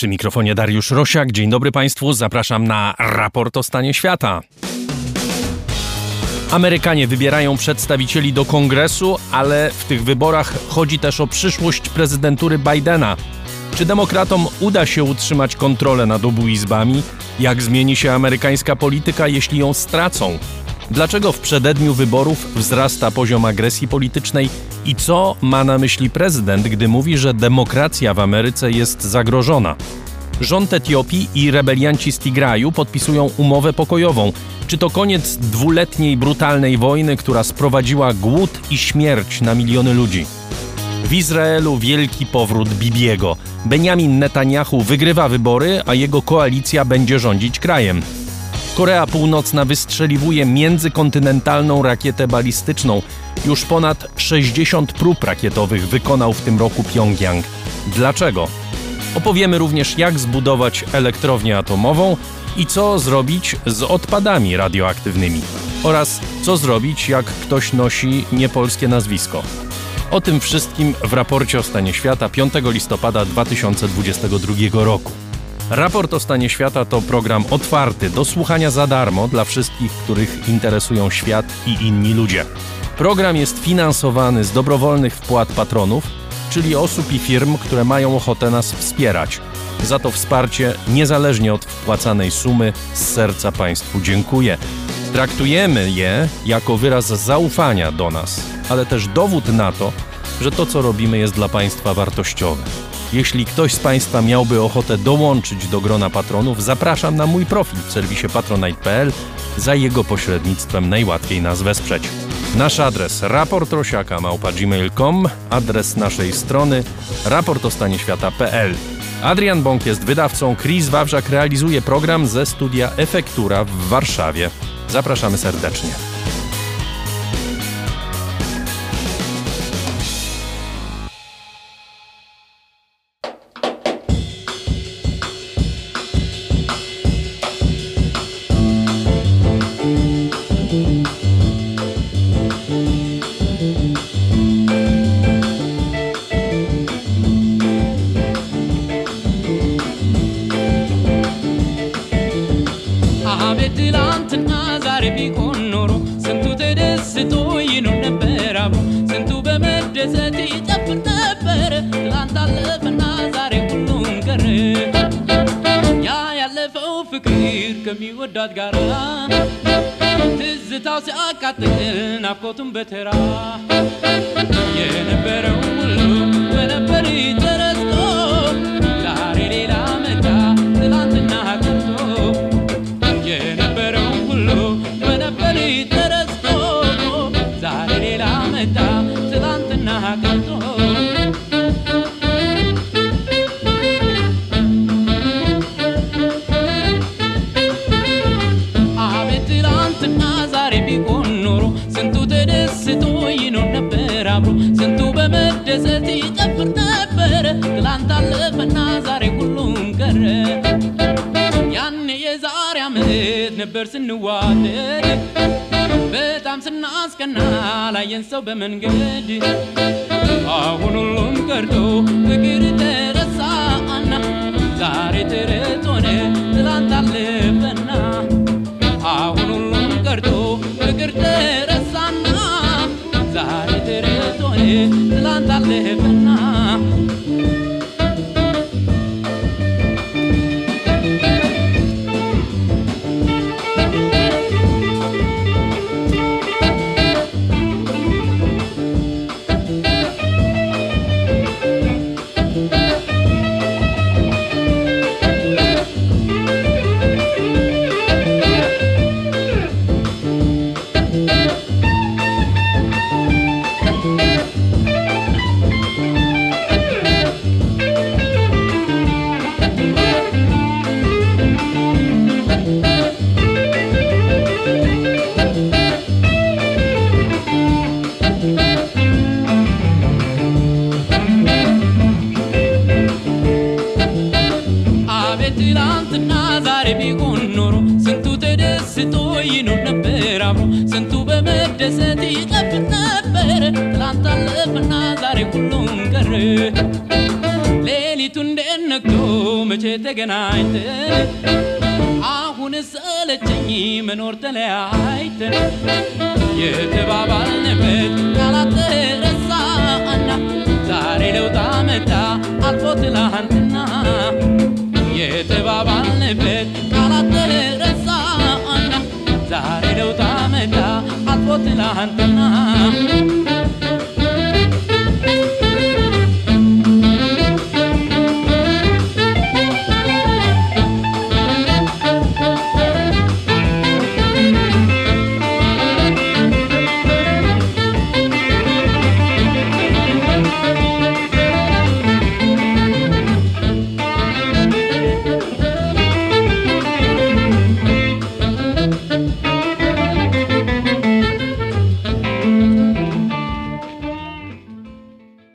Przy mikrofonie Dariusz Rosiak. Dzień dobry Państwu. Zapraszam na raport o stanie świata. Amerykanie wybierają przedstawicieli do kongresu, ale w tych wyborach chodzi też o przyszłość prezydentury Bidena. Czy demokratom uda się utrzymać kontrolę nad obu izbami? Jak zmieni się amerykańska polityka, jeśli ją stracą? Dlaczego w przededniu wyborów wzrasta poziom agresji politycznej i co ma na myśli prezydent, gdy mówi, że demokracja w Ameryce jest zagrożona? Rząd Etiopii i rebelianci z Tigraju podpisują umowę pokojową. Czy to koniec dwuletniej brutalnej wojny, która sprowadziła głód i śmierć na miliony ludzi? W Izraelu wielki powrót Bibiego. Benjamin Netanyahu wygrywa wybory, a jego koalicja będzie rządzić krajem. Korea Północna wystrzeliwuje międzykontynentalną rakietę balistyczną. Już ponad 60 prób rakietowych wykonał w tym roku Pjongjang. Dlaczego? Opowiemy również, jak zbudować elektrownię atomową i co zrobić z odpadami radioaktywnymi. Oraz co zrobić, jak ktoś nosi niepolskie nazwisko. O tym wszystkim w raporcie o stanie świata 5 listopada 2022 roku. Raport o stanie świata to program otwarty do słuchania za darmo dla wszystkich, których interesują świat i inni ludzie. Program jest finansowany z dobrowolnych wpłat patronów, czyli osób i firm, które mają ochotę nas wspierać. Za to wsparcie, niezależnie od wpłacanej sumy, z serca Państwu dziękuję. Traktujemy je jako wyraz zaufania do nas, ale też dowód na to, że to, co robimy, jest dla Państwa wartościowe. Jeśli ktoś z Państwa miałby ochotę dołączyć do grona patronów, zapraszam na mój profil w serwisie patronite.pl. Za jego pośrednictwem najłatwiej nas wesprzeć. Nasz adres raportrosiaka.gmail.com, adres naszej strony raportostanieświata.pl. Adrian Bąk jest wydawcą, Chris Wawrzak realizuje program ze studia Efektura w Warszawie. Zapraszamy serdecznie. ተገናኝተን አሁን ሰለቸኝ መኖር ተለያይተን የተባባልንበት ቃላት ተረሳና ዛሬ ለውጥ አመጣ አልፎ ትላንትና የተባባልንበት ቃላት ተረሳና ዛሬ ለውጥ አመጣ አልፎ ትላንትና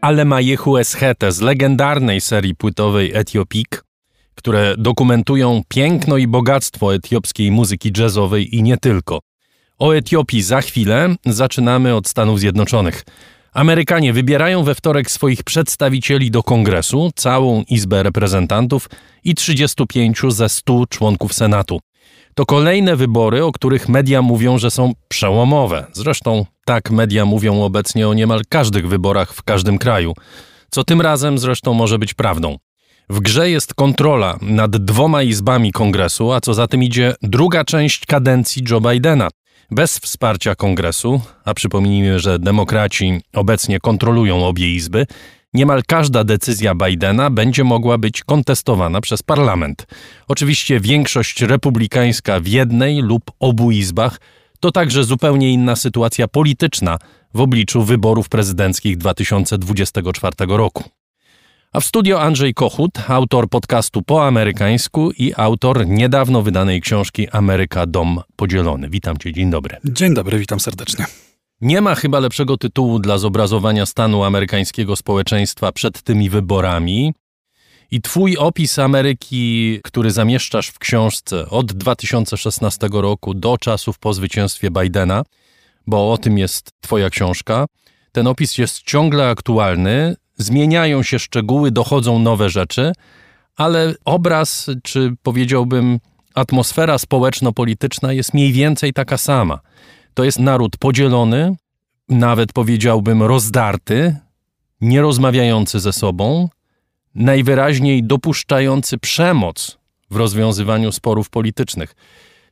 Alemajehu Eschete z legendarnej serii płytowej Etiopik, które dokumentują piękno i bogactwo etiopskiej muzyki jazzowej i nie tylko. O Etiopii za chwilę zaczynamy od Stanów Zjednoczonych. Amerykanie wybierają we wtorek swoich przedstawicieli do kongresu, całą Izbę Reprezentantów i 35 ze 100 członków Senatu. To kolejne wybory, o których media mówią, że są przełomowe. Zresztą tak media mówią obecnie o niemal każdych wyborach w każdym kraju, co tym razem zresztą może być prawdą. W grze jest kontrola nad dwoma izbami kongresu, a co za tym idzie druga część kadencji Joe Bidena. Bez wsparcia kongresu, a przypomnijmy, że demokraci obecnie kontrolują obie izby, niemal każda decyzja Bidena będzie mogła być kontestowana przez parlament. Oczywiście większość republikańska w jednej lub obu izbach to także zupełnie inna sytuacja polityczna w obliczu wyborów prezydenckich 2024 roku. A w studio Andrzej Kochut, autor podcastu po amerykańsku i autor niedawno wydanej książki Ameryka Dom Podzielony. Witam Cię, dzień dobry. Dzień dobry, witam serdecznie. Nie ma chyba lepszego tytułu dla zobrazowania stanu amerykańskiego społeczeństwa przed tymi wyborami. I Twój opis Ameryki, który zamieszczasz w książce od 2016 roku do czasów po zwycięstwie Bidena, bo o tym jest Twoja książka, ten opis jest ciągle aktualny, zmieniają się szczegóły, dochodzą nowe rzeczy, ale obraz, czy powiedziałbym, atmosfera społeczno-polityczna jest mniej więcej taka sama. To jest naród podzielony, nawet powiedziałbym rozdarty, nierozmawiający ze sobą, najwyraźniej dopuszczający przemoc w rozwiązywaniu sporów politycznych.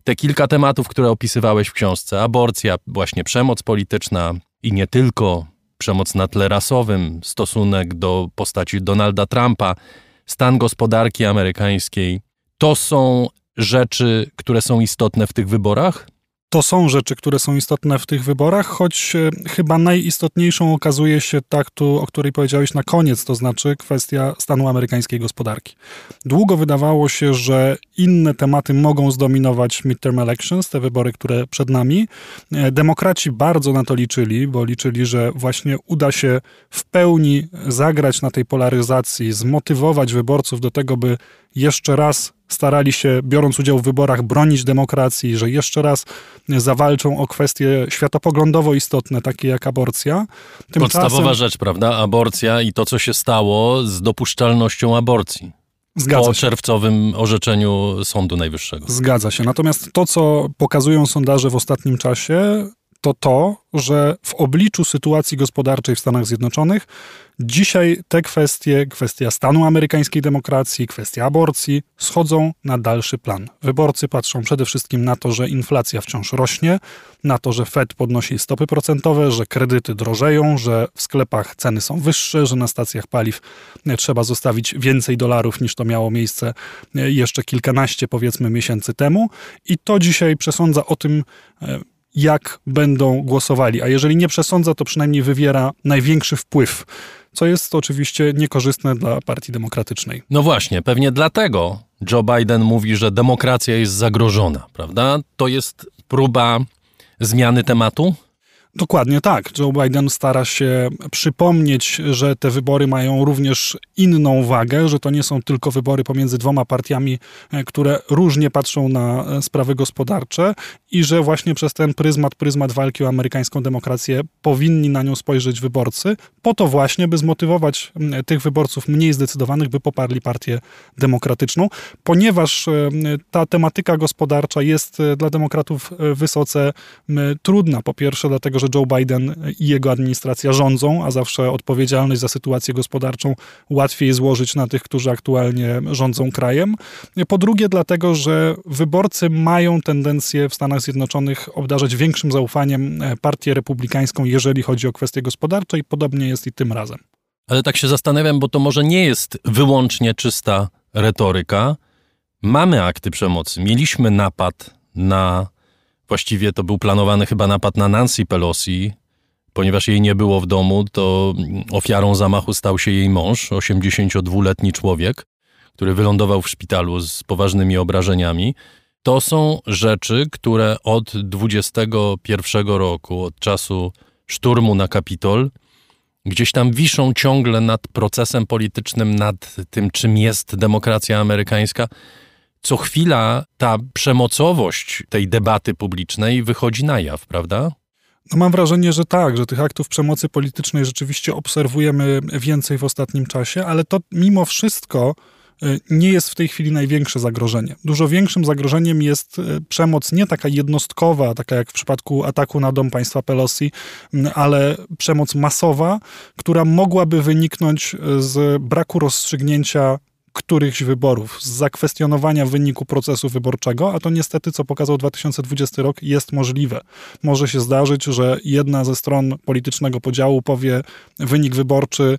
Te kilka tematów, które opisywałeś w książce aborcja, właśnie przemoc polityczna i nie tylko, przemoc na tle rasowym, stosunek do postaci Donalda Trumpa, stan gospodarki amerykańskiej to są rzeczy, które są istotne w tych wyborach? To są rzeczy, które są istotne w tych wyborach, choć e, chyba najistotniejszą okazuje się ta, o której powiedziałeś na koniec, to znaczy kwestia stanu amerykańskiej gospodarki. Długo wydawało się, że inne tematy mogą zdominować midterm elections, te wybory, które przed nami. E, demokraci bardzo na to liczyli, bo liczyli, że właśnie uda się w pełni zagrać na tej polaryzacji, zmotywować wyborców do tego, by jeszcze raz starali się, biorąc udział w wyborach, bronić demokracji, że jeszcze raz zawalczą o kwestie światopoglądowo istotne, takie jak aborcja. Tymczasem... Podstawowa rzecz, prawda? Aborcja i to, co się stało z dopuszczalnością aborcji. Zgadza po się. czerwcowym orzeczeniu Sądu Najwyższego. Zgadza się. Natomiast to, co pokazują sondaże w ostatnim czasie, to to, że w obliczu sytuacji gospodarczej w Stanach Zjednoczonych dzisiaj te kwestie, kwestia stanu amerykańskiej demokracji, kwestia aborcji schodzą na dalszy plan. Wyborcy patrzą przede wszystkim na to, że inflacja wciąż rośnie, na to, że Fed podnosi stopy procentowe, że kredyty drożeją, że w sklepach ceny są wyższe, że na stacjach paliw trzeba zostawić więcej dolarów niż to miało miejsce jeszcze kilkanaście powiedzmy miesięcy temu i to dzisiaj przesądza o tym, jak będą głosowali, a jeżeli nie przesądza, to przynajmniej wywiera największy wpływ, co jest oczywiście niekorzystne dla Partii Demokratycznej. No właśnie, pewnie dlatego Joe Biden mówi, że demokracja jest zagrożona, prawda? To jest próba zmiany tematu? Dokładnie tak. Joe Biden stara się przypomnieć, że te wybory mają również inną wagę, że to nie są tylko wybory pomiędzy dwoma partiami, e, które różnie patrzą na e, sprawy gospodarcze i że właśnie przez ten pryzmat, pryzmat walki o amerykańską demokrację powinni na nią spojrzeć wyborcy, po to właśnie, by zmotywować tych wyborców mniej zdecydowanych, by poparli partię demokratyczną, ponieważ e, ta tematyka gospodarcza jest dla demokratów wysoce trudna. Po pierwsze, dlatego, że Joe Biden i jego administracja rządzą, a zawsze odpowiedzialność za sytuację gospodarczą łatwiej złożyć na tych, którzy aktualnie rządzą krajem. Po drugie, dlatego, że wyborcy mają tendencję w Stanach Zjednoczonych obdarzać większym zaufaniem e, partię republikańską, jeżeli chodzi o kwestie gospodarcze, i podobnie jest i tym razem. Ale tak się zastanawiam, bo to może nie jest wyłącznie czysta retoryka. Mamy akty przemocy. Mieliśmy napad na Właściwie to był planowany chyba napad na Nancy Pelosi, ponieważ jej nie było w domu, to ofiarą zamachu stał się jej mąż, 82-letni człowiek, który wylądował w szpitalu z poważnymi obrażeniami. To są rzeczy, które od 21 roku, od czasu szturmu na Kapitol, gdzieś tam wiszą ciągle nad procesem politycznym, nad tym, czym jest demokracja amerykańska co chwila ta przemocowość tej debaty publicznej wychodzi na jaw, prawda? No mam wrażenie, że tak, że tych aktów przemocy politycznej rzeczywiście obserwujemy więcej w ostatnim czasie, ale to mimo wszystko y, nie jest w tej chwili największe zagrożenie. Dużo większym zagrożeniem jest y, przemoc nie taka jednostkowa, taka jak w przypadku ataku na dom państwa Pelosi, ale przemoc masowa, która mogłaby wyniknąć y, z braku rozstrzygnięcia którychś wyborów, z zakwestionowania wyniku procesu wyborczego, a to niestety, co pokazał 2020 rok, jest możliwe. Może się zdarzyć, że jedna ze stron politycznego podziału powie, wynik wyborczy,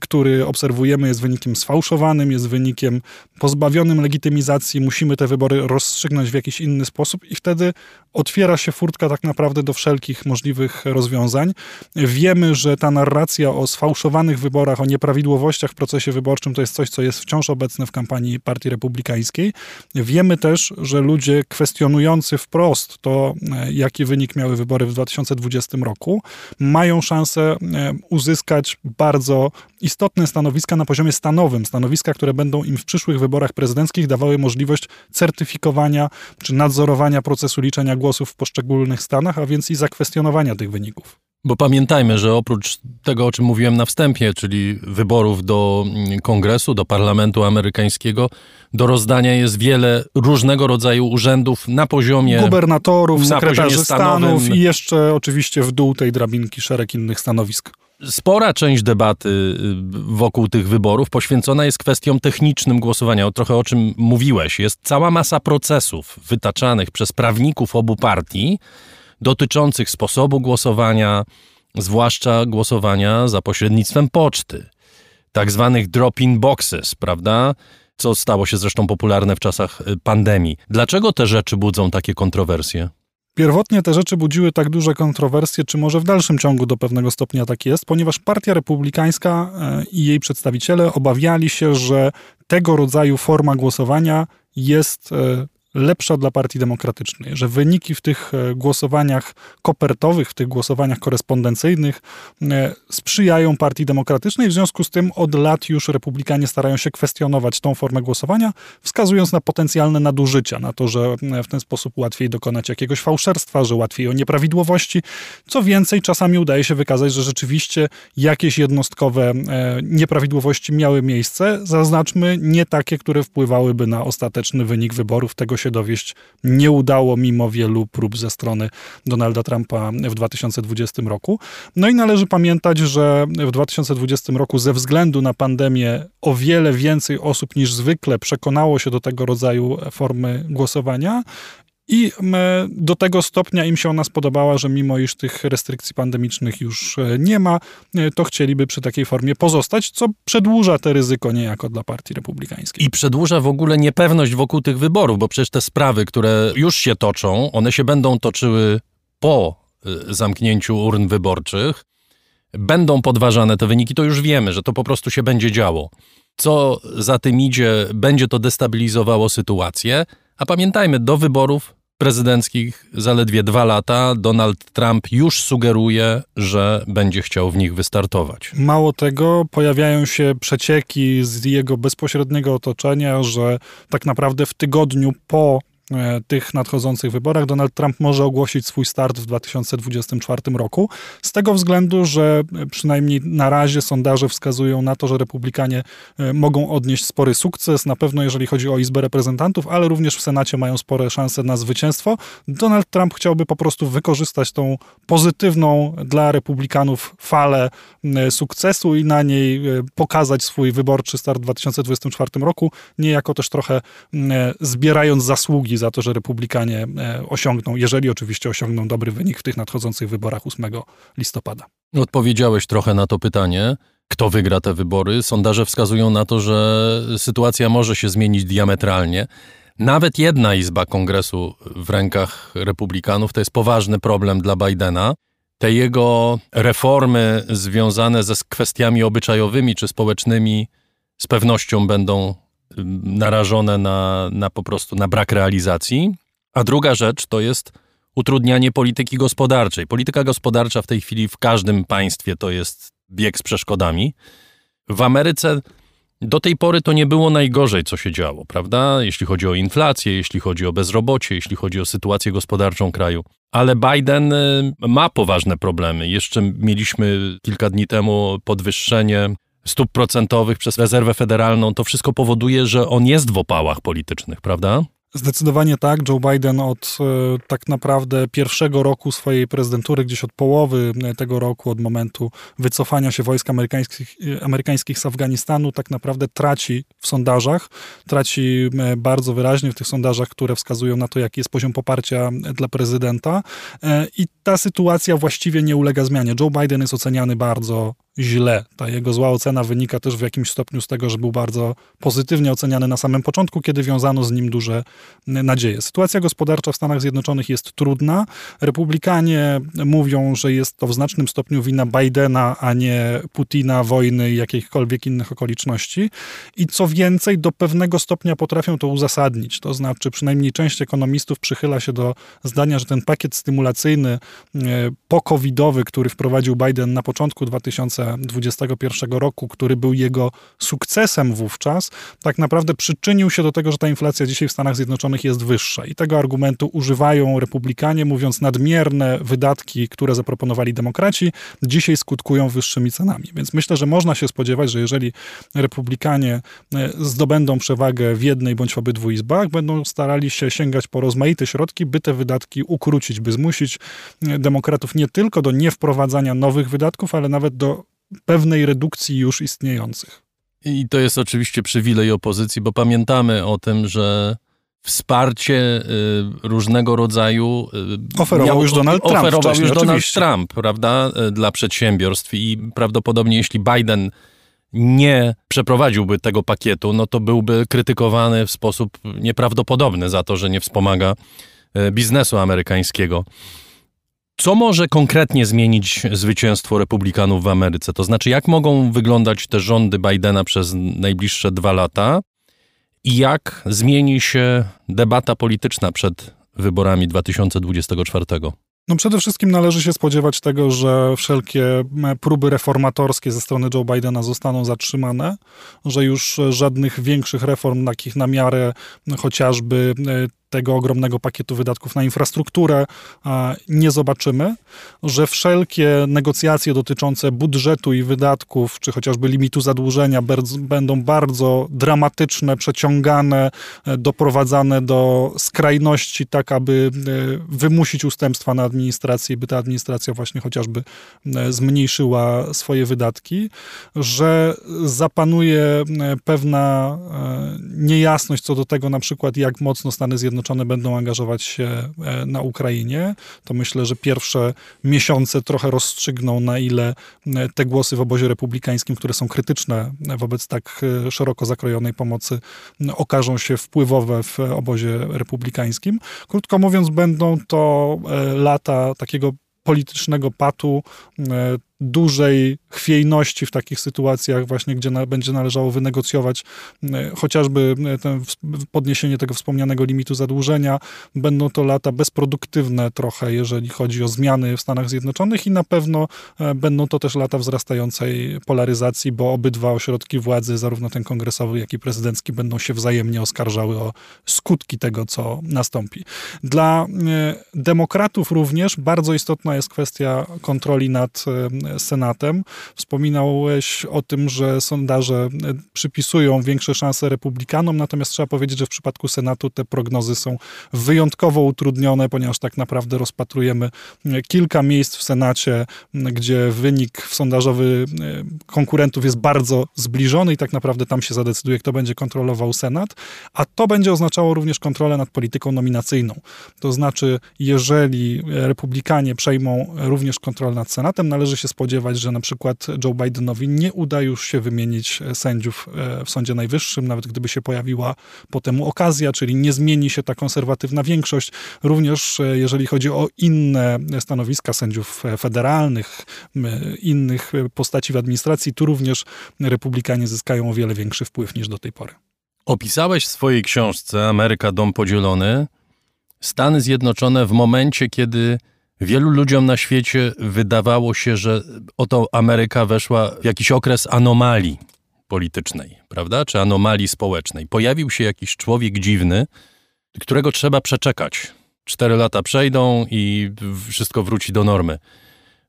który obserwujemy, jest wynikiem sfałszowanym, jest wynikiem pozbawionym legitymizacji, musimy te wybory rozstrzygnąć w jakiś inny sposób i wtedy otwiera się furtka tak naprawdę do wszelkich możliwych rozwiązań. Wiemy, że ta narracja o sfałszowanych wyborach, o nieprawidłowościach w procesie wyborczym to jest coś, co jest wciąż obecne w kampanii Partii Republikańskiej. Wiemy też, że ludzie kwestionujący wprost to, e, jaki wynik miały wybory w 2020 roku, mają szansę e, uzyskać bardzo istotne stanowiska na poziomie stanowym, stanowiska, które będą im w przyszłych wyborach prezydenckich dawały możliwość certyfikowania czy nadzorowania procesu liczenia głosów w poszczególnych stanach, a więc i zakwestionowania tych wyników. Bo pamiętajmy, że oprócz tego, o czym mówiłem na wstępie, czyli wyborów do mm, kongresu, do parlamentu amerykańskiego, do rozdania jest wiele różnego rodzaju urzędów na poziomie gubernatorów, sekretarzy stanów i jeszcze oczywiście w dół tej drabinki szereg innych stanowisk. Spora część debaty y, wokół tych wyborów poświęcona jest kwestiom technicznym głosowania, o trochę o czym mówiłeś. Jest cała masa procesów wytaczanych przez prawników obu partii, dotyczących sposobu głosowania, zwłaszcza głosowania za pośrednictwem poczty, tak zwanych drop-in boxes, prawda? Co stało się zresztą popularne w czasach y, pandemii. Dlaczego te rzeczy budzą takie kontrowersje? Pierwotnie te rzeczy budziły tak duże kontrowersje, czy może w dalszym ciągu do pewnego stopnia tak jest, ponieważ Partia Republikańska e, i jej przedstawiciele obawiali się, że tego rodzaju forma głosowania jest e, lepsza dla Partii Demokratycznej, że wyniki w tych e, głosowaniach kopertowych, w tych głosowaniach korespondencyjnych e, sprzyjają Partii Demokratycznej. W związku z tym od lat już republikanie starają się kwestionować tą formę głosowania, wskazując na potencjalne nadużycia, na to, że e, w ten sposób łatwiej dokonać jakiegoś fałszerstwa, że łatwiej o nieprawidłowości. Co więcej, czasami udaje się wykazać, że rzeczywiście jakieś jednostkowe nieprawidłowości miały miejsce. Zaznaczmy, nie takie, które wpływałyby na ostateczny wynik wyborów. Tego się dowieść nie udało mimo wielu prób ze strony Donalda Trumpa w 2020 roku. No i należy pamiętać, że w 2020 roku ze względu na pandemię o wiele więcej osób niż zwykle przekonało się do tego rodzaju formy głosowania i do tego stopnia im się ona spodobała, że mimo iż tych restrykcji pandemicznych już e, nie ma, e, to chcieliby przy takiej formie pozostać, co przedłuża te ryzyko niejako dla Partii Republikańskiej. I przedłuża w ogóle niepewność wokół tych wyborów, bo przecież te sprawy, które już się toczą, one się będą toczyły po e, zamknięciu urn wyborczych, będą podważane te wyniki, to już wiemy, że to po prostu się będzie działo. Co za tym idzie, będzie to destabilizowało sytuację, a pamiętajmy, do wyborów prezydenckich zaledwie dwa lata. Donald Trump już sugeruje, że będzie chciał w nich wystartować. Mało tego, pojawiają się przecieki z jego bezpośredniego otoczenia, że tak naprawdę w tygodniu po tych nadchodzących wyborach Donald Trump może ogłosić swój start w 2024 roku. Z tego względu, że przynajmniej na razie sondaże wskazują na to, że republikanie e, mogą odnieść spory sukces, na pewno jeżeli chodzi o Izbę Reprezentantów, ale również w Senacie mają spore szanse na zwycięstwo. Donald Trump chciałby po prostu wykorzystać tą pozytywną dla republikanów falę e, sukcesu i na niej pokazać swój wyborczy start w 2024 roku, niejako też trochę zbierając zasługi za to, że republikanie e, osiągną, jeżeli oczywiście osiągną dobry wynik w tych nadchodzących wyborach 8 listopada. Odpowiedziałeś trochę na to pytanie. Kto wygra te wybory? Sondaże wskazują na to, że sytuacja może się zmienić diametralnie. Nawet jedna izba kongresu w rękach republikanów to jest poważny problem dla Bidena. Te jego reformy związane ze kwestiami obyczajowymi czy społecznymi z pewnością będą narażone na, na po prostu na brak realizacji. A druga rzecz to jest utrudnianie polityki gospodarczej. Polityka gospodarcza w tej chwili w każdym państwie to jest bieg z przeszkodami. W Ameryce do tej pory to nie było najgorzej, co się działo, prawda? Jeśli chodzi o inflację, jeśli chodzi o bezrobocie, jeśli chodzi o sytuację gospodarczą kraju. Ale Biden y, ma poważne problemy. Jeszcze mieliśmy kilka dni temu podwyższenie stóp procentowych przez rezerwę federalną, to wszystko powoduje, że on jest w opałach politycznych, prawda? Zdecydowanie tak. Joe Biden od e, tak naprawdę pierwszego roku swojej prezydentury, gdzieś od połowy e, tego roku, od momentu wycofania się wojsk amerykańskich, e, amerykańskich z Afganistanu, tak naprawdę traci w sondażach. Traci bardzo wyraźnie w tych sondażach, które wskazują na to, jaki jest poziom poparcia dla prezydenta. I ta sytuacja właściwie nie ulega zmianie. Joe Biden jest oceniany bardzo źle. Ta jego zła ocena wynika też w jakimś stopniu z tego, że był bardzo pozytywnie oceniany na samym początku, kiedy wiązano z nim duże nadzieje. Sytuacja gospodarcza w Stanach Zjednoczonych jest trudna. Republikanie mówią, że jest to w znacznym stopniu wina Bidena, a nie Putina, wojny i jakichkolwiek innych okoliczności. I co więcej, do pewnego stopnia potrafią to uzasadnić. To znaczy, przynajmniej część ekonomistów przychyla się do zdania, że ten pakiet stymulacyjny e, po-covidowy, który wprowadził Biden na początku 2000 2021 roku, który był jego sukcesem wówczas, tak naprawdę przyczynił się do tego, że ta inflacja dzisiaj w Stanach Zjednoczonych jest wyższa. I tego argumentu używają republikanie, mówiąc nadmierne wydatki, które zaproponowali demokraci, dzisiaj skutkują wyższymi cenami. Więc myślę, że można się spodziewać, że jeżeli republikanie e, zdobędą przewagę w jednej bądź w obydwu izbach, będą starali się sięgać po rozmaite środki, by te wydatki ukrócić, by zmusić e, demokratów nie tylko do niewprowadzania nowych wydatków, ale nawet do pewnej redukcji już istniejących. I to jest oczywiście przywilej opozycji, bo pamiętamy o tym, że wsparcie y, różnego rodzaju y, oferował miał, już Donald Trump. Oferował już Donald Trump, prawda, y, dla przedsiębiorstw i prawdopodobnie jeśli Biden nie przeprowadziłby tego pakietu, no to byłby krytykowany w sposób nieprawdopodobny za to, że nie wspomaga biznesu amerykańskiego. Co może konkretnie zmienić zwycięstwo republikanów w Ameryce? To znaczy, jak mogą wyglądać te rządy Bidena przez najbliższe dwa lata i jak zmieni się debata polityczna przed wyborami 2024? No przede wszystkim należy się spodziewać tego, że wszelkie próby reformatorskie ze strony Joe Bidena zostaną zatrzymane, że już żadnych większych reform takich na miarę chociażby tego ogromnego pakietu wydatków na infrastrukturę nie zobaczymy, że wszelkie negocjacje dotyczące budżetu i wydatków, czy chociażby limitu zadłużenia będą bardzo dramatyczne, przeciągane, e, doprowadzane do skrajności, tak aby e, wymusić ustępstwa na administrację, by ta administracja właśnie chociażby e, zmniejszyła swoje wydatki, że zapanuje pewna niejasność co do tego na przykład, jak mocno Stany Zjednoczone Zjednoczone będą angażować się e, na Ukrainie, to myślę, że pierwsze miesiące trochę rozstrzygną, na ile e, te głosy w obozie republikańskim, które są krytyczne wobec tak e, szeroko zakrojonej pomocy, okażą się wpływowe w obozie republikańskim. Krótko mówiąc, będą to lata takiego politycznego patu, dużej chwiejności w takich sytuacjach, właśnie gdzie na, będzie należało wynegocjować e, chociażby e, podniesienie tego wspomnianego limitu zadłużenia. Będą to lata bezproduktywne trochę, jeżeli chodzi o zmiany w Stanach Zjednoczonych i na pewno e, będą to też lata wzrastającej polaryzacji, bo obydwa ośrodki władzy, zarówno ten kongresowy, jak i prezydencki, będą się wzajemnie oskarżały o skutki tego, co nastąpi. Dla demokratów również bardzo istotna jest kwestia kontroli nad Senatem. Wspominałeś o tym, że sondaże przypisują większe szanse republikanom, natomiast trzeba powiedzieć, że w przypadku Senatu te prognozy są wyjątkowo utrudnione, ponieważ tak naprawdę rozpatrujemy kilka miejsc w Senacie, gdzie wynik sondażowy e, konkurentów jest bardzo zbliżony i tak naprawdę tam się zadecyduje, kto będzie kontrolował Senat, a to będzie oznaczało również kontrolę nad polityką nominacyjną. To znaczy, jeżeli republikanie przejmą również kontrolę nad Senatem, należy się spodziewać, że na przykład Joe Bidenowi nie uda już się wymienić sędziów e, w Sądzie Najwyższym, nawet gdyby się pojawiła po temu okazja, czyli nie zmieni się ta konserwatywna większość. Również e, jeżeli chodzi o inne stanowiska sędziów e, federalnych, innych postaci w administracji, tu również republikanie zyskają o wiele większy wpływ niż do tej pory. Opisałeś w swojej książce Ameryka Dom Podzielony Stany Zjednoczone w momencie, kiedy Wielu ludziom na świecie wydawało się, że oto Ameryka weszła w jakiś okres anomalii politycznej, prawda? Czy anomalii społecznej. Pojawił się jakiś człowiek dziwny, którego trzeba przeczekać. Cztery lata przejdą i wszystko wróci do normy.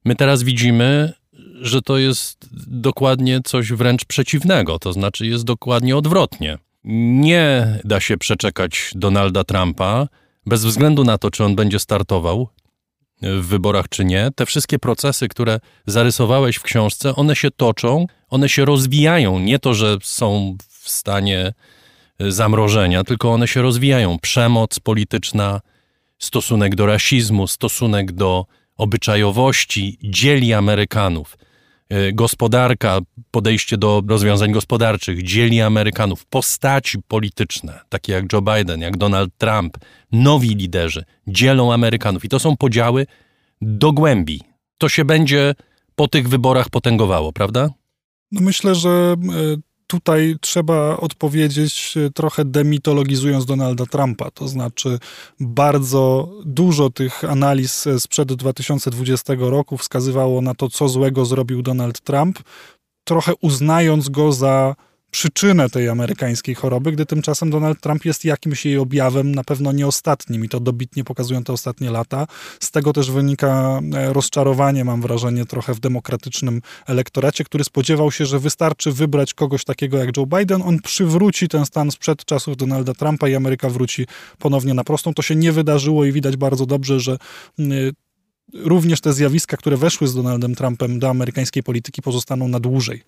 My teraz widzimy, że to jest dokładnie coś wręcz przeciwnego, to znaczy jest dokładnie odwrotnie. Nie da się przeczekać Donalda Trumpa, bez względu na to, czy on będzie startował, w wyborach czy nie, te wszystkie procesy, które zarysowałeś w książce, one się toczą, one się rozwijają. Nie to, że są w stanie e, zamrożenia, tylko one się rozwijają. Przemoc polityczna, stosunek do rasizmu, stosunek do obyczajowości dzieli Amerykanów. E, gospodarka, podejście do rozwiązań gospodarczych dzieli Amerykanów. Postaci polityczne, takie jak Joe Biden, jak Donald Trump, nowi liderzy dzielą Amerykanów. I to są podziały do głębi. To się będzie po tych wyborach potęgowało, prawda? No myślę, że e, tutaj trzeba odpowiedzieć e, trochę demitologizując Donalda Trumpa. To znaczy, bardzo dużo tych analiz sprzed 2020 roku wskazywało na to, co złego zrobił Donald Trump, trochę uznając go za przyczynę tej amerykańskiej choroby, gdy tymczasem Donald Trump jest jakimś jej objawem, na pewno nie ostatnim i to dobitnie pokazują te ostatnie lata. Z tego też wynika e, rozczarowanie, mam wrażenie, trochę w demokratycznym elektoracie, który spodziewał się, że wystarczy wybrać kogoś takiego jak Joe Biden, on przywróci ten stan sprzed czasów Donalda Trumpa i Ameryka wróci ponownie na prostą. To się nie wydarzyło i widać bardzo dobrze, że również te zjawiska, które weszły z Donaldem Trumpem do amerykańskiej polityki, pozostaną na dłużej.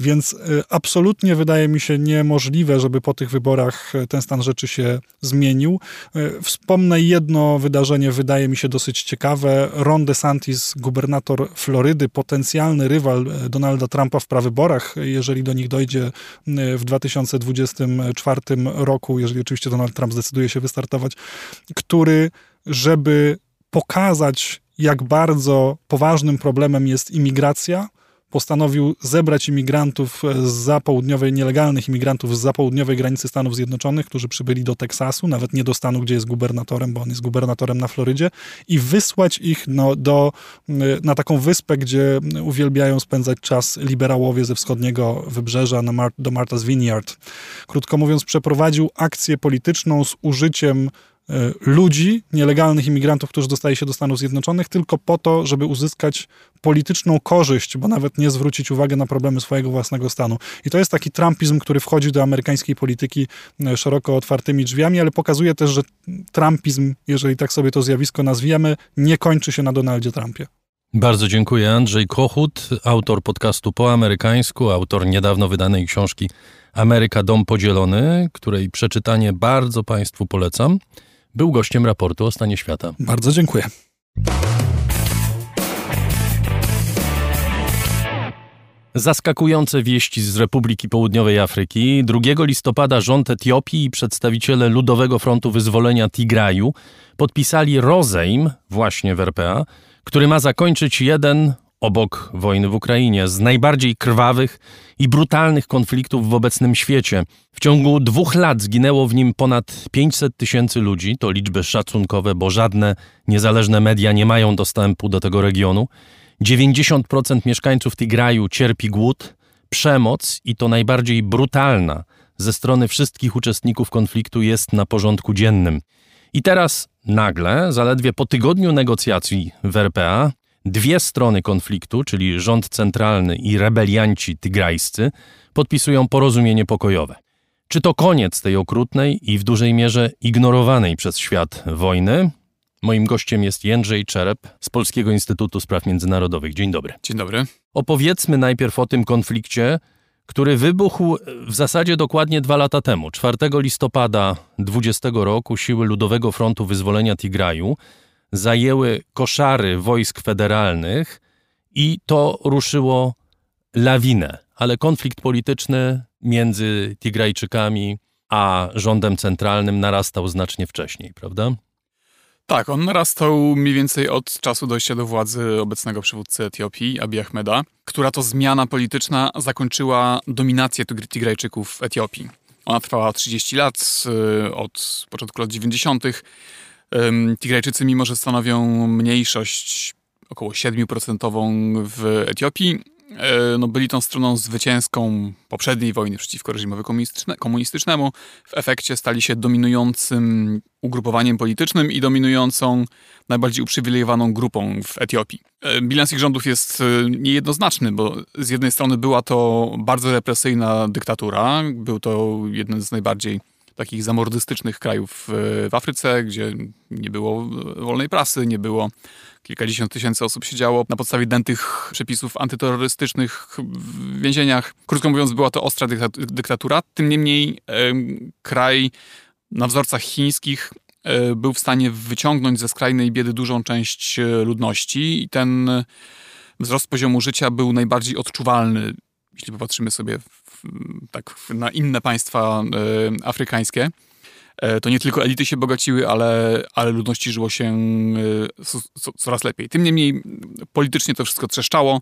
Więc y, absolutnie wydaje mi się niemożliwe, żeby po tych wyborach y, ten stan rzeczy się zmienił. Y, wspomnę jedno wydarzenie, wydaje mi się dosyć ciekawe. Ron DeSantis, gubernator Florydy, potencjalny rywal Donalda Trumpa w prawyborach, jeżeli do nich dojdzie w 2024 roku, jeżeli oczywiście Donald Trump zdecyduje się wystartować, który żeby pokazać jak bardzo poważnym problemem jest imigracja, postanowił zebrać imigrantów z południowej, nielegalnych imigrantów z południowej granicy Stanów Zjednoczonych, którzy przybyli do Teksasu, nawet nie do stanu, gdzie jest gubernatorem, bo on jest gubernatorem na Florydzie, i wysłać ich no, do, na taką wyspę, gdzie uwielbiają spędzać czas liberałowie ze wschodniego wybrzeża na Mar do Martha's Vineyard. Krótko mówiąc, przeprowadził akcję polityczną z użyciem ludzi, nielegalnych imigrantów, którzy dostaje się do Stanów Zjednoczonych, tylko po to, żeby uzyskać polityczną korzyść, bo nawet nie zwrócić uwagi na problemy swojego własnego stanu. I to jest taki trumpizm, który wchodzi do amerykańskiej polityki e, szeroko otwartymi drzwiami, ale pokazuje też, że trumpizm, jeżeli tak sobie to zjawisko nazwiemy, nie kończy się na Donaldzie Trumpie. Bardzo dziękuję. Andrzej Kochut, autor podcastu po amerykańsku, autor niedawno wydanej książki Ameryka Dom Podzielony, której przeczytanie bardzo Państwu polecam był gościem raportu o stanie świata. Bardzo dziękuję. Zaskakujące wieści z Republiki Południowej Afryki. 2 listopada rząd Etiopii i przedstawiciele Ludowego Frontu Wyzwolenia Tigraju podpisali rozejm właśnie w RPA, który ma zakończyć jeden obok wojny w Ukrainie, z najbardziej krwawych i brutalnych konfliktów w obecnym świecie. W ciągu dwóch lat zginęło w nim ponad 500 tysięcy ludzi, to liczby szacunkowe, bo żadne niezależne media nie mają dostępu do tego regionu. 90% mieszkańców Tigraju cierpi głód, przemoc i to najbardziej brutalna ze strony wszystkich uczestników konfliktu jest na porządku dziennym. I teraz nagle, zaledwie po tygodniu negocjacji w RPA, dwie strony konfliktu, czyli rząd centralny i rebelianci tygrajscy, podpisują porozumienie pokojowe. Czy to koniec tej okrutnej i w dużej mierze ignorowanej przez świat wojny? Moim gościem jest Jędrzej Czerep z Polskiego Instytutu Spraw Międzynarodowych. Dzień dobry. Dzień dobry. Opowiedzmy najpierw o tym konflikcie, który wybuchł w zasadzie dokładnie dwa lata temu. 4 listopada 20 roku siły Ludowego Frontu Wyzwolenia Tigraju zajęły koszary wojsk federalnych i to ruszyło lawinę. Ale konflikt polityczny między Tigrajczykami a rządem centralnym narastał znacznie wcześniej, prawda? Tak, on narastał mniej więcej od czasu dojścia do władzy obecnego przywódcy Etiopii, Abiy Ahmeda, która to zmiana polityczna zakończyła dominację Tigrajczyków w Etiopii. Ona trwała 30 lat, y, od początku lat 90. Tigrajczycy, mimo że stanowią mniejszość około 7% w Etiopii, E, no, byli tą stroną zwycięską poprzedniej wojny przeciwko reżimowi komunistycznemu. W efekcie stali się dominującym ugrupowaniem politycznym i dominującą, najbardziej uprzywilejowaną grupą w Etiopii. E, bilans ich rządów jest e, niejednoznaczny, bo z jednej strony była to bardzo represyjna dyktatura, był to jeden z najbardziej takich zamordystycznych krajów w Afryce, gdzie nie było wolnej prasy, nie było kilkadziesiąt tysięcy osób siedziało na podstawie dętych przepisów antyterrorystycznych w więzieniach. Krótko mówiąc, była to ostra dyktatura. Tym niemniej kraj na wzorcach chińskich e, był w stanie wyciągnąć ze skrajnej biedy dużą część e, ludności i ten wzrost poziomu życia był najbardziej odczuwalny, jeśli popatrzymy sobie tak na inne państwa e, afrykańskie. E, to nie tylko elity się bogaciły, ale, ale ludności żyło się e, coraz lepiej. Tym niemniej politycznie to wszystko trzeszczało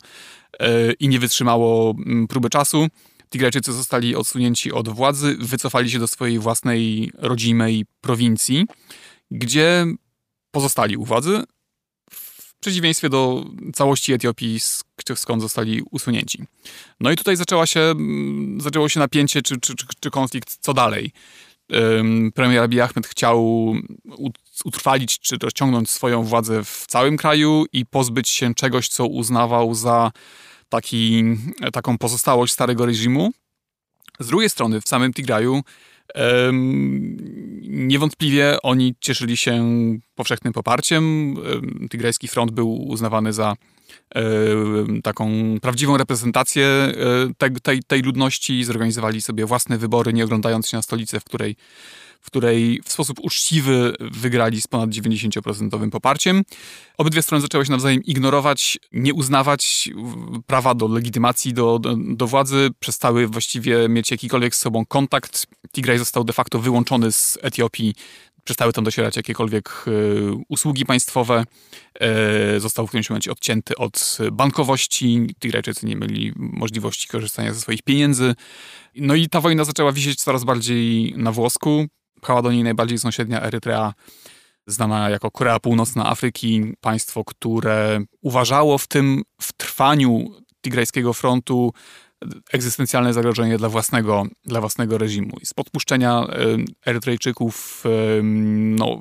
i nie wytrzymało próby czasu. Tigrajczycy zostali odsunięci od władzy, wycofali się do swojej własnej rodzimej prowincji, gdzie pozostali u władzy, w przeciwieństwie do całości Etiopii, skąd zostali usunięci. No i tutaj zaczęła się, zaczęło się napięcie czy, czy, czy konflikt, co dalej premier Abiy Ahmed chciał utrwalić czy rozciągnąć swoją władzę w całym kraju i pozbyć się czegoś, co uznawał za taki, taką pozostałość starego reżimu. Z drugiej strony, w samym Tigraju niewątpliwie oni cieszyli się powszechnym poparciem. Tigrajski Front był uznawany za E, taką prawdziwą reprezentację e, tej, tej ludności, zorganizowali sobie własne wybory, nie oglądając się na stolicę, w której w której w sposób uczciwy wygrali z ponad 90% poparciem. Obydwie strony zaczęły się nawzajem ignorować, nie uznawać prawa do legitymacji, do, do, do władzy, przestały właściwie mieć jakikolwiek z sobą kontakt. Tigraj został de facto wyłączony z Etiopii przestały tam docierać jakiekolwiek e, usługi państwowe. E, został w którymś momencie odcięty od bankowości. Tigrajczycy nie mieli możliwości korzystania ze swoich pieniędzy. No i ta wojna zaczęła wisieć coraz bardziej na włosku. Pchała do niej najbardziej sąsiednia Erytrea, znana jako Korea Północna Afryki, państwo, które uważało w tym w trwaniu Tigrajskiego Frontu egzystencjalne zagrożenie dla własnego, dla własnego reżimu. I z podpuszczenia Erytrejczyków no,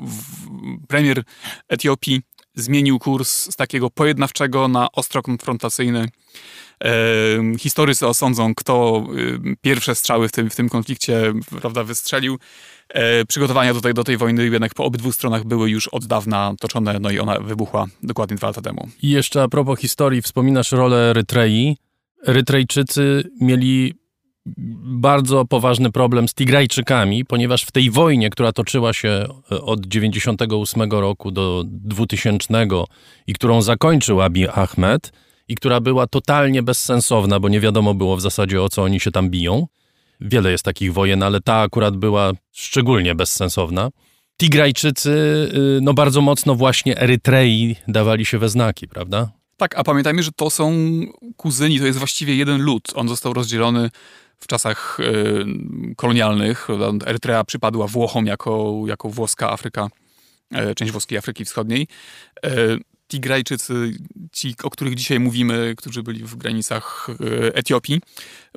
premier Etiopii zmienił kurs z takiego pojednawczego na ostro konfrontacyjny. Historycy osądzą, kto pierwsze strzały w tym, w tym konflikcie prawda, wystrzelił. E, przygotowania tej, do tej wojny jednak po obydwu stronach były już od dawna toczone, no i ona wybuchła dokładnie dwa lata temu. I jeszcze a propos historii, wspominasz rolę Erytrei. Erytrejczycy mieli bardzo poważny problem z Tigrajczykami, ponieważ w tej wojnie, która toczyła się e, od 98 roku do 2000 i którą zakończył Abiy Ahmed i która była totalnie bezsensowna, bo nie wiadomo było w zasadzie o co oni się tam biją. Wiele jest takich wojen, ale ta akurat była szczególnie bezsensowna. Tigrajczycy y, no bardzo mocno właśnie Erytrei dawali się we znaki, prawda? Tak, a pamiętajmy, że to są kuzyni, to jest właściwie jeden lud. On został rozdzielony w czasach y, kolonialnych. Erytrea przypadła Włochom jako, jako włoska Afryka, y, część włoskiej Afryki Wschodniej. Tigrajczycy, ci, o których dzisiaj mówimy, którzy byli w granicach Etiopii,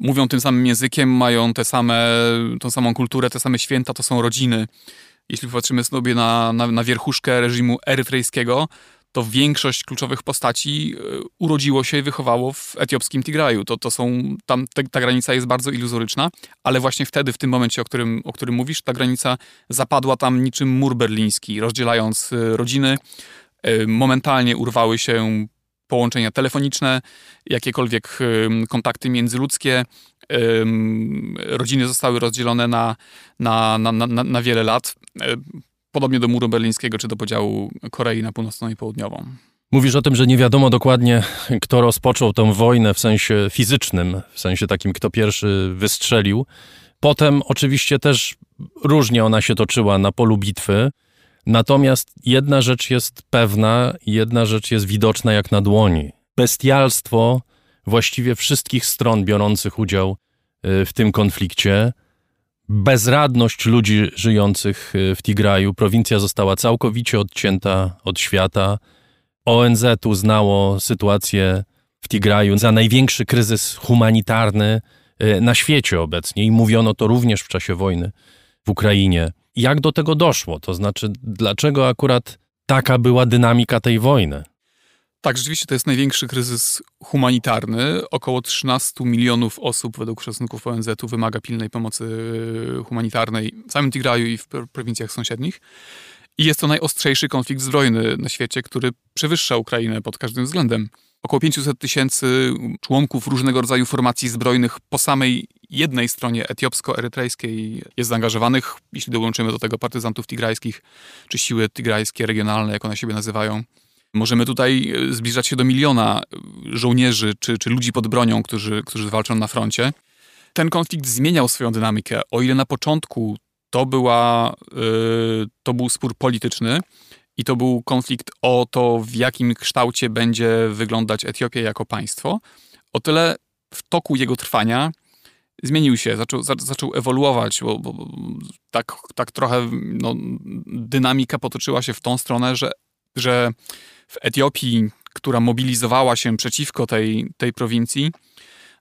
mówią tym samym językiem, mają te same, tą samą kulturę, te same święta, to są rodziny. Jeśli popatrzymy sobie na, na, na wierchuszkę reżimu erytrejskiego, to większość kluczowych postaci e, urodziło się i wychowało w etiopskim Tigraju. To, to są, tam te, ta granica jest bardzo iluzoryczna, ale właśnie wtedy, w tym momencie, o którym, o którym mówisz, ta granica zapadła tam niczym mur berliński, rozdzielając e, rodziny. E, momentalnie urwały się połączenia telefoniczne, jakiekolwiek kontakty międzyludzkie. Rodziny zostały rozdzielone na, na, na, na, na wiele lat podobnie do muru berlińskiego czy do podziału Korei na północną i południową. Mówisz o tym, że nie wiadomo dokładnie, kto rozpoczął tę wojnę w sensie fizycznym, w sensie takim, kto pierwszy wystrzelił. Potem oczywiście też różnie ona się toczyła na polu bitwy. Natomiast jedna rzecz jest pewna, jedna rzecz jest widoczna jak na dłoni. Bestialstwo właściwie wszystkich stron biorących udział y, w tym konflikcie bezradność ludzi żyjących y, w Tigraju. Prowincja została całkowicie odcięta od świata. ONZ uznało sytuację w Tigraju za największy kryzys humanitarny y, na świecie obecnie i mówiono to również w czasie wojny w Ukrainie. Jak do tego doszło? To znaczy, dlaczego akurat taka była dynamika tej wojny? Tak, rzeczywiście to jest największy kryzys humanitarny. Około 13 milionów osób według szacunków ONZ-u wymaga pilnej pomocy humanitarnej w samym Tigraju i w prowincjach sąsiednich. I jest to najostrzejszy konflikt zbrojny na świecie, który przewyższa Ukrainę pod każdym względem. Około 500 tysięcy członków różnego rodzaju formacji zbrojnych po samej jednej stronie etiopsko-erytrejskiej jest zaangażowanych, jeśli dołączymy do tego partyzantów tigrajskich, czy siły tigrajskie regionalne, jak one siebie nazywają. Możemy tutaj e, zbliżać się do miliona e, żołnierzy czy, czy ludzi pod bronią, którzy, którzy walczą na froncie. Ten konflikt zmieniał swoją dynamikę. O ile na początku to, była, yy, to był spór polityczny i to był konflikt o to, w jakim kształcie będzie wyglądać Etiopia jako państwo, o tyle w toku jego trwania zmienił się, zaczął, za, zaczął ewoluować, bo, bo, tak, tak trochę no, dynamika potoczyła się w tą stronę, że, że w Etiopii, która mobilizowała się przeciwko tej, tej prowincji,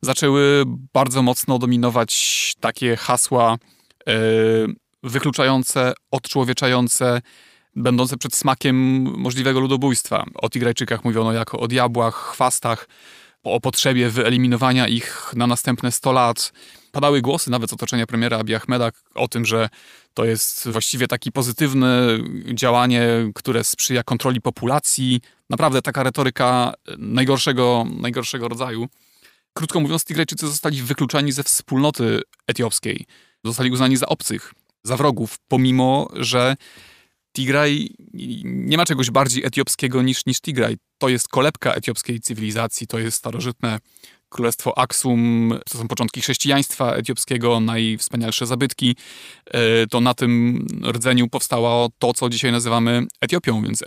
zaczęły bardzo mocno dominować takie hasła yy, wykluczające, odczłowieczające, będące przed smakiem możliwego ludobójstwa. O Tigrajczykach mówiono jako o diabłach, chwastach, o potrzebie wyeliminowania ich na następne 100 lat. Padały głosy nawet z otoczenia premiera Abiy Ahmeda o tym, że to jest właściwie takie pozytywne działanie, które sprzyja kontroli populacji. Naprawdę taka retoryka najgorszego, najgorszego rodzaju. Krótko mówiąc, Tigrajczycy zostali wykluczeni ze wspólnoty etiopskiej. Zostali uznani za obcych, za wrogów, pomimo że Tigraj nie ma czegoś bardziej etiopskiego niż, niż Tigraj. To jest kolebka etiopskiej cywilizacji, to jest starożytne Królestwo Aksum, to są początki chrześcijaństwa etiopskiego, najwspanialsze zabytki. E, to na tym rdzeniu powstało to, co dzisiaj nazywamy Etiopią, więc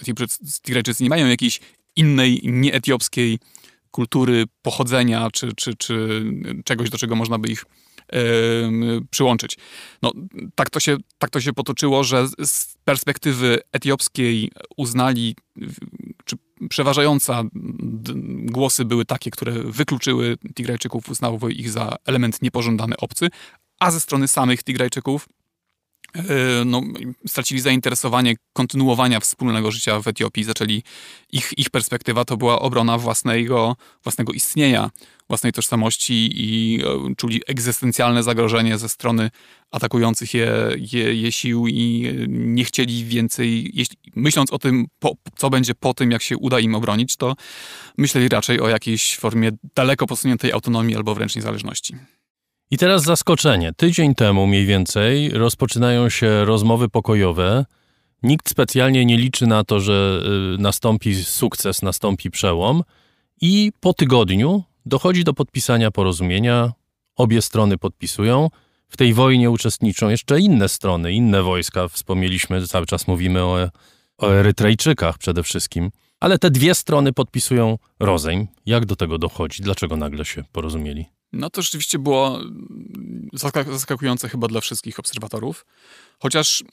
Tigrajczycy nie mają jakiejś innej, nieetiopskiej kultury pochodzenia, czy, czy, czy czegoś, do czego można by ich przyłączyć. No, tak, to się, tak to się potoczyło, że z perspektywy etiopskiej uznali, czy przeważająca głosy były takie, które wykluczyły Tigrajczyków, uznały ich za element niepożądany obcy, a ze strony samych Tigrajczyków no, stracili zainteresowanie kontynuowania wspólnego życia w Etiopii. Zaczęli, ich, ich perspektywa to była obrona własnego, własnego istnienia, własnej tożsamości i e, czuli egzystencjalne zagrożenie ze strony atakujących je, je, je sił i e, nie chcieli więcej, jeśli, myśląc o tym, po, co będzie po tym, jak się uda im obronić, to myśleli raczej o jakiejś formie daleko posuniętej autonomii albo wręcz niezależności. I teraz zaskoczenie. Tydzień temu mniej więcej rozpoczynają się rozmowy pokojowe. Nikt specjalnie nie liczy na to, że e, nastąpi sukces, nastąpi przełom. I po tygodniu Dochodzi do podpisania porozumienia, obie strony podpisują. W tej wojnie uczestniczą jeszcze inne strony, inne wojska. Wspomnieliśmy, cały czas mówimy o, o Erytrejczykach przede wszystkim. Ale te dwie strony podpisują rozejm. Jak do tego dochodzi? Dlaczego nagle się porozumieli? No to rzeczywiście było mm, zaskak- zaskakujące chyba dla wszystkich obserwatorów. Chociaż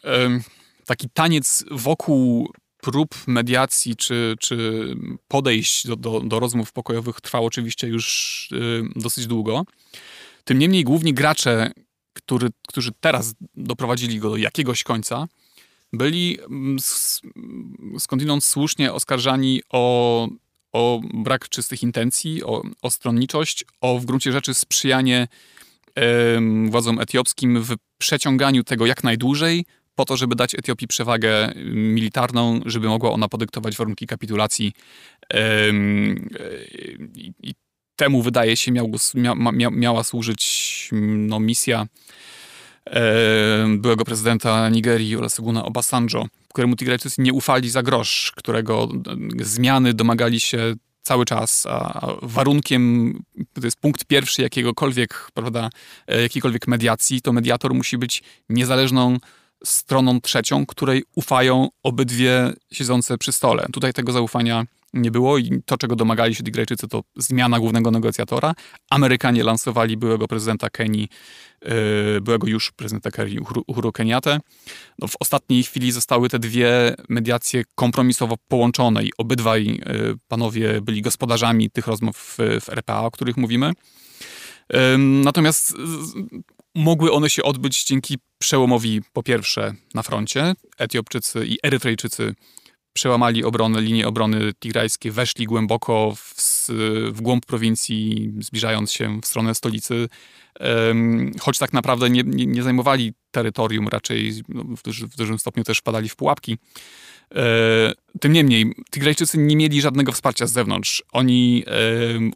taki taniec wokół prób mediacji czy, czy podejść do, do, do rozmów pokojowych trwał oczywiście już dosyć długo. Tym niemniej główni gracze, który, którzy teraz doprowadzili go do jakiegoś końca, byli mm, skądinąd słusznie oskarżani o, o brak czystych intencji, o, o stronniczość, o w gruncie rzeczy sprzyjanie em, władzom etiopskim w przeciąganiu tego jak najdłużej, po to, żeby dać Etiopii przewagę militarną, żeby mogła ona podyktować warunki kapitulacji. E, I, temu wydaje się miał, mia, mia, miała służyć no, misja byłego prezydenta Nigerii Olusegun Obasanjo, któremu Tigrajczycy nie ufali za grosz, którego e, zmiany domagali się cały czas, a a warunkiem, to jest punkt pierwszy jakiegokolwiek, prawda, e, jakiejkolwiek mediacji, to mediator musi być niezależną stroną trzecią, której ufają obydwie siedzące przy stole. Tutaj tego zaufania nie było i to, czego domagali się Tigrajczycy, to zmiana głównego negocjatora. Amerykanie lansowali byłego prezydenta Kenii, yy, byłego już prezydenta Kenii, Uhuru, Kenyattę. No, w ostatniej chwili zostały te dwie mediacje kompromisowo połączone i obydwaj yy, panowie byli gospodarzami tych rozmów w, RPA, o których mówimy. Natomiast mogły one się odbyć dzięki przełomowi po pierwsze na froncie. Etiopczycy i Erytrejczycy przełamali obronę, linie obrony tigrajskie, weszli głęboko w, w głąb prowincji, zbliżając się w stronę stolicy, choć tak naprawdę nie, nie, nie zajmowali terytorium, raczej no, w, duży, w dużym stopniu też wpadali w pułapki. E, Tym niemniej, Tigrajczycy nie mieli żadnego wsparcia z zewnątrz. Oni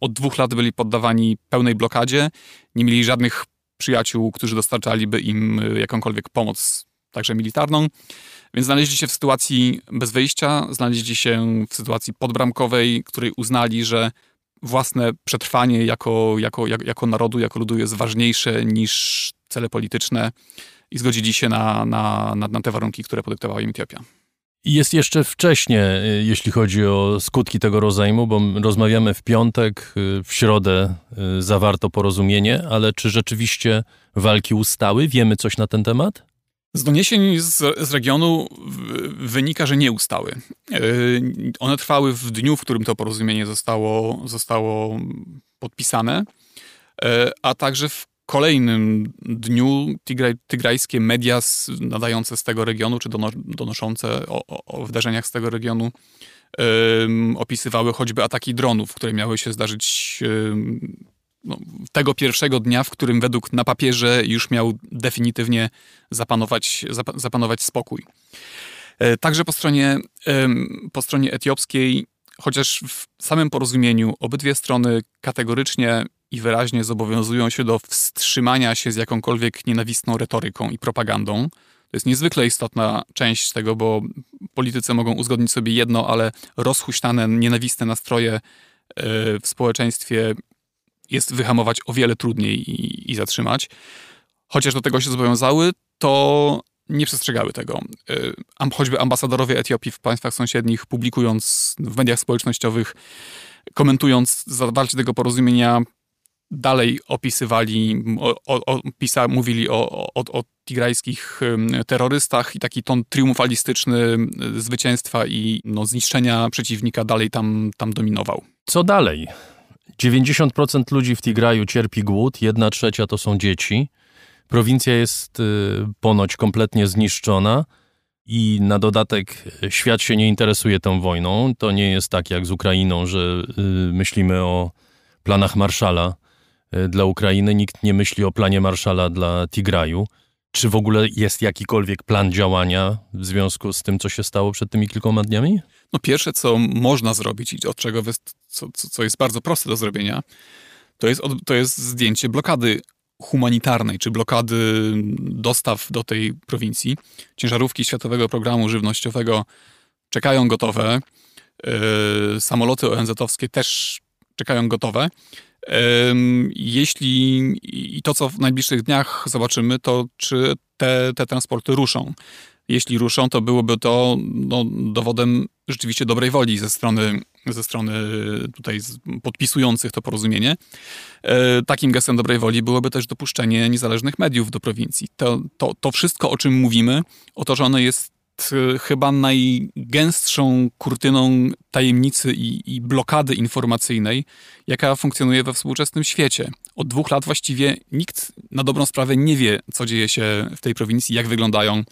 od dwóch lat byli poddawani pełnej blokadzie, nie mieli żadnych przyjaciół, którzy dostarczaliby im e, jakąkolwiek pomoc, także militarną. Więc znaleźli się w sytuacji bez wyjścia, znaleźli się w sytuacji podbramkowej, której uznali, że własne przetrwanie jako, jako, jak- jako narodu, jako ludu jest ważniejsze niż cele polityczne i zgodzili się na, na, na, na te warunki, które podyktowała im Etiopia. Jest jeszcze wcześnie, y, jeśli chodzi o skutki tego rozejmu, bo rozmawiamy w piątek, y, w środę y, zawarto porozumienie, ale czy rzeczywiście walki ustały? Wiemy coś na ten temat? Z doniesień z, z regionu wynika, że nie ustały. Yy, One trwały w dniu, w którym to porozumienie zostało, zostało podpisane, yy, a także w kolejnym dniu tigraj, tygrajskie media nadające z tego regionu, czy dono, donoszące o, o, wydarzeniach z tego regionu, ym, opisywały choćby ataki dronów, które miały się zdarzyć no, tego pierwszego dnia, w którym według na papierze już miał definitywnie zapanować, zapa- zapanować spokój. E, Także po stronie, po stronie etiopskiej, chociaż w samym porozumieniu obydwie strony kategorycznie i wyraźnie zobowiązują się do wstrzymania się z jakąkolwiek nienawistną retoryką i propagandą. To jest niezwykle istotna część tego, bo politycy mogą uzgodnić sobie jedno, ale rozhuśtane, nienawistne nastroje e, w społeczeństwie jest wyhamować o wiele trudniej i, i zatrzymać. Chociaż do tego się zobowiązały, to nie przestrzegały tego. Am- Choćby ambasadorowie Etiopii w państwach sąsiednich, publikując w mediach społecznościowych, komentując zawarcie tego porozumienia, dalej opisywali, o, o, pisa, mówili o, o, o tigrajskich terrorystach i taki ton triumfalistyczny y, zwycięstwa i no, zniszczenia przeciwnika dalej tam, tam dominował. Co dalej? 90% ludzi w Tigraju cierpi głód, jedna trzecia to są dzieci. Prowincja jest y, ponoć kompletnie zniszczona i na dodatek y, świat się nie interesuje tą wojną. To nie jest tak jak z Ukrainą, że y, myślimy o planach Marszala dla Ukrainy. Nikt nie myśli o planie Marszala dla Tigraju. Czy w ogóle jest jakikolwiek plan działania w związku z tym, co się stało przed tymi kilkoma dniami? No pierwsze, co można zrobić i od czego, wyst- co, co, jest bardzo proste do zrobienia, to jest, to jest zdjęcie blokady humanitarnej, czy blokady dostaw do tej prowincji. Ciężarówki Światowego Programu Żywnościowego czekają gotowe. Yy, samoloty ONZ-owskie też czekają gotowe. Jeśli i to, co w najbliższych dniach zobaczymy, to czy te, te transporty ruszą. jeśli ruszą, to byłoby to no, dowodem rzeczywiście dobrej woli ze strony, ze strony tutaj podpisujących to porozumienie. E, takim gestem dobrej woli byłoby też dopuszczenie niezależnych mediów do prowincji. To, to, to wszystko, o czym mówimy, o to, że ono Y, chyba najgęstszą kurtyną tajemnicy i, i, blokady informacyjnej, jaka funkcjonuje we współczesnym świecie. Od dwóch lat właściwie nikt na dobrą sprawę nie wie, co dzieje się w tej prowincji, jak wyglądają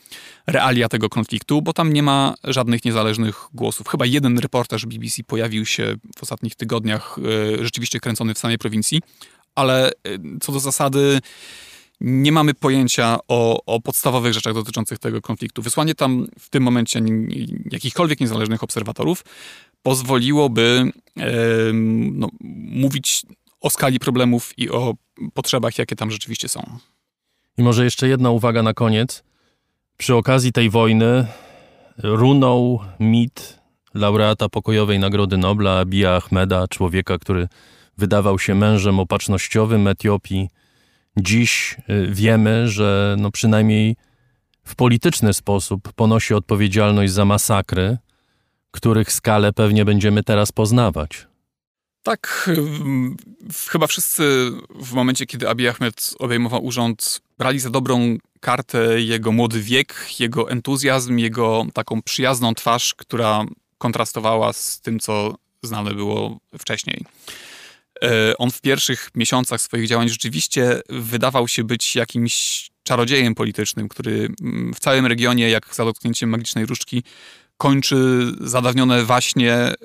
realia tego konfliktu, bo tam nie ma żadnych niezależnych głosów. Chyba jeden reportaż BBC pojawił się w ostatnich tygodniach, y, rzeczywiście kręcony w samej prowincji, ale y, co do zasady nie mamy pojęcia o, o, podstawowych rzeczach dotyczących tego konfliktu. Wysłanie tam w tym momencie jakichkolwiek niezależnych obserwatorów pozwoliłoby e, no, mówić o skali problemów i o potrzebach, jakie tam rzeczywiście są. I może jeszcze jedna uwaga na koniec. Przy okazji tej wojny runął mit laureata pokojowej Nagrody Nobla Abiya Ahmeda, człowieka, który wydawał się mężem opatrznościowym Etiopii, Dziś y, wiemy, że no przynajmniej w polityczny sposób ponosi odpowiedzialność za masakry, których skalę pewnie będziemy teraz poznawać. Tak, chyba wszyscy w momencie, kiedy Abiy Ahmed obejmował urząd, brali za dobrą kartę jego młody wiek, jego entuzjazm, jego taką przyjazną twarz, która kontrastowała z tym, co znane było wcześniej. E, on w pierwszych miesiącach swoich działań rzeczywiście wydawał się być jakimś czarodziejem politycznym, który mm, w całym regionie, jak za dotknięciem magicznej różdżki, kończy zadawnione waśnie, e,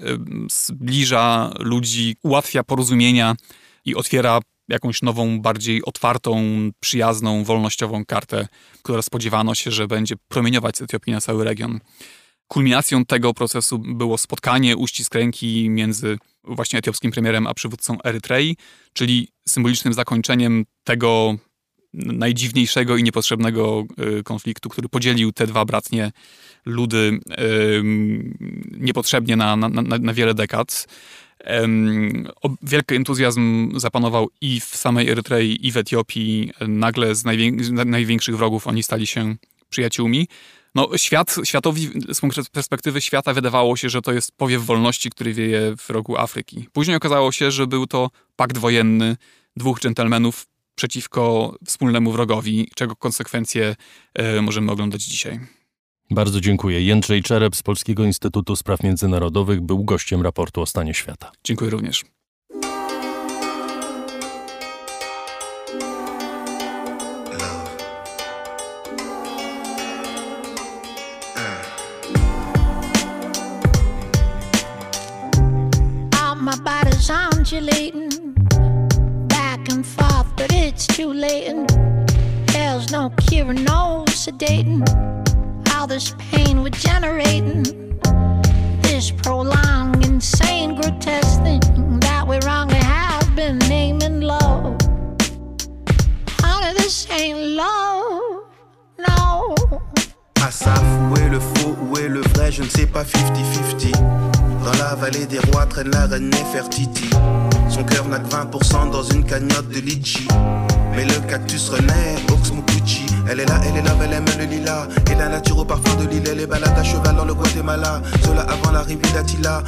zbliża ludzi, ułatwia porozumienia i otwiera jakąś nową, bardziej otwartą, przyjazną, wolnościową kartę, która spodziewano się, że będzie promieniować z Etiopii na cały region. Kulminacją tego procesu było spotkanie, uścisk ręki między właśnie etiopskim premierem a przywódcą Erytrei, czyli symbolicznym zakończeniem tego najdziwniejszego i niepotrzebnego y, konfliktu, który podzielił te dwa bratnie ludy niepotrzebnie na, na, na, na wiele dekad. Wielki entuzjazm zapanował i w samej Erytrei, i w Etiopii. Nagle z największych wrogów oni stali się przyjaciółmi no, świat, światowi, z perspektywy świata wydawało się, że to jest powiew wolności, który wieje w rogu Afryki. Później okazało się, że był to pakt wojenny dwóch dżentelmenów przeciwko wspólnemu wrogowi, czego konsekwencje e, możemy oglądać dzisiaj. Bardzo dziękuję. Jędrzej Czerep z Polskiego Instytutu Spraw Międzynarodowych był gościem raportu o stanie świata. Dziękuję również. Back and forth, but it's too late. And there's no cure, no sedating. All this pain we're generating, this prolonged, insane, grotesque thing that we wrongly have been naming love. Honey, this ain't love, no. Asaf, où est le faux, où est le vrai, je ne sais pas 50-50. Dans la vallée des rois traîne la reine Nefertiti. Son cœur n'a que 20% dans une cagnotte de litchi. Mais le cactus renaît, Box Mukuchi. Elle est là, elle est là, elle aime le lilas. Et la nature au parfum de l'île, elle est balade à cheval dans le Guatemala. Cela avant l'arrivée d'Attila.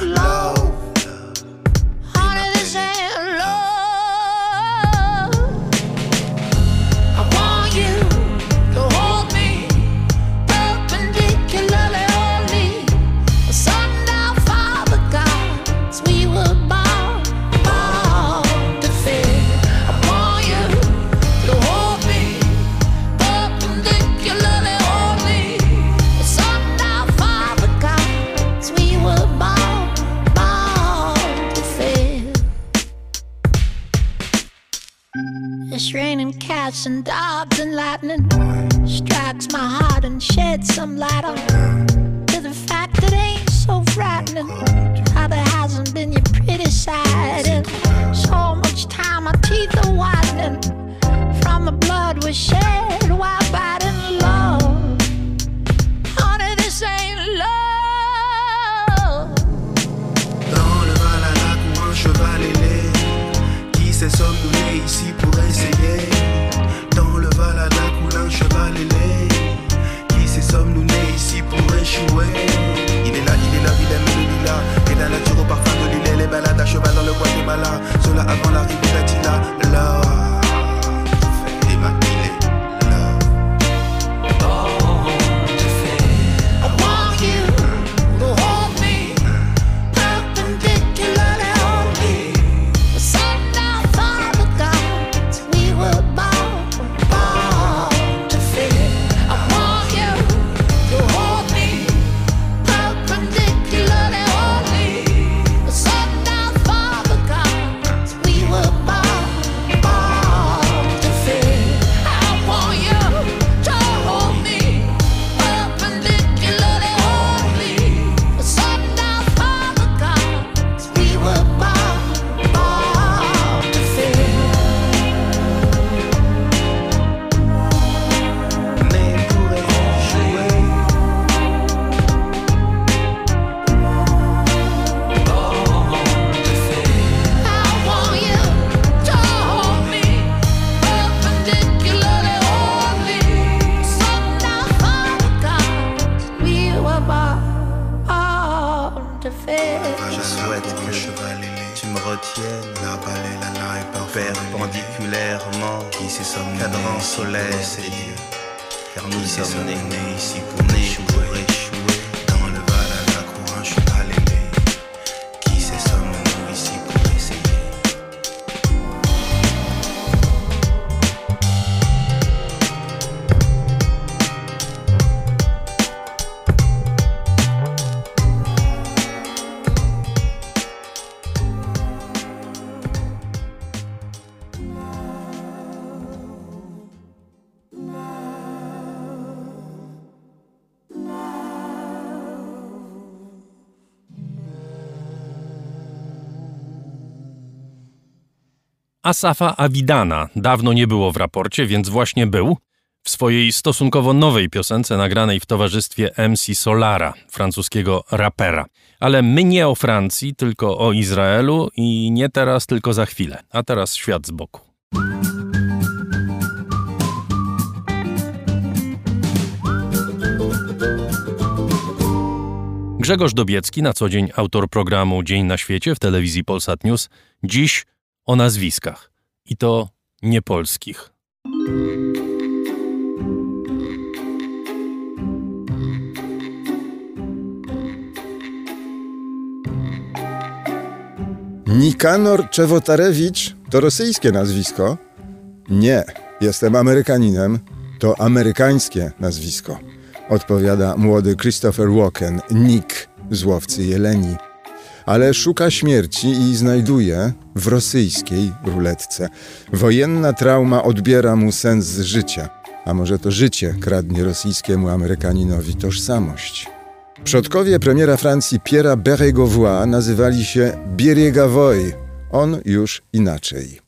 Love. and dogs and lightning strikes my heart and sheds some light on to the fact that ain't so frightening. How there hasn't been your pretty side, and so much time my teeth are whitening from the blood we shed while fighting love. Honey, this ain't love. Dans le Valhalla court un cheval ailé qui sait sommes-nous ici balade à cheval dans le Guatemala. Cela avant l'arrivée d'Attila. Perpendiculairement. Qui c'est son cadran soleil, c'est Dieu. Car nous sommes nés ici pour échouer. Asafa Avidana dawno nie było w raporcie, więc właśnie był w swojej stosunkowo nowej piosence nagranej w towarzystwie MC Solara, francuskiego rapera. Ale my nie o Francji, tylko o Izraelu i nie teraz, tylko za chwilę. A teraz świat z boku. Grzegorz Dobiecki, na co dzień autor programu Dzień na świecie w telewizji Polsat News, dziś o nazwiskach. I to niepolskich. Nikanor Czewotarewicz to rosyjskie nazwisko? Nie, jestem Amerykaninem. To amerykańskie nazwisko. Odpowiada młody Christopher Walken, Nick z łowcy Jeleni. Ale szuka śmierci i znajduje w rosyjskiej ruletce. Wojenna trauma odbiera mu sens życia. A może to życie kradnie rosyjskiemu Amerykaninowi tożsamość. Przodkowie premiera Francji Pierre'a Bérégovoy nazywali się Bieriegowoy. On już inaczej.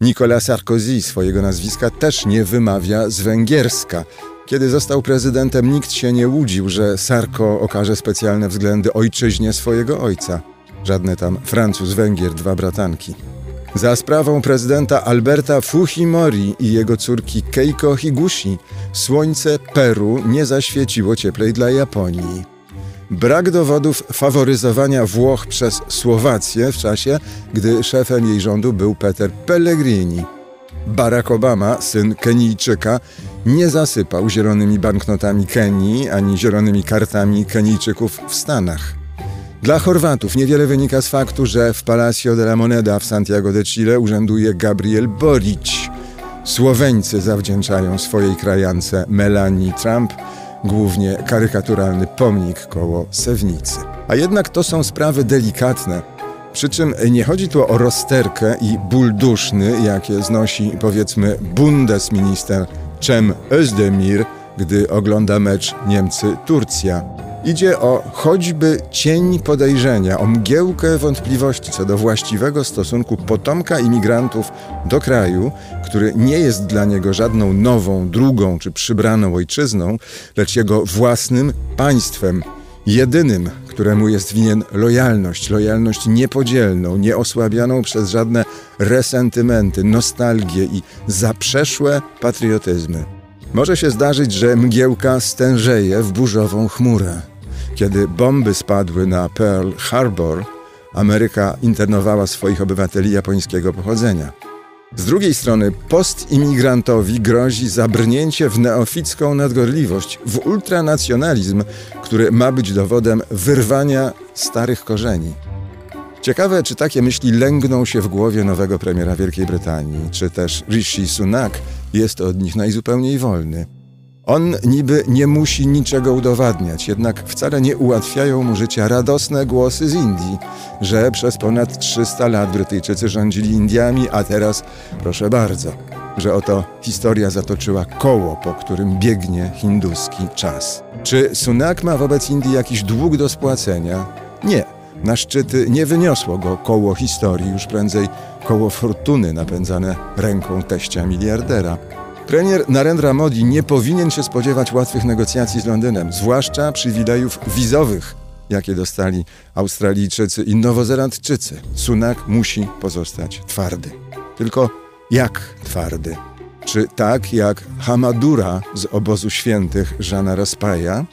Nicolas Sarkozy swojego nazwiska też nie wymawia z węgierska. Kiedy został prezydentem, nikt się nie łudził, że Sarko okaże specjalne względy ojczyźnie swojego ojca. Żadne tam Francuz, Węgier, dwa bratanki. Za sprawą prezydenta Alberta Fujimori i jego córki Keiko Higuchi słońce Peru nie zaświeciło cieplej dla Japonii. Brak dowodów faworyzowania Włoch przez Słowację w czasie, gdy szefem jej rządu był Peter Pellegrini. Barack Obama, syn Kenijczyka, nie zasypał zielonymi banknotami Kenii ani zielonymi kartami Kenijczyków w Stanach. Dla Chorwatów niewiele wynika z faktu, że w Palacio de la Moneda w Santiago de Chile urzęduje Gabriel Boric. Słoweńcy zawdzięczają swojej krajance Melanie Trump głównie karykaturalny pomnik koło Sewnicy. A jednak to są sprawy delikatne. Przy czym nie chodzi tu o rozterkę i ból duszny, jakie znosi powiedzmy bundesminister Cem Özdemir, gdy ogląda mecz Niemcy-Turcja. Idzie o choćby cień podejrzenia, o mgiełkę wątpliwości co do właściwego stosunku potomka imigrantów do kraju, który nie jest dla niego żadną nową, drugą czy przybraną ojczyzną, lecz jego własnym państwem, jedynym, któremu jest winien lojalność, lojalność niepodzielną, nieosłabianą przez żadne resentymenty, nostalgie i zaprzeszłe patriotyzmy. Może się zdarzyć, że mgiełka stężeje w burzową chmurę. Kiedy bomby spadły na Pearl Harbor, Ameryka internowała swoich obywateli japońskiego pochodzenia. Z drugiej strony postimigrantowi grozi zabrnięcie w neoficką nadgorliwość, w ultranacjonalizm, który ma być dowodem wyrwania starych korzeni. Ciekawe, czy takie myśli lęgną się w głowie nowego premiera Wielkiej Brytanii, czy też Rishi Sunak jest od nich najzupełniej wolny. On niby nie musi niczego udowadniać, jednak wcale nie ułatwiają mu życia radosne głosy z Indii, że przez ponad 300 lat Brytyjczycy rządzili Indiami, a teraz, proszę bardzo, że oto historia zatoczyła koło, po którym biegnie hinduski czas. Czy Sunak ma wobec Indii jakiś dług do spłacenia? Nie. Na szczyty nie wyniosło go koło historii, już prędzej koło fortuny napędzane ręką teścia miliardera. Premier Narendra Modi nie powinien się spodziewać łatwych negocjacji z Londynem, zwłaszcza przywilejów wizowych, jakie dostali Australijczycy i Nowozelandczycy. Sunak musi pozostać twardy. Tylko jak twardy? Czy tak jak Hamadura z obozu świętych Żana Raspaja?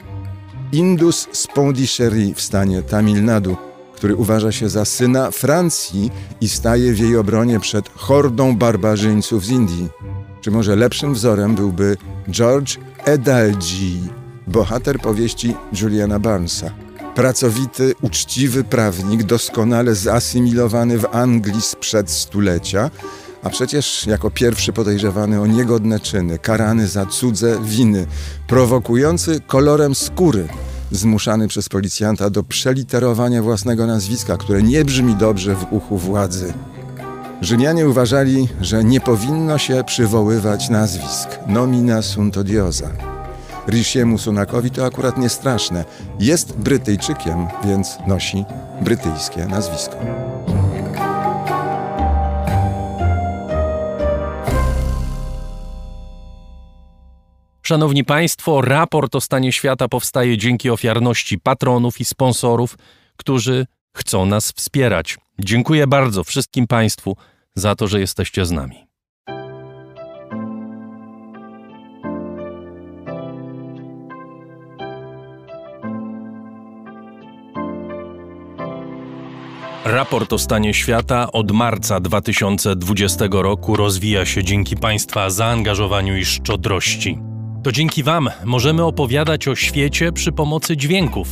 Indus z Pondicherry w stanie Tamil Nadu który uważa się za syna Francji i staje w jej obronie przed hordą barbarzyńców z Indii. Czy może lepszym wzorem byłby George Edalji, bohater powieści Juliana Barnesa. Pracowity, uczciwy prawnik, doskonale zasymilowany w Anglii sprzed stulecia, a przecież jako pierwszy podejrzewany o niegodne czyny, karany za cudze winy, prowokujący kolorem skóry, zmuszany przez policjanta do przeliterowania własnego nazwiska, które nie brzmi dobrze w uchu władzy. Rzymianie uważali, że nie powinno się przywoływać nazwisk nomina sunt odiosa. Rishiemu Sunakowi to akurat nie straszne. Jest Brytyjczykiem, więc nosi brytyjskie nazwisko. Szanowni Państwo, raport o stanie świata powstaje dzięki ofiarności patronów i sponsorów, którzy chcą nas wspierać. Dziękuję bardzo wszystkim Państwu za to, że jesteście z nami. Raport o stanie świata od marca 2020 roku rozwija się dzięki Państwa zaangażowaniu i szczodrości. To dzięki Wam możemy opowiadać o świecie przy pomocy dźwięków.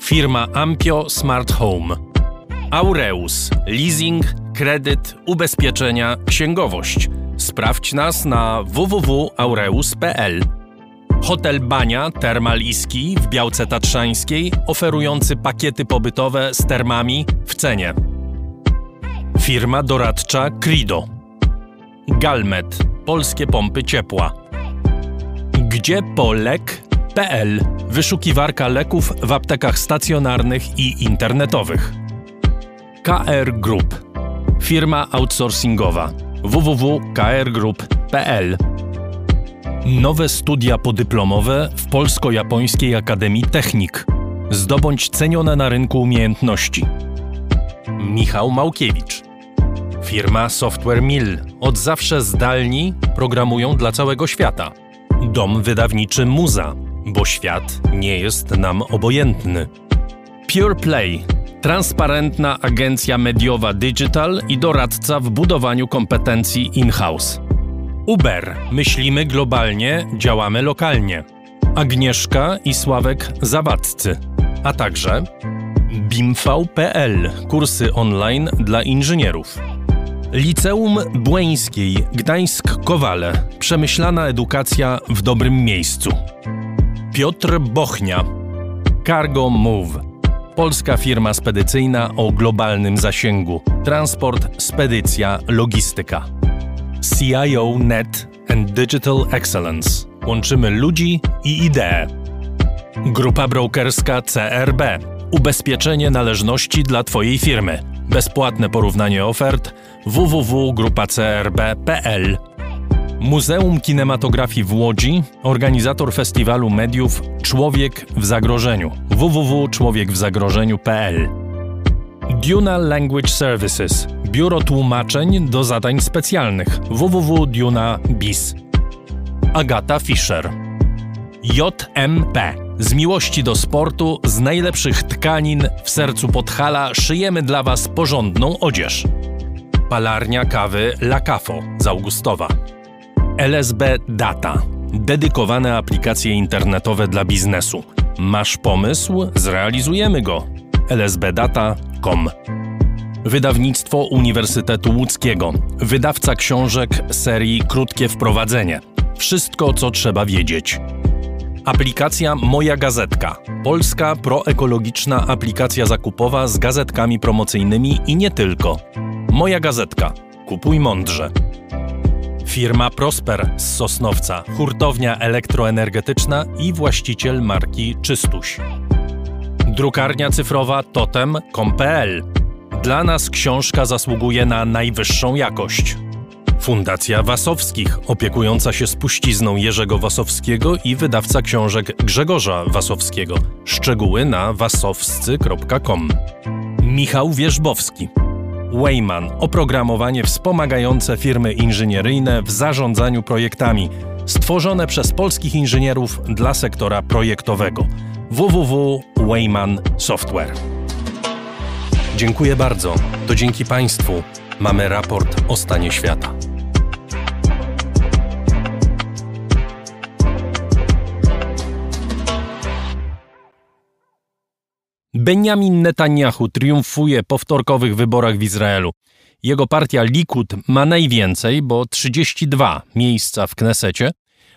firma Ampio Smart Home, Aureus, leasing, kredyt, ubezpieczenia, księgowość. Sprawdź nas na www.aureus.pl. Hotel Bania Termal Iski w Białce Tatrzańskiej, oferujący pakiety pobytowe z termami w cenie. Firma doradcza Crido. Galmet Polskie Pompy Ciepła. Gdzie polek.pl Wyszukiwarka leków w aptekach stacjonarnych i internetowych. KR Group Firma outsourcingowa www.krgroup.pl Nowe studia podyplomowe w Polsko-Japońskiej Akademii Technik. Zdobądź cenione na rynku umiejętności. Michał Małkiewicz. Firma Software Mill. Od zawsze zdalni programują dla całego świata. Dom wydawniczy Muza, bo świat nie jest nam obojętny. Pure Play. Transparentna agencja mediowa digital i doradca w budowaniu kompetencji in-house. Uber. Myślimy globalnie, działamy lokalnie. Agnieszka i Sławek Zawadzcy. A także BIMV.pl. Kursy online dla inżynierów. Liceum Błeńskiej Gdańsk-Kowale. Przemyślana edukacja w dobrym miejscu. Piotr Bochnia. Cargo Move. Polska firma spedycyjna o globalnym zasięgu. Transport, spedycja, logistyka. CIO Net and Digital Excellence. Łączymy ludzi i idee. Grupa brokerska CRB. Ubezpieczenie należności dla Twojej firmy. Bezpłatne porównanie ofert www.grupacrb.pl Muzeum Kinematografii w Łodzi, organizator festiwalu mediów Człowiek w zagrożeniu. www.człowiekwzagrożeniu.pl Duna Language Services Biuro tłumaczeń do zadań specjalnych. www.duna.biz Agata Fischer. JMP z miłości do sportu, z najlepszych tkanin w sercu Podhala szyjemy dla Was porządną odzież. Palarnia kawy La Cafo z Augustowa. LSB Data. Dedykowane aplikacje internetowe dla biznesu. Masz pomysł? Zrealizujemy go. lsbdata.com Wydawnictwo Uniwersytetu Łódzkiego. Wydawca książek serii Krótkie Wprowadzenie. Wszystko, co trzeba wiedzieć. Aplikacja Moja Gazetka. Polska proekologiczna aplikacja zakupowa z gazetkami promocyjnymi i nie tylko. Moja Gazetka. Kupuj mądrze. Firma Prosper z Sosnowca, hurtownia elektroenergetyczna i właściciel marki Czystuś. Drukarnia cyfrowa totem.com.pl. Dla nas książka zasługuje na najwyższą jakość. Fundacja Wasowskich, opiekująca się spuścizną Jerzego Wasowskiego i wydawca książek Grzegorza Wasowskiego. Szczegóły na wasowscy.com. Michał Wierzbowski. Wayman oprogramowanie wspomagające firmy inżynieryjne w zarządzaniu projektami, stworzone przez polskich inżynierów dla sektora projektowego. www.wayman Software. Dziękuję bardzo. To dzięki Państwu mamy raport o stanie świata. Benjamin Netanyahu triumfuje po wtorkowych wyborach w Izraelu. Jego partia Likud ma najwięcej, bo 32 miejsca w Knesecie,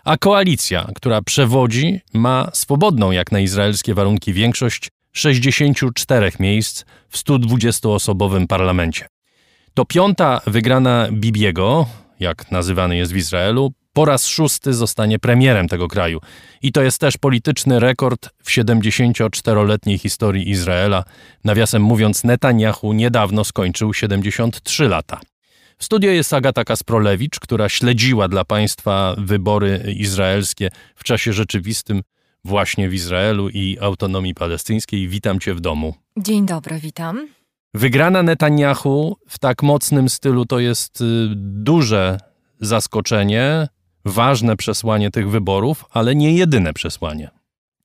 a koalicja, która przewodzi, ma swobodną jak na izraelskie warunki większość 64 miejsc w 120-osobowym parlamencie. To piąta wygrana Bibiego, jak nazywany jest w Izraelu, po raz szósty zostanie premierem tego kraju. I to jest też polityczny rekord w 74-letniej historii Izraela. Nawiasem mówiąc, Netanyahu niedawno skończył 73 lata. W studio jest Agata Kasprolewicz, która śledziła dla państwa wybory izraelskie w czasie rzeczywistym właśnie w Izraelu i autonomii palestyńskiej. Witam cię w domu. Dzień dobry, witam. Wygrana Netanyahu w tak mocnym stylu to jest y, duże zaskoczenie, ważne przesłanie tych wyborów, ale nie jedyne przesłanie.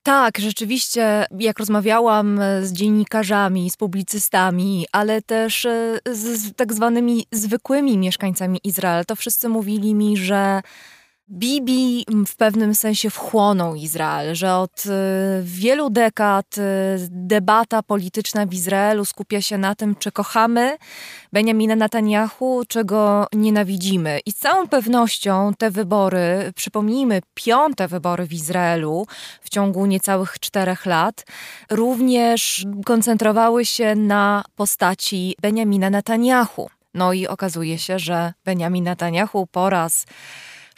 Tak, rzeczywiście, jak rozmawiałam z dziennikarzami, z publicystami, ale też e, z, z tak zwanymi zwykłymi mieszkańcami Izraela, to wszyscy mówili mi, że Bibi w pewnym sensie wchłonął Izrael, że od y, wielu dekad y, debata polityczna w Izraelu skupia się na tym, czy kochamy Benjamina Netanyahu, czy go nienawidzimy. I z całą pewnością te wybory, przypomnijmy, piąte wybory w Izraelu w ciągu niecałych czterech lat, również koncentrowały się na postaci Benjamina Netanyahu. No i okazuje się, że Benjamin Netanyahu po raz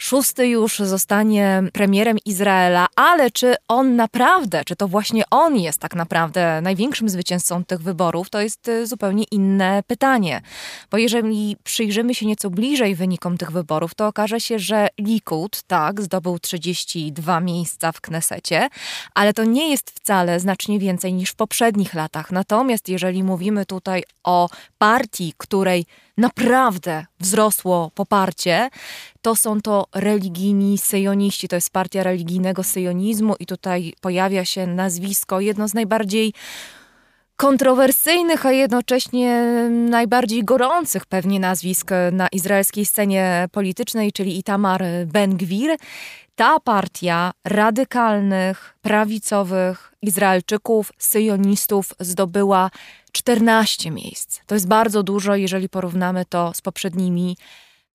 szósty już zostanie premierem Izraela, ale czy on naprawdę, czy to właśnie on jest tak naprawdę największym zwycięzcą tych wyborów, to jest y, zupełnie inne pytanie. Bo jeżeli przyjrzymy się nieco bliżej wynikom tych wyborów, to okaże się, że Likud, tak, zdobył 32 miejsca w Knesecie, ale to nie jest wcale znacznie więcej niż w poprzednich latach. Natomiast jeżeli mówimy tutaj o partii, której naprawdę wzrosło poparcie, to są to religijni syjoniści. To jest partia religijnego syjonizmu i tutaj pojawia się nazwisko, jedno z najbardziej kontrowersyjnych, a jednocześnie najbardziej gorących pewnie nazwisk na izraelskiej scenie politycznej, czyli Itamar Ben-Gwir. Ta partia radykalnych, prawicowych Izraelczyków, syjonistów zdobyła 14 miejsc. To jest bardzo dużo, jeżeli porównamy to z poprzednimi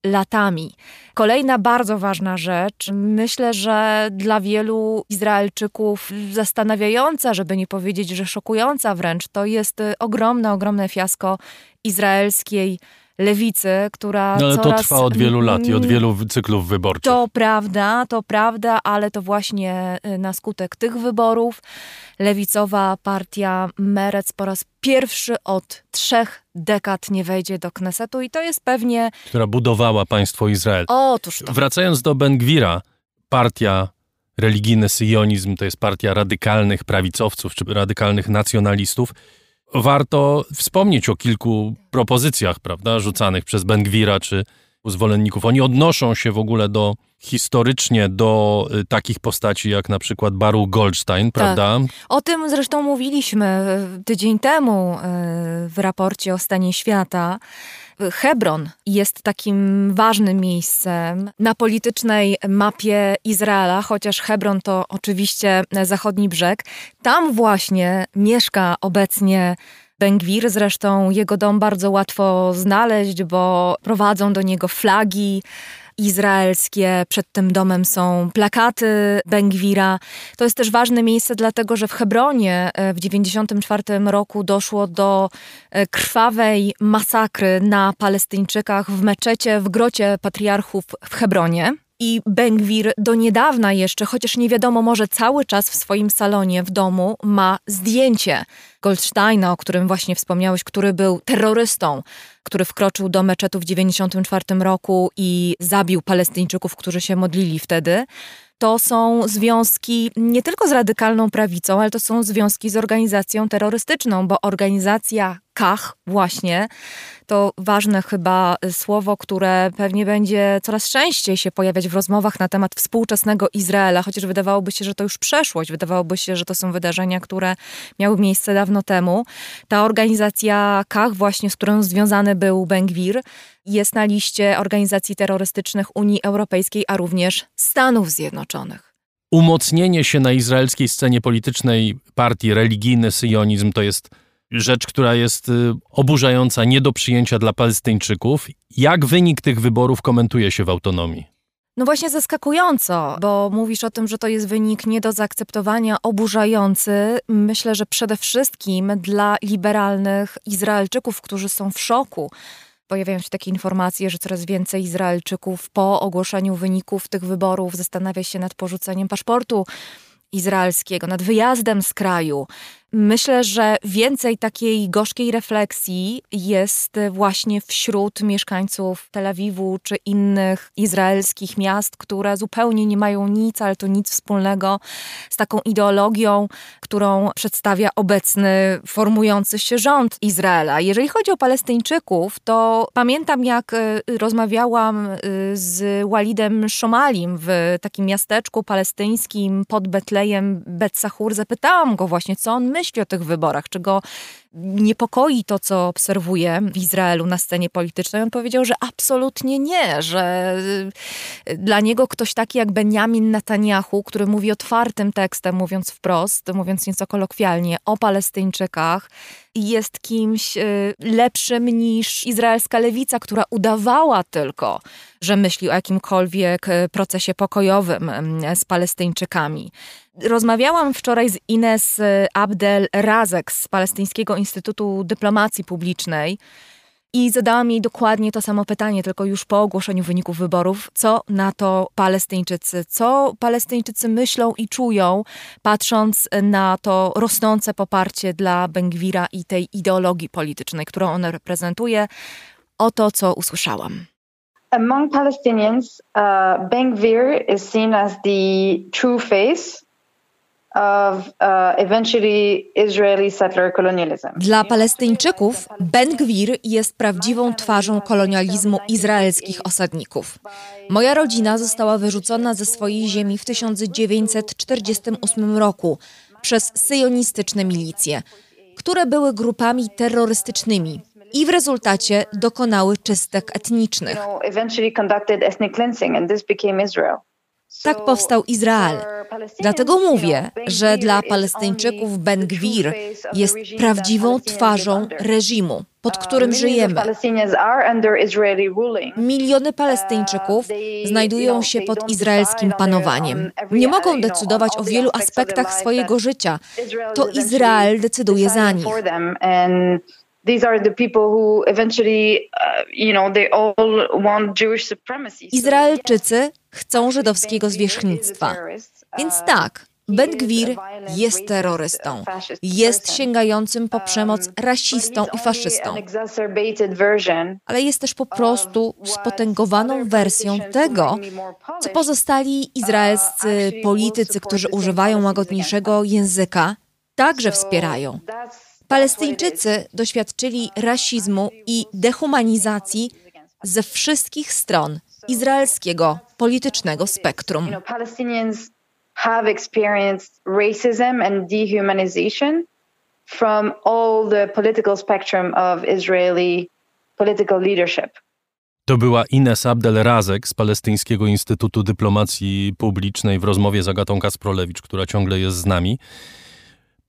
latami. Kolejna bardzo ważna rzecz, myślę, że dla wielu Izraelczyków zastanawiająca, żeby nie powiedzieć, że szokująca wręcz, to jest ogromne, ogromne fiasko izraelskiej lewicy, która. No ale coraz... to trwa od wielu lat i od wielu cyklów wyborczych. To prawda, to prawda, ale to właśnie y, na skutek tych wyborów lewicowa partia Merec po raz pierwszy od trzech dekad nie wejdzie do Knesetu i to jest pewnie. Która budowała państwo Izrael. Otóż to. Wracając do Ben-Gwira, partia religijny syjonizm to jest partia radykalnych prawicowców czy radykalnych nacjonalistów warto wspomnieć o kilku propozycjach, prawda, rzucanych przez Bengwira czy zwolenników. Oni odnoszą się w ogóle do historycznie do y, takich postaci jak na przykład Baruch Goldstein, tak. prawda? O tym zresztą mówiliśmy y, tydzień temu y, w raporcie o stanie świata. Hebron jest takim ważnym miejscem na politycznej mapie Izraela, chociaż Hebron to oczywiście zachodni brzeg. Tam właśnie mieszka obecnie Bengwir. Zresztą jego dom bardzo łatwo znaleźć, bo prowadzą do niego flagi izraelskie. Przed tym domem są plakaty Bengwira. To jest też ważne miejsce, dlatego że w Hebronie e, w 1994 roku doszło do e, krwawej masakry na Palestyńczykach w meczecie w grocie patriarchów w Hebronie. I Bengwir do niedawna jeszcze, chociaż nie wiadomo, może cały czas w swoim salonie w domu ma zdjęcie Goldsteina, o którym właśnie wspomniałeś, który był terrorystą, który wkroczył do meczetu w 1994 roku i zabił Palestyńczyków, którzy się modlili wtedy. To są związki nie tylko z radykalną prawicą, ale to są związki z organizacją terrorystyczną, bo organizacja KAH właśnie to ważne chyba słowo, które pewnie będzie coraz częściej się pojawiać w rozmowach na temat współczesnego Izraela, chociaż wydawałoby się, że to już przeszłość, wydawałoby się, że to są wydarzenia, które miały miejsce dawno temu. Ta organizacja KAH właśnie, z którą związany był Bengwir, jest na liście organizacji terrorystycznych Unii Europejskiej, a również Stanów Zjednoczonych. Umocnienie się na izraelskiej scenie politycznej partii religijny syjonizm to jest rzecz, która jest y, oburzająca, nie do przyjęcia dla Palestyńczyków. Jak wynik tych wyborów komentuje się w autonomii? No właśnie zaskakująco, bo mówisz o tym, że to jest wynik nie do zaakceptowania, oburzający. Myślę, że przede wszystkim dla liberalnych Izraelczyków, którzy są w szoku. Pojawiają się takie informacje, że coraz więcej Izraelczyków po ogłoszeniu wyników tych wyborów zastanawia się nad porzuceniem paszportu izraelskiego, nad wyjazdem z kraju. Myślę, że więcej takiej gorzkiej refleksji jest właśnie wśród mieszkańców Tel Awiwu czy innych izraelskich miast, które zupełnie nie mają nic, ale to nic wspólnego z taką ideologią, którą przedstawia obecny formujący się rząd Izraela. Jeżeli chodzi o Palestyńczyków, to pamiętam jak y, rozmawiałam y, z Walidem Szomalim w takim miasteczku palestyńskim pod Betlejem Bet Sahur. Zapytałam go właśnie, co on myśli o tych wyborach, czy go niepokoi to, co obserwuje w Izraelu na scenie politycznej. On powiedział, że absolutnie nie, że y, dla niego ktoś taki jak Benjamin Netanyahu, który mówi otwartym tekstem, mówiąc wprost, mówiąc nieco kolokwialnie, o Palestyńczykach, jest kimś y, lepszym niż izraelska lewica, która udawała tylko, że myśli o jakimkolwiek y, procesie pokojowym z Palestyńczykami. Rozmawiałam wczoraj z Ines Abdel Razek z Palestyńskiego Instytutu Dyplomacji Publicznej i zadałam jej dokładnie to samo pytanie, tylko już po ogłoszeniu wyników wyborów. Co na to Palestyńczycy? Co Palestyńczycy myślą i czują, patrząc na to rosnące poparcie dla Bengwira i tej ideologii politycznej, którą on reprezentuje? Oto, co usłyszałam. Among Palestinians, uh, is seen as the true face of uh, eventually Israeli settler colonialism. Dla Palestyńczyków Ben Gwir jest prawdziwą twarzą kolonializmu izraelskich osadników. Moja rodzina została wyrzucona ze swojej ziemi w 1948 roku przez syjonistyczne milicje, które były grupami terrorystycznymi i w rezultacie dokonały czystek etnicznych. Tak powstał Izrael. Dlatego mówię, że dla Palestyńczyków Ben Gwir jest prawdziwą twarzą reżimu, pod którym żyjemy. Miliony Palestyńczyków znajdują się pod izraelskim panowaniem. Nie mogą decydować o wielu aspektach swojego życia. To Izrael decyduje za nich uh. Izraelczycy chcą żydowskiego zwierzchnictwa. Więc tak, Ben Gwir jest terrorystą, jest sięgającym po przemoc rasistą i faszystą, ale jest też po prostu spotęgowaną wersją tego, co pozostali izraelscy politycy, którzy używają łagodniejszego języka, także wspierają. Palestyńczycy doświadczyli rasizmu i dehumanizacji ze wszystkich stron izraelskiego politycznego spektrum. Have experienced racism and dehumanization from all the political spectrum of Israeli political leadership. To była Ines Abdel-Razek z Palestyńskiego Instytutu Dyplomacji Publicznej w rozmowie z Agatą Kasprolewicz, która ciągle jest z nami.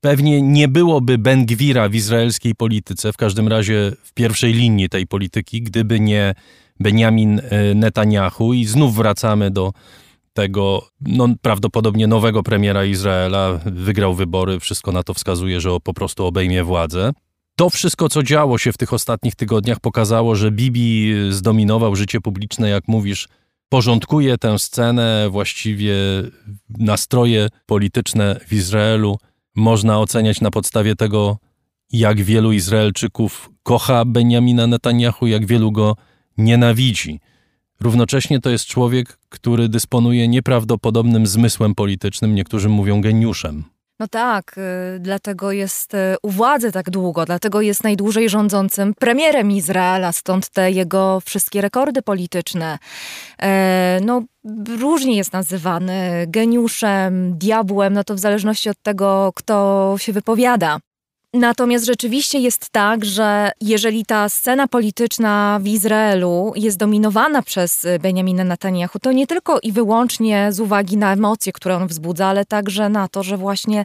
Pewnie nie byłoby Ben Gwira w izraelskiej polityce, w każdym razie w pierwszej linii tej polityki, gdyby nie Benjamin e, Netanyahu. I znów wracamy do tego no, prawdopodobnie nowego premiera Izraela. Wygrał wybory, wszystko na to wskazuje, że po prostu obejmie władzę. To wszystko, co działo się w tych ostatnich tygodniach, pokazało, że Bibi zdominował życie publiczne, jak mówisz, porządkuje tę scenę, właściwie nastroje polityczne w Izraelu można oceniać na podstawie tego, jak wielu Izraelczyków kocha Benjamina Netanyahu, jak wielu go nienawidzi. Równocześnie to jest człowiek, który dysponuje nieprawdopodobnym zmysłem politycznym, niektórzy mówią geniuszem. No tak, y, dlatego jest y, u władzy tak długo, dlatego jest najdłużej rządzącym premierem Izraela, stąd te jego wszystkie rekordy polityczne. E, no, różnie jest nazywany geniuszem, diabłem, no to w zależności od tego, kto się wypowiada. Natomiast rzeczywiście jest tak, że jeżeli ta scena polityczna w Izraelu jest dominowana przez Benjamina Netanyahu, to nie tylko i wyłącznie z uwagi na emocje, które on wzbudza, ale także na to, że właśnie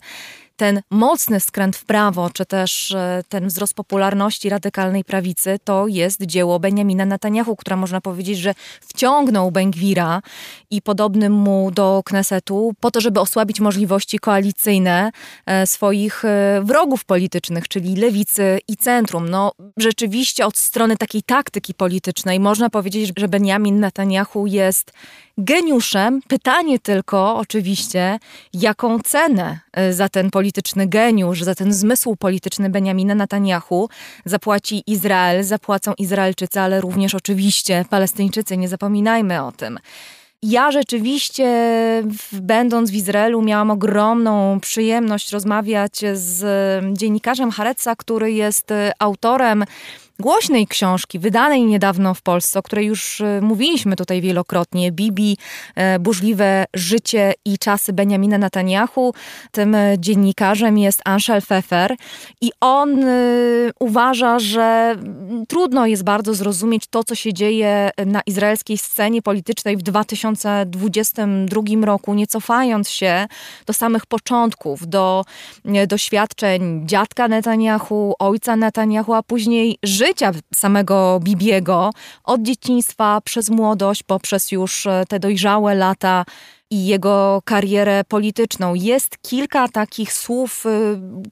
ten mocny skręt w prawo, czy też e, ten wzrost popularności radykalnej prawicy, to jest dzieło Benjamina Netanyahu, która można powiedzieć, że wciągnął Bengwira i podobnym mu do Knesetu po to, żeby osłabić możliwości koalicyjne e, swoich e, wrogów politycznych, czyli lewicy i centrum. No rzeczywiście od strony takiej taktyki politycznej można powiedzieć, że Benjamin Netanyahu jest geniuszem. Pytanie tylko oczywiście, jaką cenę e, za ten polityczny geniusz, za ten zmysł polityczny Benjamina Netanyahu zapłaci Izrael, zapłacą Izraelczycy, ale również oczywiście Palestyńczycy, nie zapominajmy o tym. Ja rzeczywiście, będąc w Izraelu, miałam ogromną przyjemność rozmawiać z dziennikarzem Hareca, który jest e, autorem głośnej książki, wydanej niedawno w Polsce, o której już e, mówiliśmy tutaj wielokrotnie, Bibi, e, burzliwe życie i czasy Benjamina Netanyahu. Tym e, dziennikarzem jest Anshel Pfeffer i on uważa, że trudno jest bardzo zrozumieć to, co się dzieje na izraelskiej scenie politycznej w 2022 roku, nie cofając się do samych początków, do doświadczeń dziadka Netanyahu, ojca Netanyahu, a później życia życia samego Bibiego od dzieciństwa przez młodość, poprzez już e, te dojrzałe lata i jego karierę polityczną. Jest kilka takich słów, e,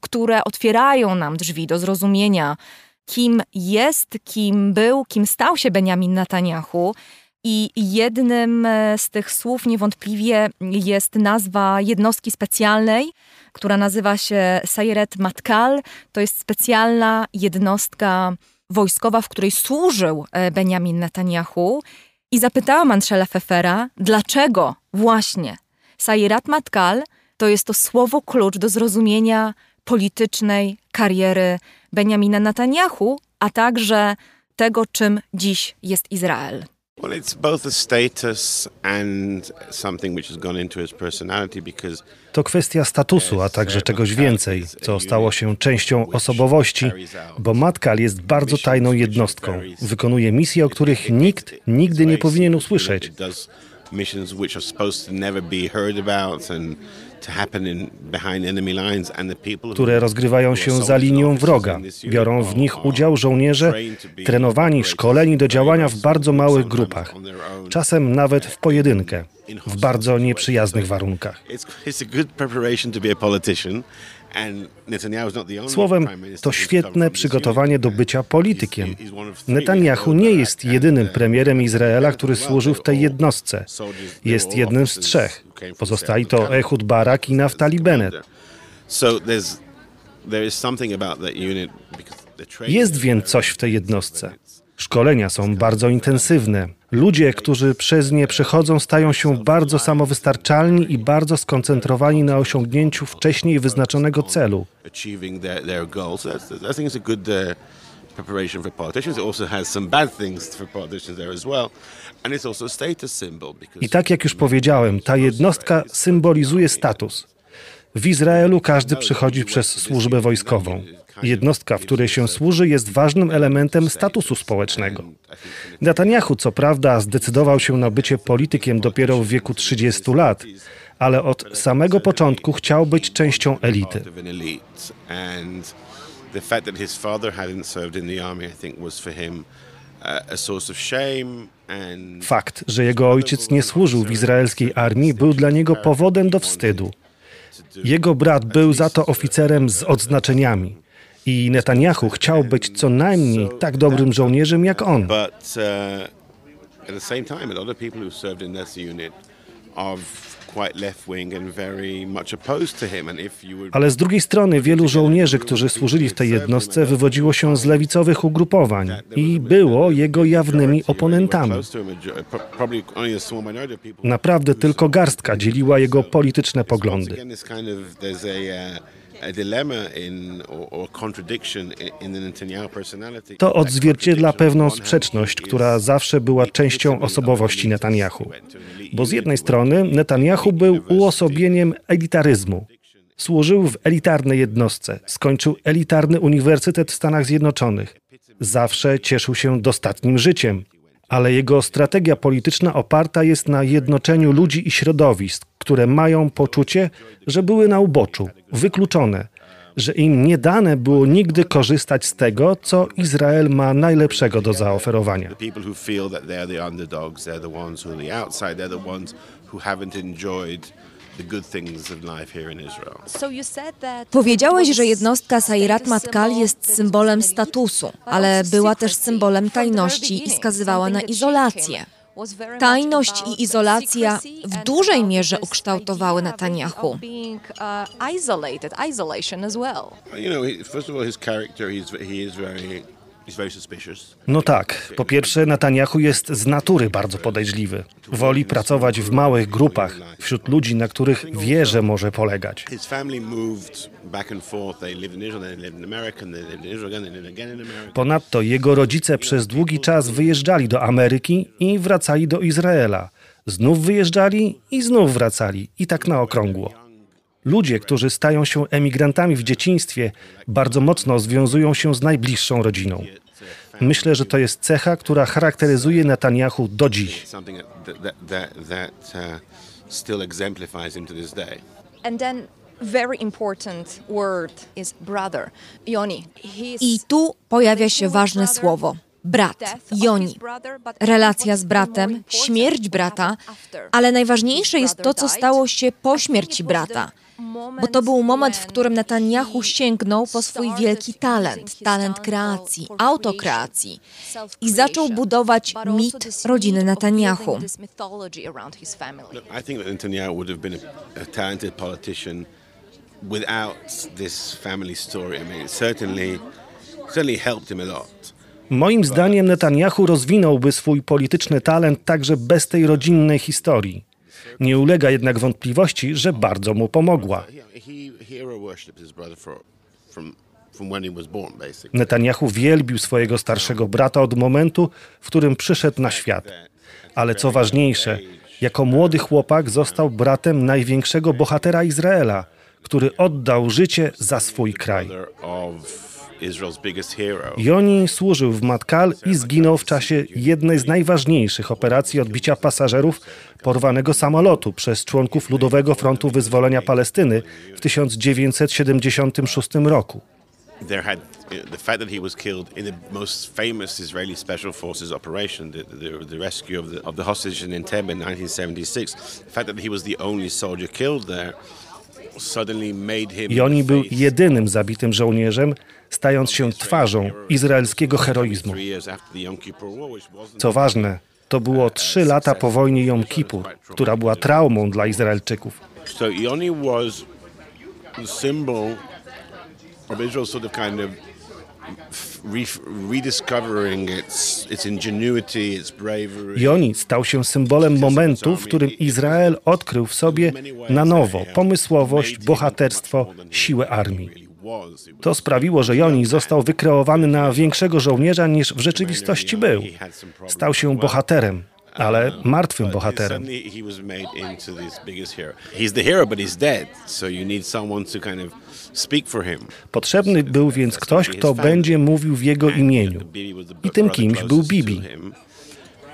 które otwierają nam drzwi do zrozumienia, kim jest, kim był, kim stał się Benjamin Netanyahu. I jednym e, z tych słów niewątpliwie jest nazwa jednostki specjalnej, która nazywa się Sayeret Matkal. To jest specjalna jednostka wojskowa, w której służył e, Benjamin Netanyahu i zapytałam Anshela Fefera, dlaczego właśnie Sayirat Matkal to jest to słowo klucz do zrozumienia politycznej kariery Benjamina Netanyahu, a także tego, czym dziś jest Izrael. Well, it's both a status and something which has gone into his personality because to kwestia statusu, a także czegoś więcej, co stało się częścią osobowości, bo Matkal jest bardzo tajną jednostką. Wykonuje misje, o których nikt nigdy nie powinien usłyszeć które rozgrywają się za linią wroga. Biorą w nich udział żołnierze trenowani, szkoleni do działania w bardzo małych grupach, czasem nawet w pojedynkę, w bardzo nieprzyjaznych warunkach. Słowem, to świetne przygotowanie do bycia politykiem. Netanyahu nie jest jedynym premierem Izraela, który służył w tej jednostce. Jest jednym z trzech. Pozostali to Ehud Barak i Naftali Bennett. Jest więc coś w tej jednostce. Szkolenia są bardzo intensywne. Ludzie, którzy przez nie przechodzą, stają się bardzo samowystarczalni i bardzo skoncentrowani na osiągnięciu wcześniej wyznaczonego celu. I tak jak już powiedziałem, ta jednostka symbolizuje status. W Izraelu każdy przychodzi przez służbę wojskową. Jednostka, w której się służy, jest ważnym elementem statusu społecznego. Netanyahu, co prawda, zdecydował się na bycie politykiem dopiero w wieku 30 lat, ale od samego początku chciał być częścią elity. Fakt, że jego ojciec nie służył w izraelskiej armii, był dla niego powodem do wstydu. Jego brat był za to oficerem z odznaczeniami. I Netanyahu chciał być co najmniej tak dobrym żołnierzem jak on. would... Ale z drugiej strony wielu żołnierzy, którzy służyli w tej jednostce, wywodziło się z lewicowych ugrupowań i było jego jawnymi oponentami. Naprawdę tylko garstka dzieliła jego polityczne poglądy. To odzwierciedla pewną sprzeczność, która zawsze była częścią osobowości Netanyahu. Bo z jednej strony Netanyahu był uosobieniem elitaryzmu. Służył w elitarnej jednostce, skończył elitarny uniwersytet w Stanach Zjednoczonych. Zawsze cieszył się dostatnim życiem, ale jego strategia polityczna oparta jest na jednoczeniu ludzi i środowisk, które mają poczucie, że były na uboczu, wykluczone, że im nie dane było nigdy korzystać z tego, co Izrael ma najlepszego do zaoferowania. Powiedziałeś, że jednostka Sairat Matkal jest symbolem statusu, ale była też symbolem tajności i skazywała na izolację. Tajność i izolacja w dużej mierze ukształtowały Netanyahu. You know, first of all, his character, he's, he is very no tak. Po pierwsze, Netanyahu jest z natury bardzo podejrzliwy. Woli pracować w małych grupach, wśród ludzi, na których wie, że może polegać. Ponadto jego rodzice przez długi czas wyjeżdżali do Ameryki i wracali do Izraela. Znów wyjeżdżali i znów wracali. I tak na okrągło. Ludzie, którzy stają się emigrantami w dzieciństwie, bardzo mocno związują się z najbliższą rodziną. Myślę, że to jest cecha, która charakteryzuje Netanyahu do dziś. I tu pojawia się ważne słowo brat, Joni. Relacja z bratem, śmierć brata, ale najważniejsze jest to, co stało się po śmierci brata. Bo to był moment, w którym Netanyahu sięgnął po swój wielki talent, talent kreacji, autokreacji i zaczął budować mit rodziny Netanyahu. without this family story. I mean, it certainly, certainly helped him a lot. Moim zdaniem Netanyahu rozwinąłby swój polityczny talent także bez tej rodzinnej historii. Nie ulega jednak wątpliwości, że bardzo mu pomogła. Netanyahu wielbił swojego starszego brata od momentu, w którym przyszedł na świat. Ale co ważniejsze, jako młody chłopak został bratem największego bohatera Izraela, który oddał życie za swój kraj. Joni służył w Matkal i zginął w czasie jednej z najważniejszych operacji odbicia pasażerów porwanego samolotu przez członków Ludowego Frontu Wyzwolenia Palestyny w 1976 roku. There had the fact that he was killed in the most famous Israeli special forces operation, the, the, the rescue of the, of the hostage in Entebbe in 1976. The fact that he was the only soldier killed there Joni był jedynym zabitym żołnierzem, stając się twarzą izraelskiego heroizmu. Co ważne, to było trzy lata po wojnie Jom Kippur, która była traumą dla Izraelczyków. Joni stał się symbolem momentu, w którym Izrael odkrył w sobie na nowo pomysłowość, bohaterstwo, siłę armii. To sprawiło, że Joni został wykreowany na większego żołnierza niż w rzeczywistości był. Stał się bohaterem, ale martwym bohaterem. Potrzebny był więc ktoś, kto będzie mówił w jego imieniu. I tym kimś był Bibi.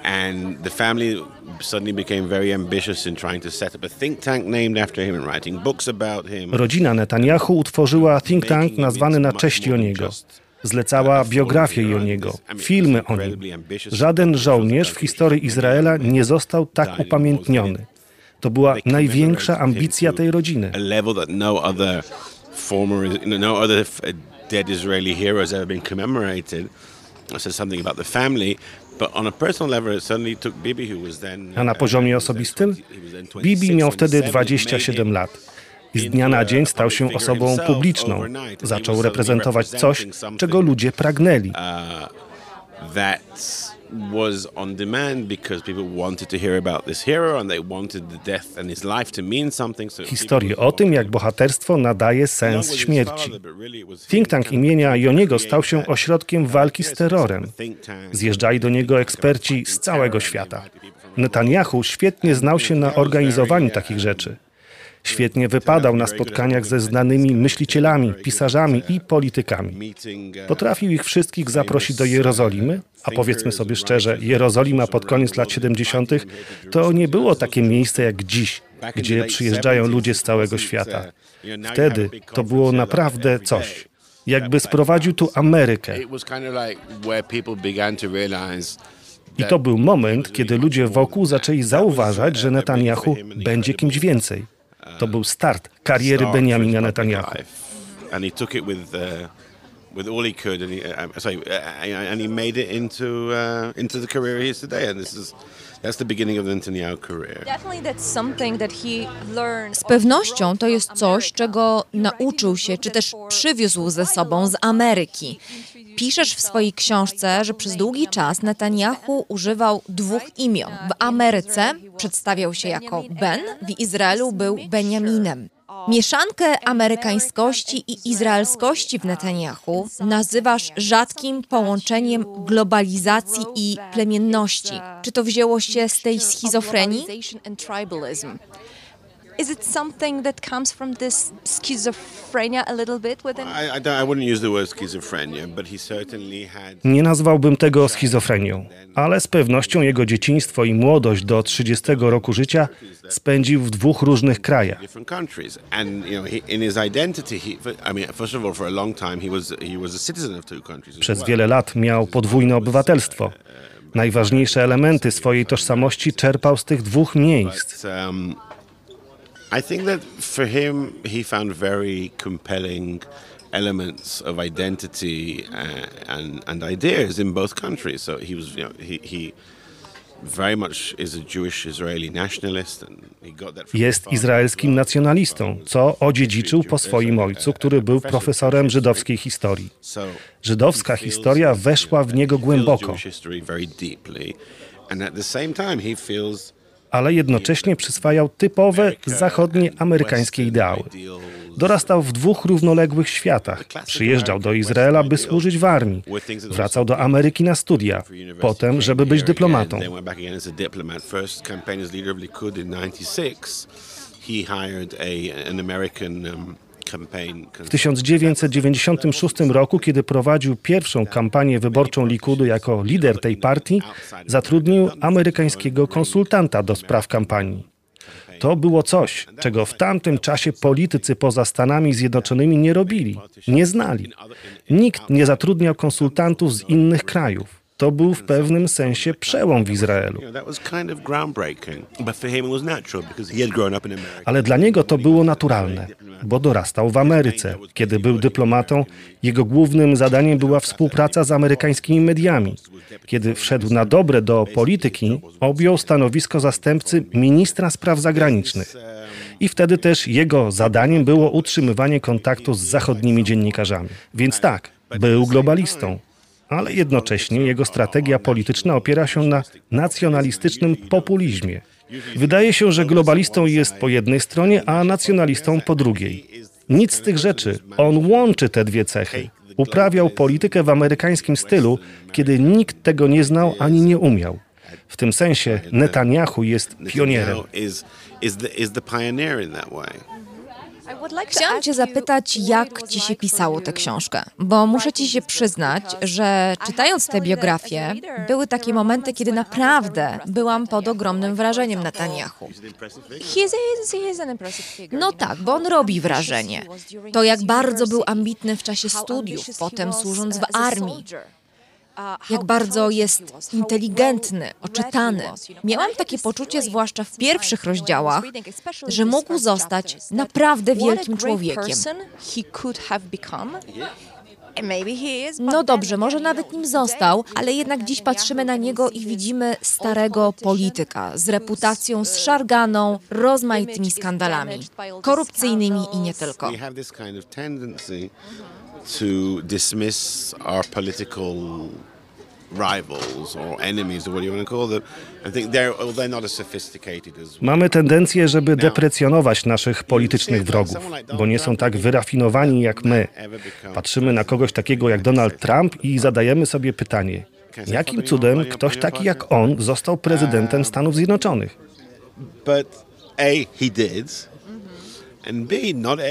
And the family suddenly became very ambitious in trying to set up a think tank named after him and writing books about him. Rodzina Netanyahu utworzyła think tank nazwany na cześć Joniego. Zlecała biografię Joniego, filmy o nim. Żaden żołnierz w historii Izraela nie został tak upamiętniony. To była największa ambicja tej rodziny. dead Israeli heroes ever been commemorated. It says something about the family. A na poziomie osobistym? Bibi miał wtedy 27 lat. I z dnia na dzień stał się osobą publiczną. Zaczął reprezentować coś, czego ludzie pragnęli. Was on demand because people wanted to hear about this hero and they wanted the death and his life to mean something. So Historię o tym, jak bohaterstwo nadaje sens śmierci. Think tank imienia Joniego stał się ośrodkiem walki z terrorem. Zjeżdżali do niego eksperci z całego świata. Netanyahu świetnie znał się na organizowaniu takich rzeczy. Świetnie wypadał na spotkaniach ze znanymi myślicielami, pisarzami i politykami. Potrafił ich wszystkich zaprosić do Jerozolimy, a powiedzmy sobie szczerze, Jerozolima pod koniec lat 70. to nie było takie miejsce jak dziś, gdzie przyjeżdżają ludzie z całego świata. Wtedy to było naprawdę coś. Jakby sprowadził tu Amerykę. I to był moment, kiedy ludzie wokół zaczęli zauważać, że Netanyahu będzie kimś więcej. To był start kariery Benjamina Netanyahu. And he took it with, uh, with all he could, and he, uh, sorry, uh, and he made it into uh, into the career he is today. And this is that's the beginning of the Netanyahu career. Z pewnością to jest coś, czego nauczył się, czy też przywiózł ze sobą z Ameryki. Piszesz w swojej książce, że przez długi czas Netanyahu używał dwóch imion. W Ameryce przedstawiał się jako Ben, w Izraelu był Benjaminem. Mieszankę amerykańskości i izraelskości w Netanyahu nazywasz rzadkim połączeniem globalizacji i plemienności. Czy to wzięło się z tej schizofrenii? Is it something that comes from this schizophrenia a little bit within? I, I, I wouldn't use the word schizophrenia, but he certainly had. Nie nazwałbym tego schizofrenią, ale z pewnością jego dzieciństwo i młodość do 30 roku życia spędził w dwóch różnych krajach. different countries, and you know, he, in his identity, he, I mean, first of all, for a long time, he was he was a citizen of two countries. as Przez wiele lat miał podwójne obywatelstwo. Najważniejsze elementy swojej tożsamości czerpał z tych dwóch miejsc. I think that for him, he found very compelling elements of identity uh, and and ideas in both countries. So he was, you know, he he very much is a Jewish Israeli nationalist, and he got that. From Jest izraelskim nacjonalistą, co odziedziczył po swoim ojcu, który był profesorem żydowskiej historii. Żydowska historia weszła w niego głęboko, and at the same time, he feels ale jednocześnie przyswajał typowe zachodnie amerykańskie ideały. Dorastał w dwóch równoległych światach. Przyjeżdżał do Izraela, by służyć w armii. Wracał do Ameryki na studia, potem, żeby być dyplomatą. Then went back again as a diplomat. First campaign as leader of Likud in '96. He hired a an American um. W 1996 roku, kiedy prowadził pierwszą kampanię wyborczą Likudu jako lider tej partii, zatrudnił amerykańskiego konsultanta do spraw kampanii. To było coś, czego w tamtym czasie politycy poza Stanami Zjednoczonymi nie robili, nie znali. Nikt nie zatrudniał konsultantów z innych krajów. To był w pewnym sensie przełom w Izraelu. Ale dla niego to było naturalne, bo dorastał w Ameryce. Kiedy był dyplomatą, jego głównym zadaniem była współpraca z amerykańskimi mediami. Kiedy wszedł na dobre do polityki, objął stanowisko zastępcy ministra spraw zagranicznych. I wtedy też jego zadaniem było utrzymywanie kontaktu z zachodnimi dziennikarzami. Więc tak, był globalistą. Ale jednocześnie jego strategia polityczna opiera się na nacjonalistycznym populizmie. Wydaje się, że globalistą jest po jednej stronie, a nacjonalistą po drugiej. Nic z tych rzeczy. On łączy te dwie cechy. Uprawiał politykę w amerykańskim stylu, kiedy nikt tego nie znał ani nie umiał. W tym sensie Netanyahu jest pionierem. Chciałam cię zapytać, jak ci się pisało tę książkę, bo muszę ci się przyznać, że czytając tę biografię, były takie momenty, kiedy naprawdę byłam pod ogromnym wrażeniem Netanyahu. No tak, bo on robi wrażenie. To jak bardzo był ambitny w czasie studiów, potem służąc w armii. Jak bardzo jest inteligentny, oczytany. Miałam takie poczucie, zwłaszcza w pierwszych rozdziałach, że mógł zostać naprawdę wielkim człowiekiem. No dobrze, może nawet nim został, ale jednak dziś patrzymy na niego i widzimy starego polityka z reputacją zszarganą, rozmaitymi skandalami, korupcyjnymi i nie tylko. To dismiss our political Mamy tendencję, żeby deprecjonować naszych politycznych wrogów, bo nie są tak wyrafinowani jak my. Patrzymy na kogoś takiego jak Donald Trump i zadajemy sobie pytanie, jakim cudem ktoś taki jak on został prezydentem Stanów Zjednoczonych? But A, he did.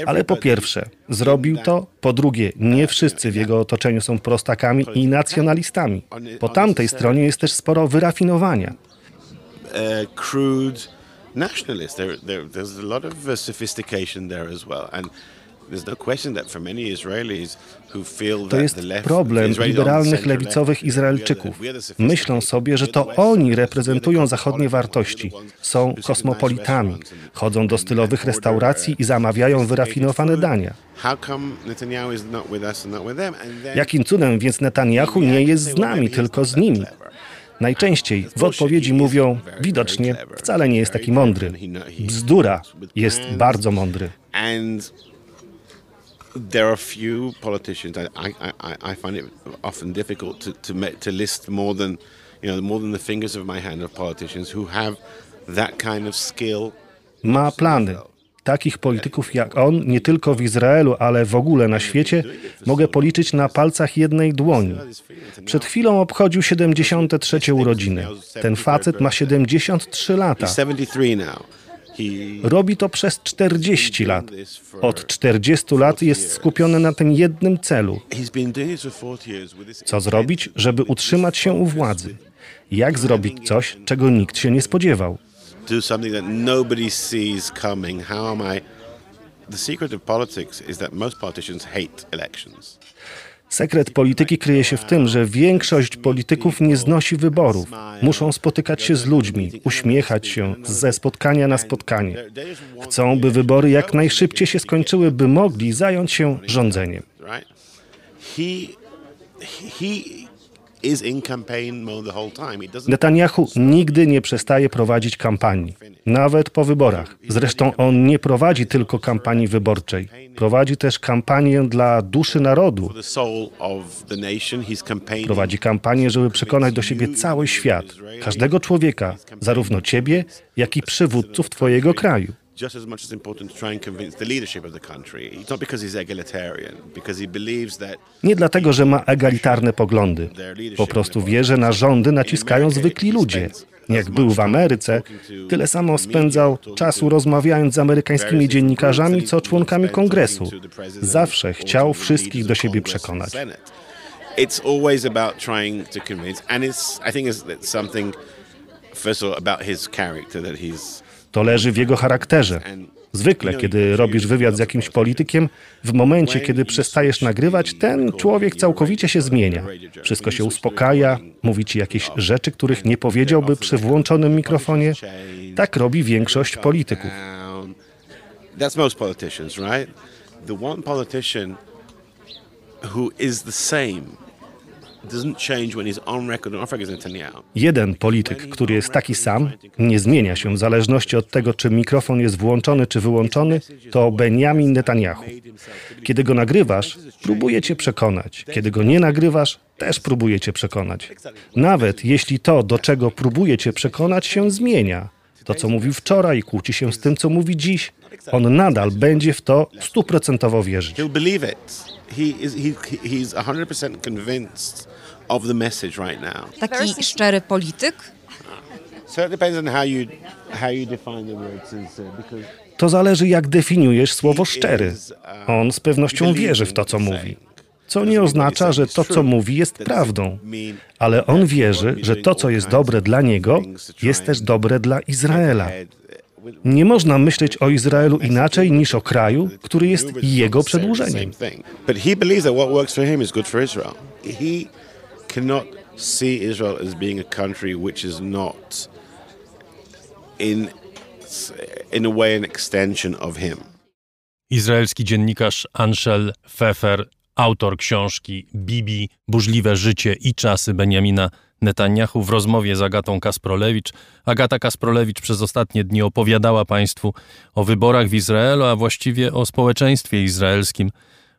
Ale po pierwsze, zrobił to, po drugie, nie wszyscy w jego otoczeniu są prostakami i nacjonalistami. Po tamtej stronie jest też sporo wyrafinowania. crude nationalist. There, there, there's a lot of uh, sophistication there as well, and there's no question that for many Israelis To jest problem liberalnych lewicowych Izraelczyków. Myślą sobie, że to oni reprezentują zachodnie wartości, są kosmopolitami, chodzą do stylowych restauracji i zamawiają wyrafinowane dania. Jakim cudem więc Netanyahu nie jest z nami, tylko z nimi? Najczęściej w odpowiedzi mówią, widocznie wcale nie jest taki mądry. Bzdura, jest bardzo mądry. There are few politicians. I, I, I, find it often difficult to to, to list more than you know more than the fingers of my hand of politicians who have that kind of skill. Ma plany. Takich polityków jak on, nie tylko w Izraelu, ale w ogóle na świecie, mogę policzyć na palcach jednej dłoni. Przed chwilą obchodził 73 urodziny. Ten facet ma 73 lata. He's 73 now. He Robi to przez 40 lat. Od 40 lat jest skupiony na tym jednym celu. he's been doing this for 40 years with this Co zrobić, żeby utrzymać się u władzy? Jak zrobić coś, czego nikt się nie spodziewał? Sekret polityki kryje się w tym, że większość polityków nie znosi wyborów. Muszą spotykać się z ludźmi, uśmiechać się ze spotkania na spotkanie. Chcą, by wybory jak najszybciej się skończyły, by mogli zająć się rządzeniem. Netanyahu nigdy nie przestaje prowadzić kampanii, nawet po wyborach. Zresztą on nie prowadzi tylko kampanii wyborczej, prowadzi też kampanię dla duszy narodu. Prowadzi kampanię, żeby przekonać do siebie cały świat, każdego człowieka, zarówno ciebie, jak i przywódców twojego kraju. Just as much as important to try and convince the leadership of the country. It's not because he's egalitarian, because he believes that Nie dlatego, że ma egalitarne poglądy. Po prostu wie, że na rządy naciskają zwykli ludzie. Jak był w Ameryce, tyle samo spędzał czasu rozmawiając z amerykańskimi dziennikarzami, co członkami kongresu. Zawsze chciał wszystkich do siebie przekonać. It's always about trying to convince, and it's I think it's, something first of all about his character that he's To leży w jego charakterze. Zwykle, kiedy robisz wywiad z jakimś politykiem, w momencie, kiedy przestajesz nagrywać, ten człowiek całkowicie się zmienia. Wszystko się uspokaja, mówi ci jakieś rzeczy, których nie powiedziałby przy włączonym mikrofonie. Tak robi większość polityków. That's most politicians, right? The one politician who is the same Jeden polityk, który jest taki sam, nie zmienia się w zależności od tego, czy mikrofon jest włączony czy wyłączony, to Benjamin Netanyahu. Kiedy go nagrywasz, próbuje cię przekonać. Kiedy go nie nagrywasz, też próbuje cię przekonać. Nawet jeśli to, do czego próbuje cię przekonać, się zmienia. To, co mówił wczoraj, kłóci się z tym, co mówi dziś, on nadal będzie w to stuprocentowo wierzyć. He'll believe it. He is he, he's 100% convinced of the message right now. Taki szczery polityk? So it depends on how you how you define the word sincere because To zależy, jak definiujesz słowo szczery. On z pewnością wierzy w to, co mówi. Co nie oznacza, że to, co mówi, jest prawdą. Ale on wierzy, że to, co jest dobre dla niego, jest też dobre dla Izraela. Nie można myśleć o Izraelu inaczej niż o kraju, który jest jego przedłużeniem. Cannot see Israel as being a country which is not in in a way an extension of him. Izraelski dziennikarz Anshel Pfeffer autor książki Bibi, burzliwe życie i czasy Benjamina Netanyahu w rozmowie z Agatą Kasprolewicz. Agata Kasprolewicz przez ostatnie dni opowiadała Państwu o wyborach w Izraelu, a właściwie o społeczeństwie izraelskim,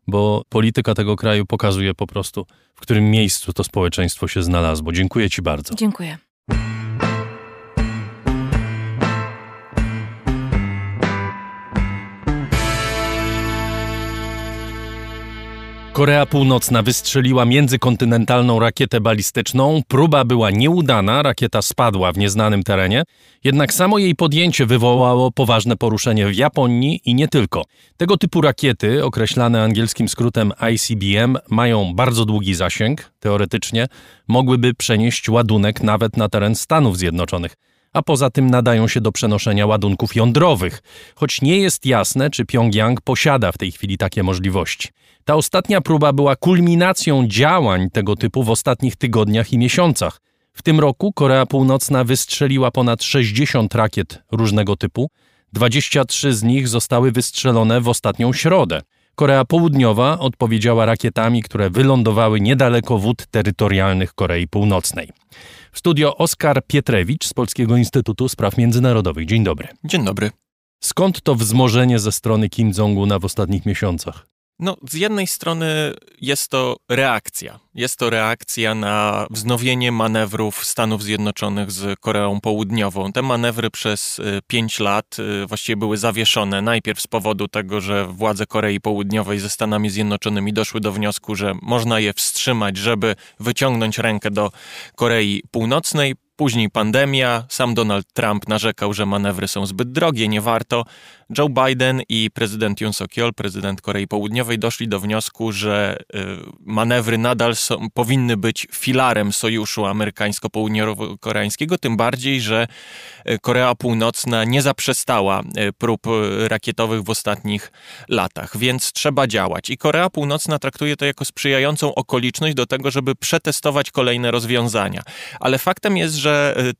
bo polityka tego kraju pokazuje po prostu, w którym miejscu to społeczeństwo się znalazło. Dziękuję Ci bardzo. Dziękuję. Korea Północna wystrzeliła międzykontynentalną rakietę balistyczną. Próba była nieudana, rakieta spadła w nieznanym terenie, jednak samo jej podjęcie wywołało poważne poruszenie w Japonii i nie tylko. Tego typu rakiety, określane angielskim skrótem ICBM, mają bardzo długi zasięg. Teoretycznie mogłyby przenieść ładunek nawet na teren Stanów Zjednoczonych a poza tym nadają się do przenoszenia ładunków jądrowych, choć nie jest jasne, czy Pjongjang posiada w tej chwili takie możliwości. Ta ostatnia próba była kulminacją działań tego typu w ostatnich tygodniach i miesiącach. W tym roku Korea Północna wystrzeliła ponad 60 rakiet różnego typu, 23 z nich zostały wystrzelone w ostatnią środę. Korea Południowa odpowiedziała rakietami, które wylądowały niedaleko wód terytorialnych Korei Północnej. W studio Oskar Pietrewicz z Polskiego Instytutu Spraw Międzynarodowych. Dzień dobry. Dzień dobry. Skąd to wzmożenie ze strony Kim Jong-una w ostatnich miesiącach? No, z jednej strony jest to reakcja. Jest to reakcja na wznowienie manewrów Stanów Zjednoczonych z Koreą Południową. Te manewry przez y, pięć lat y, właściwie były zawieszone. Najpierw z powodu tego, że władze Korei Południowej ze Stanami Zjednoczonymi doszły do wniosku, że można je wstrzymać, żeby wyciągnąć rękę do Korei Północnej. Później pandemia, sam Donald Trump narzekał, że manewry są zbyt drogie, nie warto. Joe Biden i prezydent Yoon Suk-yeol, prezydent Korei Południowej, doszli do wniosku, że y, manewry nadal są, powinny być filarem sojuszu amerykańsko-południowo-koreańskiego, tym bardziej, że y, Korea Północna nie zaprzestała y, prób rakietowych w ostatnich latach, więc trzeba działać. I Korea Północna traktuje to jako sprzyjającą okoliczność do tego, żeby przetestować kolejne rozwiązania. Ale faktem jest, że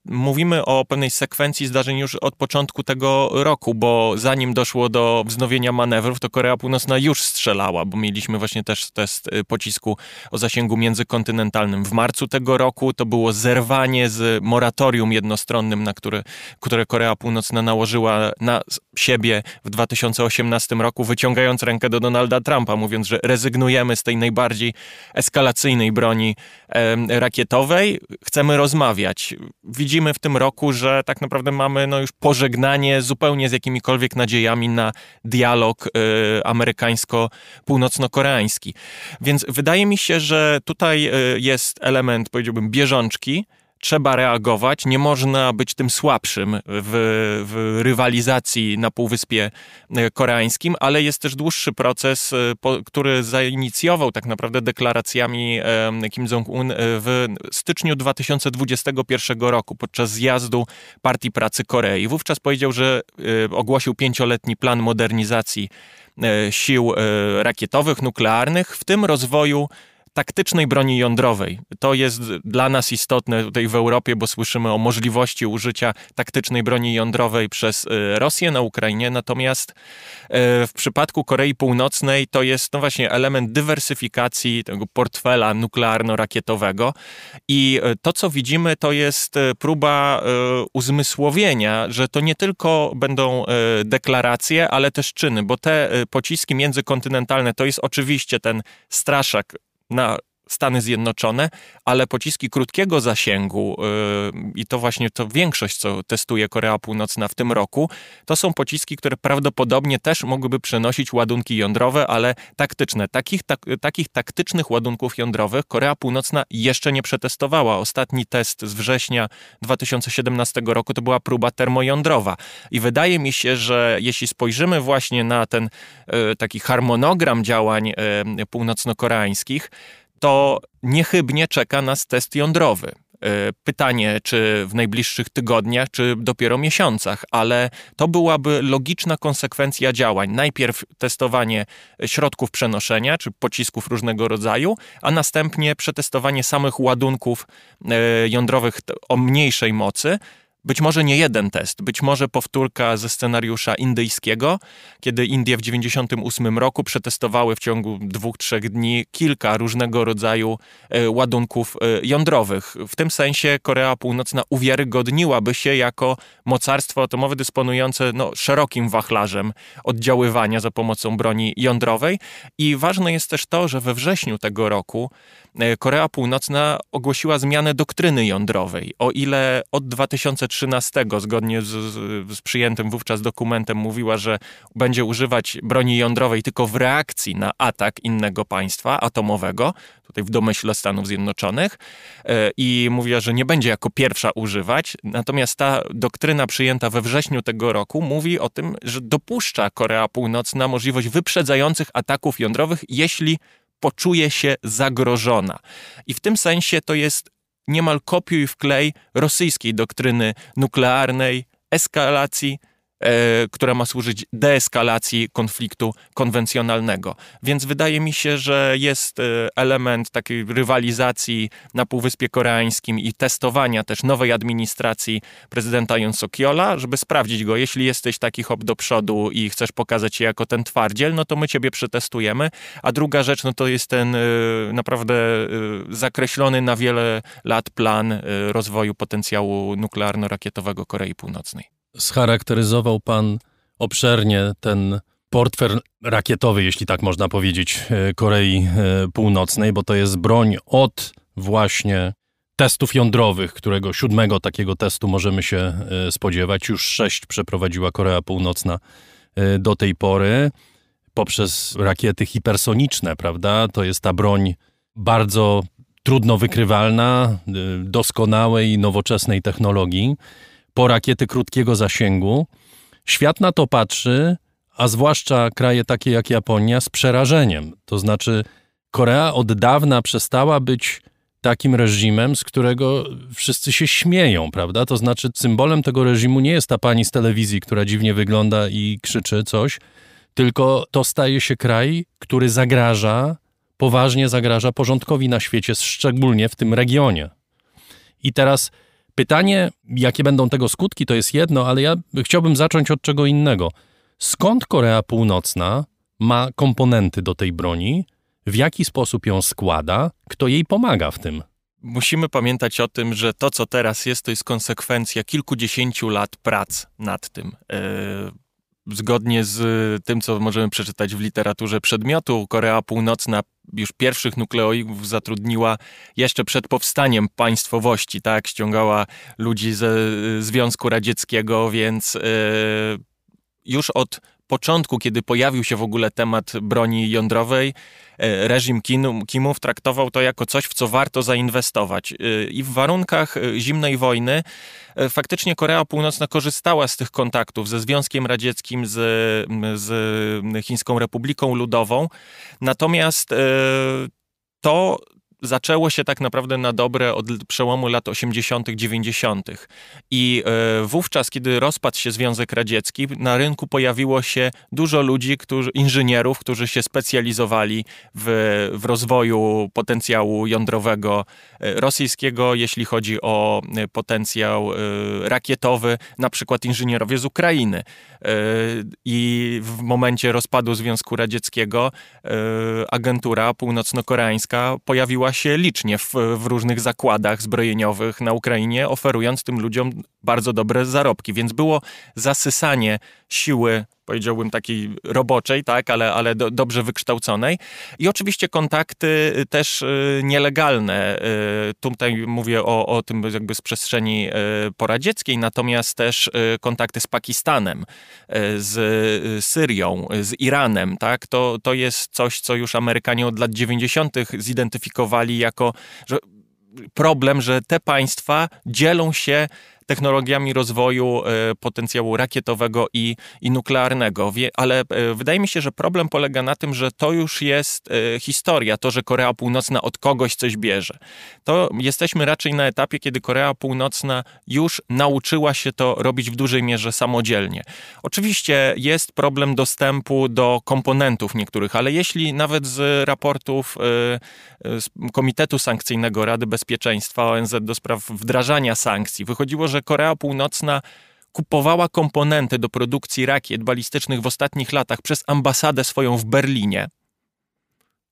mówimy o pewnej sekwencji zdarzeń już od początku tego roku, bo zanim zanim doszło do wznowienia manewrów, to Korea Północna już strzelała, bo mieliśmy właśnie też test y, pocisku o zasięgu międzykontynentalnym. W marcu tego roku to było zerwanie z moratorium jednostronnym, na które, które Korea Północna nałożyła na siebie w 2018 roku, wyciągając rękę do Donalda Trumpa, mówiąc, że rezygnujemy z tej najbardziej eskalacyjnej broni e, rakietowej, chcemy rozmawiać. Widzimy w tym roku, że tak naprawdę mamy no, już pożegnanie zupełnie z jakimikolwiek nadziejami na dialog y, amerykańsko-północno-koreański. Więc wydaje mi się, że tutaj y, jest element, powiedziałbym, bieżączki, trzeba reagować, nie można być tym słabszym w, w, rywalizacji na Półwyspie e, Koreańskim, ale jest też dłuższy proces, e, który zainicjował tak naprawdę deklaracjami e, Kim Jong-un w styczniu 2021 roku podczas zjazdu Partii Pracy Korei. Wówczas powiedział, że ogłosił pięcioletni plan modernizacji sił rakietowych, nuklearnych, w tym rozwoju taktycznej broni jądrowej. To jest dla nas istotne tutaj w Europie, bo słyszymy o możliwości użycia taktycznej broni jądrowej przez e, Rosję na Ukrainie, natomiast e, w przypadku Korei Północnej to jest no właśnie element dywersyfikacji tego portfela nuklearno-rakietowego i e, to, co widzimy, to jest próba uzmysłowienia, że to nie tylko będą deklaracje, ale też czyny, bo te pociski międzykontynentalne to jest oczywiście ten straszak na Stany Zjednoczone, ale pociski krótkiego zasięgu yy, i to właśnie to większość, co testuje Korea Północna w tym roku, to są pociski, które prawdopodobnie też mogłyby przenosić ładunki jądrowe, ale taktyczne. Takich, tak, takich taktycznych ładunków jądrowych Korea Północna jeszcze nie przetestowała. Ostatni test z września 2017 roku to była próba termojądrowa. I wydaje mi się, że jeśli spojrzymy właśnie na ten yy, taki harmonogram działań yy, północno-koreańskich, to niechybnie czeka nas test jądrowy. E, pytanie, czy w najbliższych tygodniach, czy dopiero miesiącach, ale to byłaby logiczna konsekwencja działań. Najpierw testowanie środków przenoszenia, czy pocisków różnego rodzaju, a następnie przetestowanie samych ładunków e, jądrowych o mniejszej mocy, być może nie jeden test, być może powtórka ze scenariusza indyjskiego, kiedy Indie w 1998 roku przetestowały w ciągu dwóch, trzech dni kilka różnego rodzaju e, ładunków e, jądrowych. W tym sensie Korea Północna uwiarygodniłaby się jako mocarstwo atomowe dysponujące no, szerokim wachlarzem oddziaływania za pomocą broni jądrowej. I ważne jest też to, że we wrześniu tego roku Korea Północna ogłosiła zmianę doktryny jądrowej. O ile od 2013, zgodnie z, z, przyjętym wówczas dokumentem, mówiła, że będzie używać broni jądrowej tylko w reakcji na atak innego państwa atomowego, tutaj w domyśle Stanów Zjednoczonych, e, i mówiła, że nie będzie jako pierwsza używać. Natomiast ta doktryna przyjęta we wrześniu tego roku mówi o tym, że dopuszcza Korea Północna możliwość wyprzedzających ataków jądrowych, jeśli poczuje się zagrożona. I w tym sensie to jest niemal kopiuj w klej rosyjskiej doktryny nuklearnej, eskalacji, która ma służyć deeskalacji konfliktu konwencjonalnego. Więc wydaje mi się, że jest e, element takiej rywalizacji na Półwyspie Koreańskim i testowania też nowej administracji prezydenta Yoon Suk-yeola, żeby sprawdzić go. Jeśli jesteś taki hop do przodu i chcesz pokazać się jako ten twardziel, no to my ciebie przetestujemy. A druga rzecz, no to jest ten e, naprawdę zakreślony na wiele lat plan rozwoju potencjału nuklearno-rakietowego Korei Północnej scharakteryzował pan obszernie ten portfel rakietowy, jeśli tak można powiedzieć, e, Korei e, Północnej, bo to jest broń od właśnie testów jądrowych, którego siódmego takiego testu możemy się e, spodziewać. Już sześć przeprowadziła Korea Północna do tej pory poprzez rakiety hipersoniczne, prawda? To jest ta broń bardzo trudno wykrywalna, doskonałej, nowoczesnej technologii po rakiety krótkiego zasięgu. Świat na to patrzy, a zwłaszcza kraje takie jak Japonia, z przerażeniem. To znaczy, Korea od dawna przestała być takim reżimem, z którego wszyscy się śmieją, prawda? To znaczy, symbolem tego reżimu nie jest ta pani z telewizji, która dziwnie wygląda i krzyczy coś, tylko to staje się kraj, który zagraża, poważnie zagraża porządkowi na świecie, szczególnie w tym regionie. I teraz Pytanie, jakie będą tego skutki, to jest jedno, ale ja chciałbym zacząć od czego innego. Skąd Korea Północna ma komponenty do tej broni? W jaki sposób ją składa? Kto jej pomaga w tym? Musimy pamiętać o tym, że to, co teraz jest, to jest konsekwencja kilkudziesięciu lat prac nad tym. Yy zgodnie z tym, co możemy przeczytać w literaturze przedmiotu, Korea Północna już pierwszych nukleoidów zatrudniła jeszcze przed powstaniem państwowości, tak? Ściągała ludzi ze Związku Radzieckiego, więc yy, już od początku, kiedy pojawił się w ogóle temat broni jądrowej, e, reżim Kimów traktował to jako coś, w co warto zainwestować. E, I w warunkach e, zimnej wojny faktycznie Korea Północna korzystała z tych kontaktów ze Związkiem Radzieckim, z, z Chińską Republiką Ludową. Natomiast to zaczęło się tak naprawdę na dobre od przełomu lat 80., 90. I e, wówczas, kiedy rozpadł się Związek Radziecki, na rynku pojawiło się dużo ludzi, którzy, inżynierów, którzy się specjalizowali w, w rozwoju potencjału jądrowego e, rosyjskiego, jeśli chodzi o e, potencjał rakietowy, na przykład inżynierowie z Ukrainy. I w momencie rozpadu Związku Radzieckiego agentura północno-koreańska pojawiła się licznie w, w różnych zakładach zbrojeniowych na Ukrainie, oferując tym ludziom bardzo dobre zarobki. Więc było zasysanie siły powiedziałbym takiej roboczej, tak, ale, ale do, dobrze wykształconej. I oczywiście kontakty y, też y, nielegalne. Y, tutaj mówię o, o tym jakby z przestrzeni poradzieckiej, natomiast też kontakty z Pakistanem, z Syrią, z Iranem, tak, to, to jest coś, co już Amerykanie od lat 90. zidentyfikowali jako że problem, że te państwa dzielą się technologiami rozwoju e, potencjału rakietowego i, i nuklearnego. Ale e, wydaje mi się, że problem polega na tym, że to już jest e, historia, to, że Korea Północna od kogoś coś bierze. To jesteśmy raczej na etapie, kiedy Korea Północna już nauczyła się to robić w dużej mierze samodzielnie. Oczywiście jest problem dostępu do komponentów niektórych, ale jeśli nawet z raportów z Komitetu Sankcyjnego Rady Bezpieczeństwa ONZ do spraw wdrażania sankcji wychodziło, że że Korea Północna kupowała komponenty do produkcji rakiet balistycznych w ostatnich latach przez ambasadę swoją w Berlinie,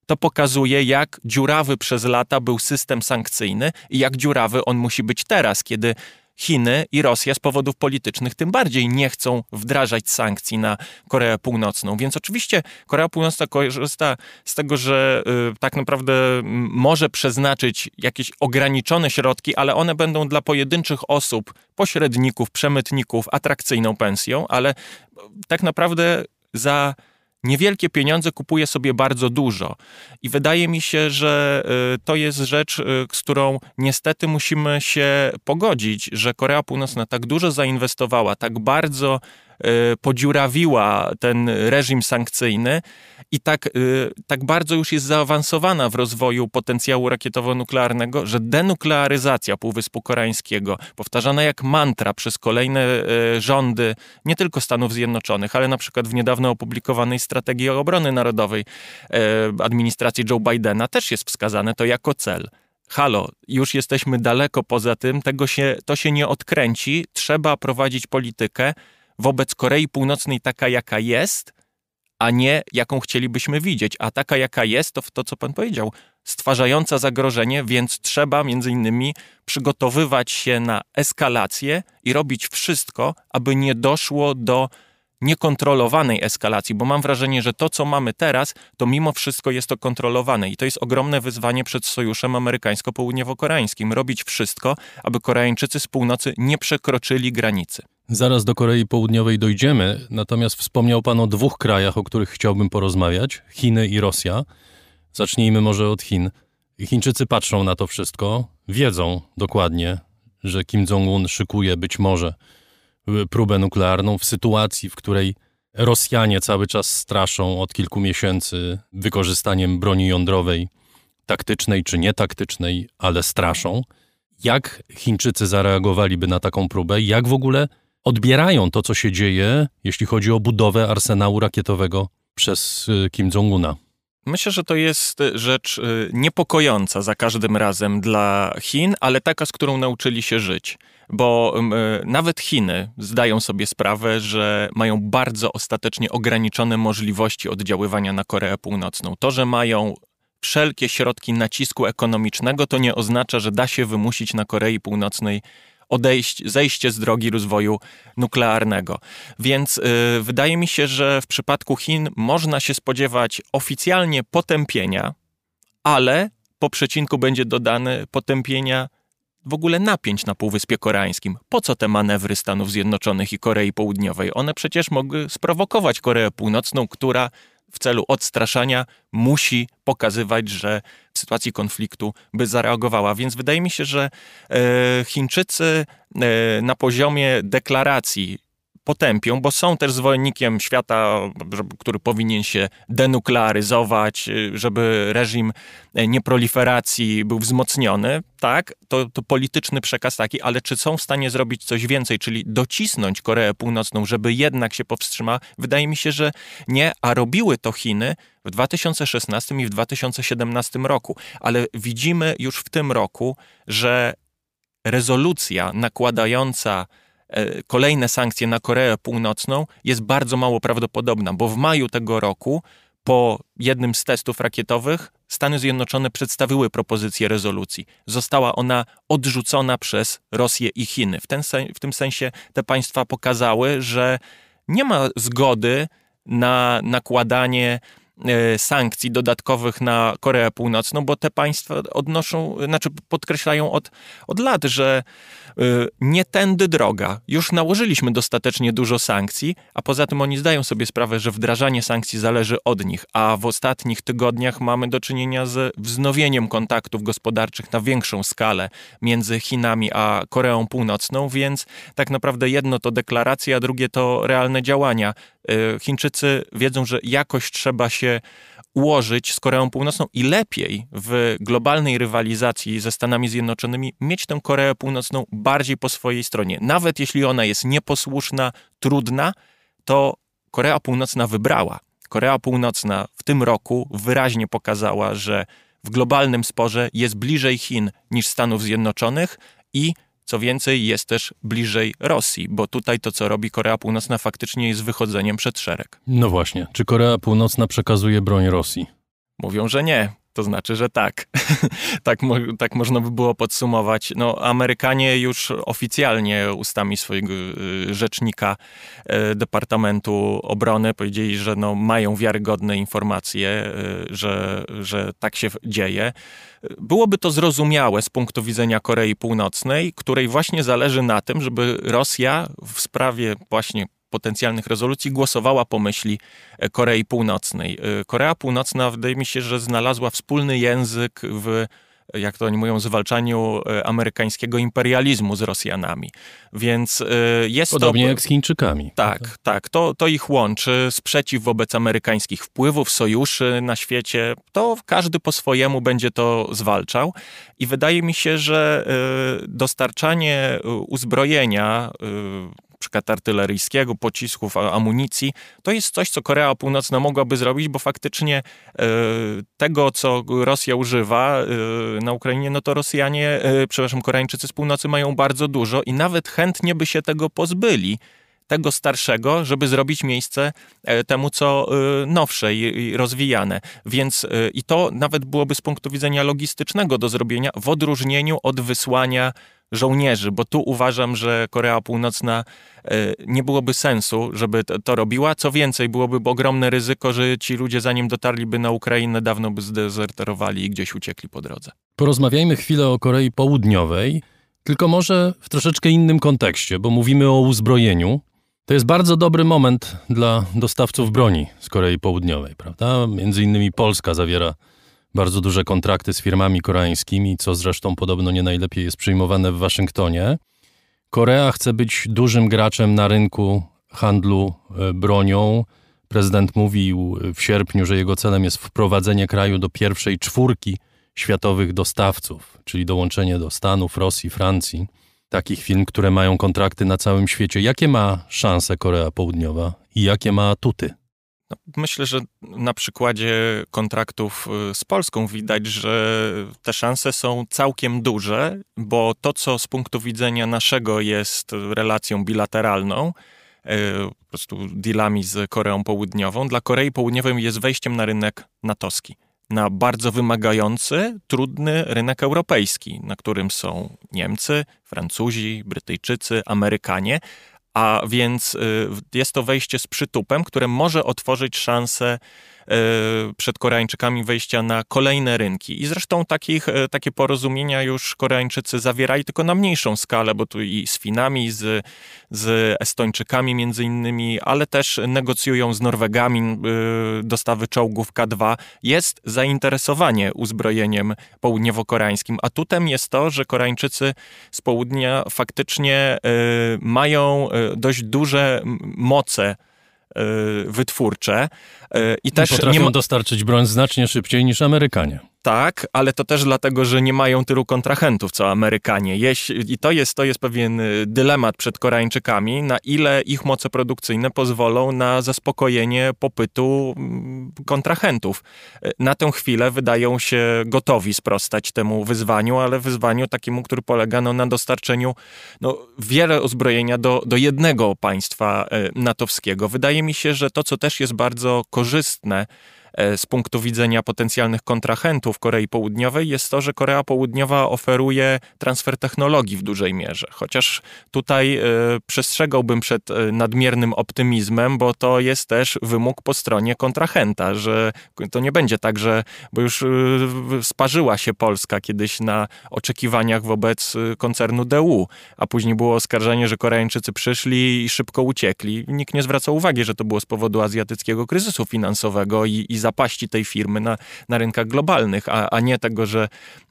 to pokazuje, jak dziurawy przez lata był system sankcyjny i jak dziurawy on musi być teraz, kiedy Chiny i Rosja z powodów politycznych tym bardziej nie chcą wdrażać sankcji na Koreę Północną. Więc oczywiście Korea Północna korzysta z tego, że y, tak naprawdę może przeznaczyć jakieś ograniczone środki, ale one będą dla pojedynczych osób, pośredników, przemytników atrakcyjną pensją, ale tak naprawdę za niewielkie pieniądze kupuje sobie bardzo dużo. I wydaje mi się, że y, to jest rzecz, y, z którą niestety musimy się pogodzić, że Korea Północna tak dużo zainwestowała, tak bardzo podziurawiła ten reżim sankcyjny i tak, y, tak bardzo już jest zaawansowana w rozwoju potencjału rakietowo-nuklearnego, że denuklearyzacja Półwyspu Koreańskiego, powtarzana jak mantra przez kolejne y, rządy, nie tylko Stanów Zjednoczonych, ale na przykład w niedawno opublikowanej strategii obrony narodowej administracji Joe Bidena też jest wskazane to jako cel. Halo, już jesteśmy daleko poza tym, tego się, to się nie odkręci, trzeba prowadzić politykę, wobec Korei Północnej taka, jaka jest, a nie jaką chcielibyśmy widzieć. A taka, jaka jest, to to, co pan powiedział, stwarzająca zagrożenie, więc trzeba między innymi przygotowywać się na eskalację i robić wszystko, aby nie doszło do niekontrolowanej eskalacji, bo mam wrażenie, że to, co mamy teraz, to mimo wszystko jest to kontrolowane i to jest ogromne wyzwanie przed sojuszem amerykańsko-południowo-koreańskim. Robić wszystko, aby Koreańczycy z północy nie przekroczyli granicy. Zaraz do Korei Południowej dojdziemy, natomiast wspomniał Pan o dwóch krajach, o których chciałbym porozmawiać: Chiny i Rosja. Zacznijmy może od Chin. Chińczycy patrzą na to wszystko, wiedzą dokładnie, że Kim Jong-un szykuje być może próbę nuklearną w sytuacji, w której Rosjanie cały czas straszą od kilku miesięcy wykorzystaniem broni jądrowej, taktycznej czy nietaktycznej, ale straszą. Jak Chińczycy zareagowaliby na taką próbę? Jak w ogóle odbierają to, co się dzieje, jeśli chodzi o budowę arsenału rakietowego przez y, Kim Jong-una. Myślę, że to jest rzecz y, niepokojąca za każdym razem dla Chin, ale taka, z którą nauczyli się żyć. Bo y, nawet Chiny zdają sobie sprawę, że mają bardzo ostatecznie ograniczone możliwości oddziaływania na Koreę Północną. To, że mają wszelkie środki nacisku ekonomicznego, to nie oznacza, że da się wymusić na Korei Północnej odejść, zejście z drogi rozwoju nuklearnego. Więc y, wydaje mi się, że w przypadku Chin można się spodziewać oficjalnie potępienia, ale po przecinku będzie dodany potępienia w ogóle napięć na Półwyspie Koreańskim. Po co te manewry Stanów Zjednoczonych i Korei Południowej? One przecież mogły sprowokować Koreę Północną, która w celu odstraszania musi pokazywać, że w sytuacji konfliktu by zareagowała. Więc wydaje mi się, że e, Chińczycy e, na poziomie deklaracji potępią, bo są też zwolennikiem świata, który powinien się denuklearyzować, żeby reżim nieproliferacji był wzmocniony. Tak, to, to polityczny przekaz taki, ale czy są w stanie zrobić coś więcej, czyli docisnąć Koreę Północną, żeby jednak się powstrzymała? Wydaje mi się, że nie, a robiły to Chiny w 2016 i w 2017 roku, ale widzimy już w tym roku, że rezolucja nakładająca E, kolejne sankcje na Koreę Północną jest bardzo mało prawdopodobna, bo w maju tego roku po jednym z testów rakietowych Stany Zjednoczone przedstawiły propozycję rezolucji. Została ona odrzucona przez Rosję i Chiny. W, ten, w tym sensie te państwa pokazały, że nie ma zgody na nakładanie E, sankcji dodatkowych na Koreę Północną, bo te państwa odnoszą, znaczy podkreślają od, od lat, że e, nie tędy droga. Już nałożyliśmy dostatecznie dużo sankcji, a poza tym oni zdają sobie sprawę, że wdrażanie sankcji zależy od nich, a w ostatnich tygodniach mamy do czynienia z wznowieniem kontaktów gospodarczych na większą skalę między Chinami a Koreą Północną, więc tak naprawdę jedno to deklaracja, a drugie to realne działania. E, Chińczycy wiedzą, że jakoś trzeba się ułożyć z Koreą Północną i lepiej w globalnej rywalizacji ze Stanami Zjednoczonymi mieć tę Koreę Północną bardziej po swojej stronie. Nawet jeśli ona jest nieposłuszna, trudna, to Korea Północna wybrała. Korea Północna w tym roku wyraźnie pokazała, że w globalnym sporze jest bliżej Chin niż Stanów Zjednoczonych i Co więcej, jest też bliżej Rosji, bo tutaj to, co robi Korea Północna, faktycznie jest wychodzeniem przed szereg. No właśnie, czy Korea Północna przekazuje broń Rosji? Mówią, że nie. To znaczy, że tak. tak, mo tak można by było podsumować. No, Amerykanie już oficjalnie ustami swojego y, rzecznika y, Departamentu Obrony powiedzieli, że no, mają wiarygodne informacje, y, że, że tak się dzieje. Byłoby to zrozumiałe z punktu widzenia Korei Północnej, której właśnie zależy na tym, żeby Rosja w sprawie właśnie potencjalnych rezolucji głosowała po myśli e, Korei Północnej. E, Korea Północna wydaje mi się, że znalazła wspólny język w jak to oni mówią, zwalczaniu e, amerykańskiego imperializmu z Rosjanami. Więc jest Podobnie to... jak z Chińczykami. Tak, tak. To, to ich łączy. Sprzeciw wobec amerykańskich wpływów, sojuszy na świecie. To każdy po swojemu będzie to zwalczał. I wydaje mi się, że dostarczanie uzbrojenia przykład artyleryjskiego, pocisków, amunicji, to jest coś, co Korea Północna mogłaby zrobić, bo faktycznie e, tego, co Rosja używa e, na Ukrainie, no to Rosjanie, e, przepraszam, Koreańczycy z północy mają bardzo dużo i nawet chętnie by się tego pozbyli tego starszego, żeby zrobić miejsce temu, co nowsze i rozwijane. Więc i to nawet byłoby z punktu widzenia logistycznego do zrobienia w odróżnieniu od wysłania żołnierzy, bo tu uważam, że Korea Północna e, nie byłoby sensu, żeby to, robiła. Co więcej, byłoby ogromne ryzyko, że ci ludzie, zanim dotarliby na Ukrainę, dawno by zdezerterowali i gdzieś uciekli po drodze. Porozmawiajmy chwilę o Korei Południowej, tylko może w troszeczkę innym kontekście, bo mówimy o uzbrojeniu. To jest bardzo dobry moment dla dostawców broni z Korei Południowej, prawda? Między innymi Polska zawiera bardzo duże kontrakty z firmami koreańskimi, co zresztą podobno nie najlepiej jest przyjmowane w Waszyngtonie. Korea chce być dużym graczem na rynku handlu e, bronią. Prezydent mówił w sierpniu, że jego celem jest wprowadzenie kraju do pierwszej czwórki światowych dostawców, czyli dołączenie do Stanów, Rosji, Francji, takich firm, które mają kontrakty na całym świecie. Jakie ma szanse Korea Południowa i jakie ma atuty? No, myślę, że na przykładzie kontraktów y, z Polską widać, że te szanse są całkiem duże, bo to, co z punktu widzenia naszego jest relacją bilateralną, y, po prostu dealami z Koreą Południową, dla Korei Południowej jest wejściem na rynek natowski. Na bardzo wymagający, trudny rynek europejski, na którym są Niemcy, Francuzi, Brytyjczycy, Amerykanie, a więc y, jest to wejście z przytupem, które może otworzyć szansę przed Koreańczykami wejścia na kolejne rynki. I zresztą takich, e, takie porozumienia już Koreańczycy zawierali, tylko na mniejszą skalę, bo tu i z Finami, z, z Estończykami między innymi, ale też negocjują z Norwegami e, dostawy czołgów K2. Jest zainteresowanie uzbrojeniem południowo-koreańskim. Atutem jest to, że Koreańczycy z południa faktycznie mają dość duże moce wytwórcze. I też Potrafią nie ma... dostarczyć broń znacznie szybciej niż Amerykanie tak, ale to też dlatego, że nie mają tylu kontrahentów co Amerykanie. I to jest, to jest pewien y, dylemat przed Koreańczykami, na ile ich moce produkcyjne pozwolą na zaspokojenie popytu mm, kontrahentów. Y, na tę chwilę wydają się gotowi sprostać temu wyzwaniu, ale wyzwaniu takiemu, który polega no, na dostarczeniu no, wiele uzbrojenia do, do jednego państwa y, natowskiego. Wydaje mi się, że to, co też jest bardzo korzystne, z punktu widzenia potencjalnych kontrahentów Korei Południowej jest to, że Korea Południowa oferuje transfer technologii w dużej mierze. Chociaż tutaj e, przestrzegałbym przed e, nadmiernym optymizmem, bo to jest też wymóg po stronie kontrahenta, że to nie będzie tak, że bo już sparzyła się Polska kiedyś na oczekiwaniach wobec koncernu DU, a później było oskarżenie, że Koreańczycy przyszli i szybko uciekli. Nikt nie zwracał uwagi, że to było z powodu azjatyckiego kryzysu finansowego i, i zapaści tej firmy na, na rynkach globalnych, a, a nie tego, że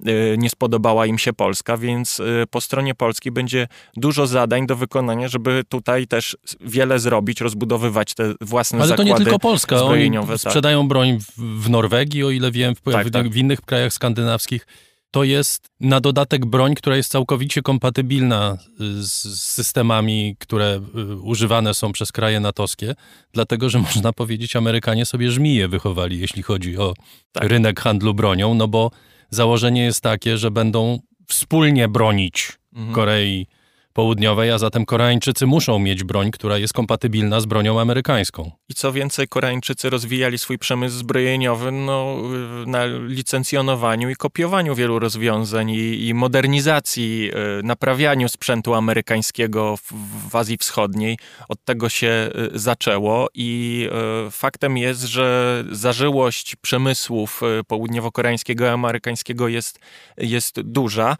y, nie spodobała im się Polska, więc y, po stronie Polski będzie dużo zadań do wykonania, żeby tutaj też wiele zrobić, rozbudowywać te własne Ale zakłady Ale to nie tylko Polska. Oni tak. sprzedają broń w, w Norwegii, o ile wiem, w, tak, w, tak. w innych krajach skandynawskich to jest na dodatek broń, która jest całkowicie kompatybilna z systemami, które y, używane są przez kraje natowskie, dlatego że można powiedzieć, Amerykanie sobie żmije wychowali, jeśli chodzi o tak. rynek handlu bronią, no bo założenie jest takie, że będą wspólnie bronić mhm. Korei Południowej, a zatem Koreańczycy muszą mieć broń, która jest kompatybilna z bronią amerykańską. I co więcej, Koreańczycy rozwijali swój przemysł zbrojeniowy no, na licencjonowaniu i kopiowaniu wielu rozwiązań i, i modernizacji, y, naprawianiu sprzętu amerykańskiego w, w Azji Wschodniej. Od tego się y, zaczęło i y, faktem jest, że zażyłość przemysłów południowo-koreańskiego i amerykańskiego jest, jest duża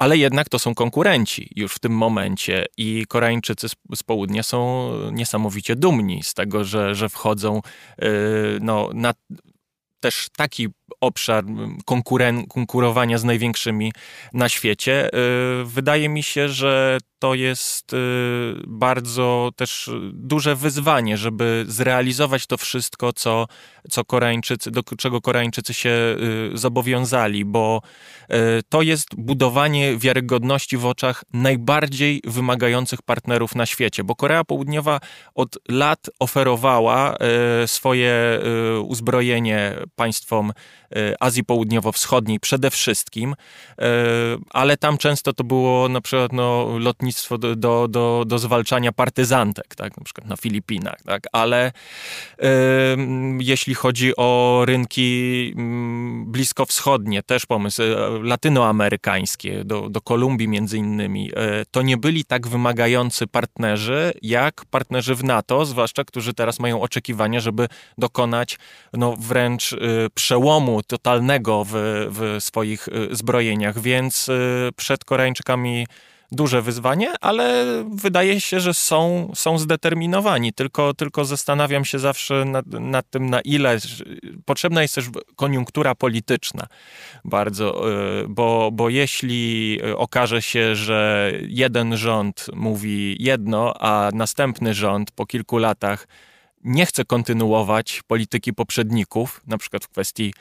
ale jednak to są konkurenci już w tym momencie i Koreańczycy z, z południa są niesamowicie dumni z tego, że, że wchodzą yy, no, na też taki obszar konkuren- konkurowania z największymi na świecie. Yy, wydaje mi się, że to jest yy, bardzo też duże wyzwanie, żeby zrealizować to wszystko, co, co Koreańczycy, do czego Koreańczycy się yy, zobowiązali, bo to jest budowanie wiarygodności w oczach najbardziej wymagających partnerów na świecie, bo Korea Południowa od lat oferowała swoje uzbrojenie państwom Azji Południowo-Wschodniej przede wszystkim, e, ale tam często to było na przykład no, lotnictwo do, do, do, zwalczania partyzantek, tak, na przykład na Filipinach, tak, ale jeśli chodzi o rynki bliskowschodnie, też pomysł e, latynoamerykańskie, do, do Kolumbii między innymi, to nie byli tak wymagający partnerzy, jak partnerzy w NATO, zwłaszcza, którzy teraz mają oczekiwania, żeby dokonać no, wręcz przełomu totalnego w, w swoich y, zbrojeniach, więc y, przed Koreańczykami duże wyzwanie, ale wydaje się, że są, są zdeterminowani. Tylko, tylko zastanawiam się zawsze nad, nad tym, na ile potrzebna jest też koniunktura polityczna bardzo, y, bo, bo jeśli okaże się, że jeden rząd mówi jedno, a następny rząd po kilku latach nie chce kontynuować polityki poprzedników, na przykład w kwestii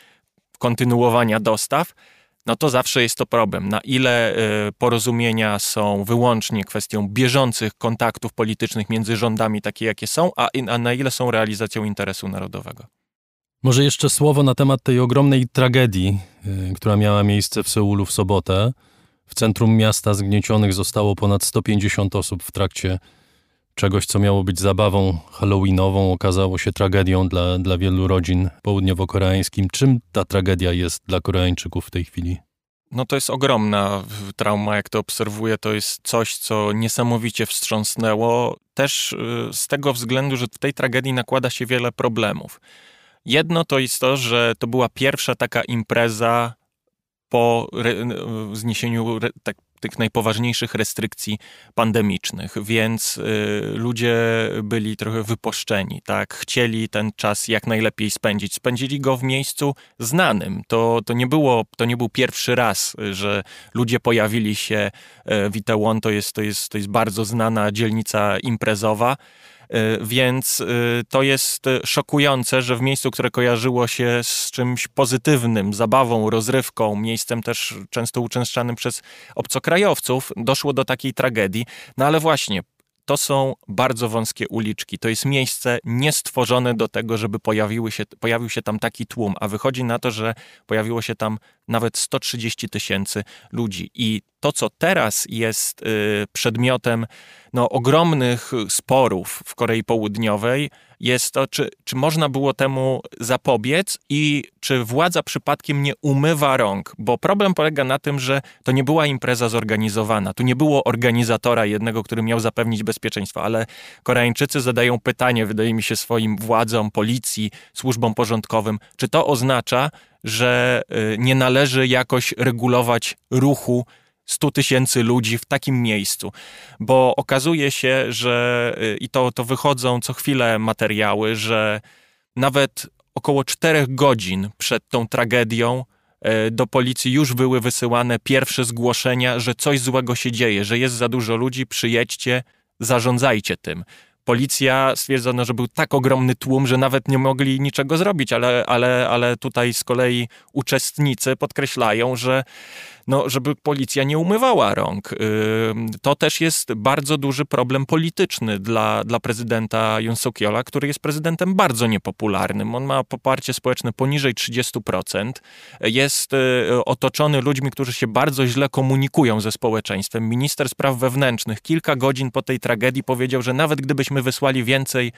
kontynuowania dostaw, no to zawsze jest to problem. Na ile y, porozumienia są wyłącznie kwestią bieżących kontaktów politycznych między rządami, takie jakie są, a, na ile są realizacją interesu narodowego. Może jeszcze słowo na temat tej ogromnej tragedii, y, która miała miejsce w Seulu w sobotę. W centrum miasta zgniecionych zostało ponad 150 osób w trakcie czegoś, co miało być zabawą halloweenową, okazało się tragedią dla, dla wielu rodzin południowo-koreańskim. Czym ta tragedia jest dla Koreańczyków w tej chwili? No to jest ogromna trauma, jak to obserwuję, to jest coś, co niesamowicie wstrząsnęło, też y, z tego względu, że w tej tragedii nakłada się wiele problemów. Jedno to jest to, że to była pierwsza taka impreza po zniesieniu tak tych najpoważniejszych restrykcji pandemicznych, więc y, ludzie byli trochę wypuszczeni, tak? Chcieli ten czas jak najlepiej spędzić. Spędzili go w miejscu znanym. To, to, nie, było, to nie był pierwszy raz, że ludzie pojawili się w Itaewon, to jest, to, jest, to jest bardzo znana dzielnica imprezowa. Y, więc y, to jest szokujące, że w miejscu, które kojarzyło się z czymś pozytywnym, zabawą, rozrywką, miejscem też często uczęszczanym przez obcokrajowców, doszło do takiej tragedii. No ale właśnie, to są bardzo wąskie uliczki. To jest miejsce niestworzone do tego, żeby pojawiły się, pojawił się tam taki tłum, a wychodzi na to, że pojawiło się tam nawet 130 tysięcy ludzi. I to, co teraz jest y, przedmiotem no, ogromnych sporów w Korei Południowej, jest to, czy, czy można było temu zapobiec i czy władza przypadkiem nie umywa rąk. Bo problem polega na tym, że to nie była impreza zorganizowana. Tu nie było organizatora jednego, który miał zapewnić bezpieczeństwo, ale Koreańczycy zadają pytanie, wydaje mi się, swoim władzom, policji, służbom porządkowym, czy to oznacza, że y, nie należy jakoś regulować ruchu 100 tysięcy ludzi w takim miejscu, bo okazuje się, że y, i to, to wychodzą co chwilę materiały, że nawet około 4 godzin przed tą tragedią y, do policji już były wysyłane pierwsze zgłoszenia, że coś złego się dzieje, że jest za dużo ludzi, przyjedźcie, zarządzajcie tym. Policja stwierdzono, że był tak ogromny tłum, że nawet nie mogli niczego zrobić, ale, ale, ale tutaj z kolei uczestnicy podkreślają, że no, żeby policja nie umywała rąk. To też jest bardzo duży problem polityczny dla, dla prezydenta Yoon Suk-yeola, który jest prezydentem bardzo niepopularnym. On ma poparcie społeczne poniżej 30%. Jest otoczony ludźmi, którzy się bardzo źle komunikują ze społeczeństwem. Minister spraw wewnętrznych kilka godzin po tej tragedii powiedział, że nawet gdybyśmy wysłali więcej,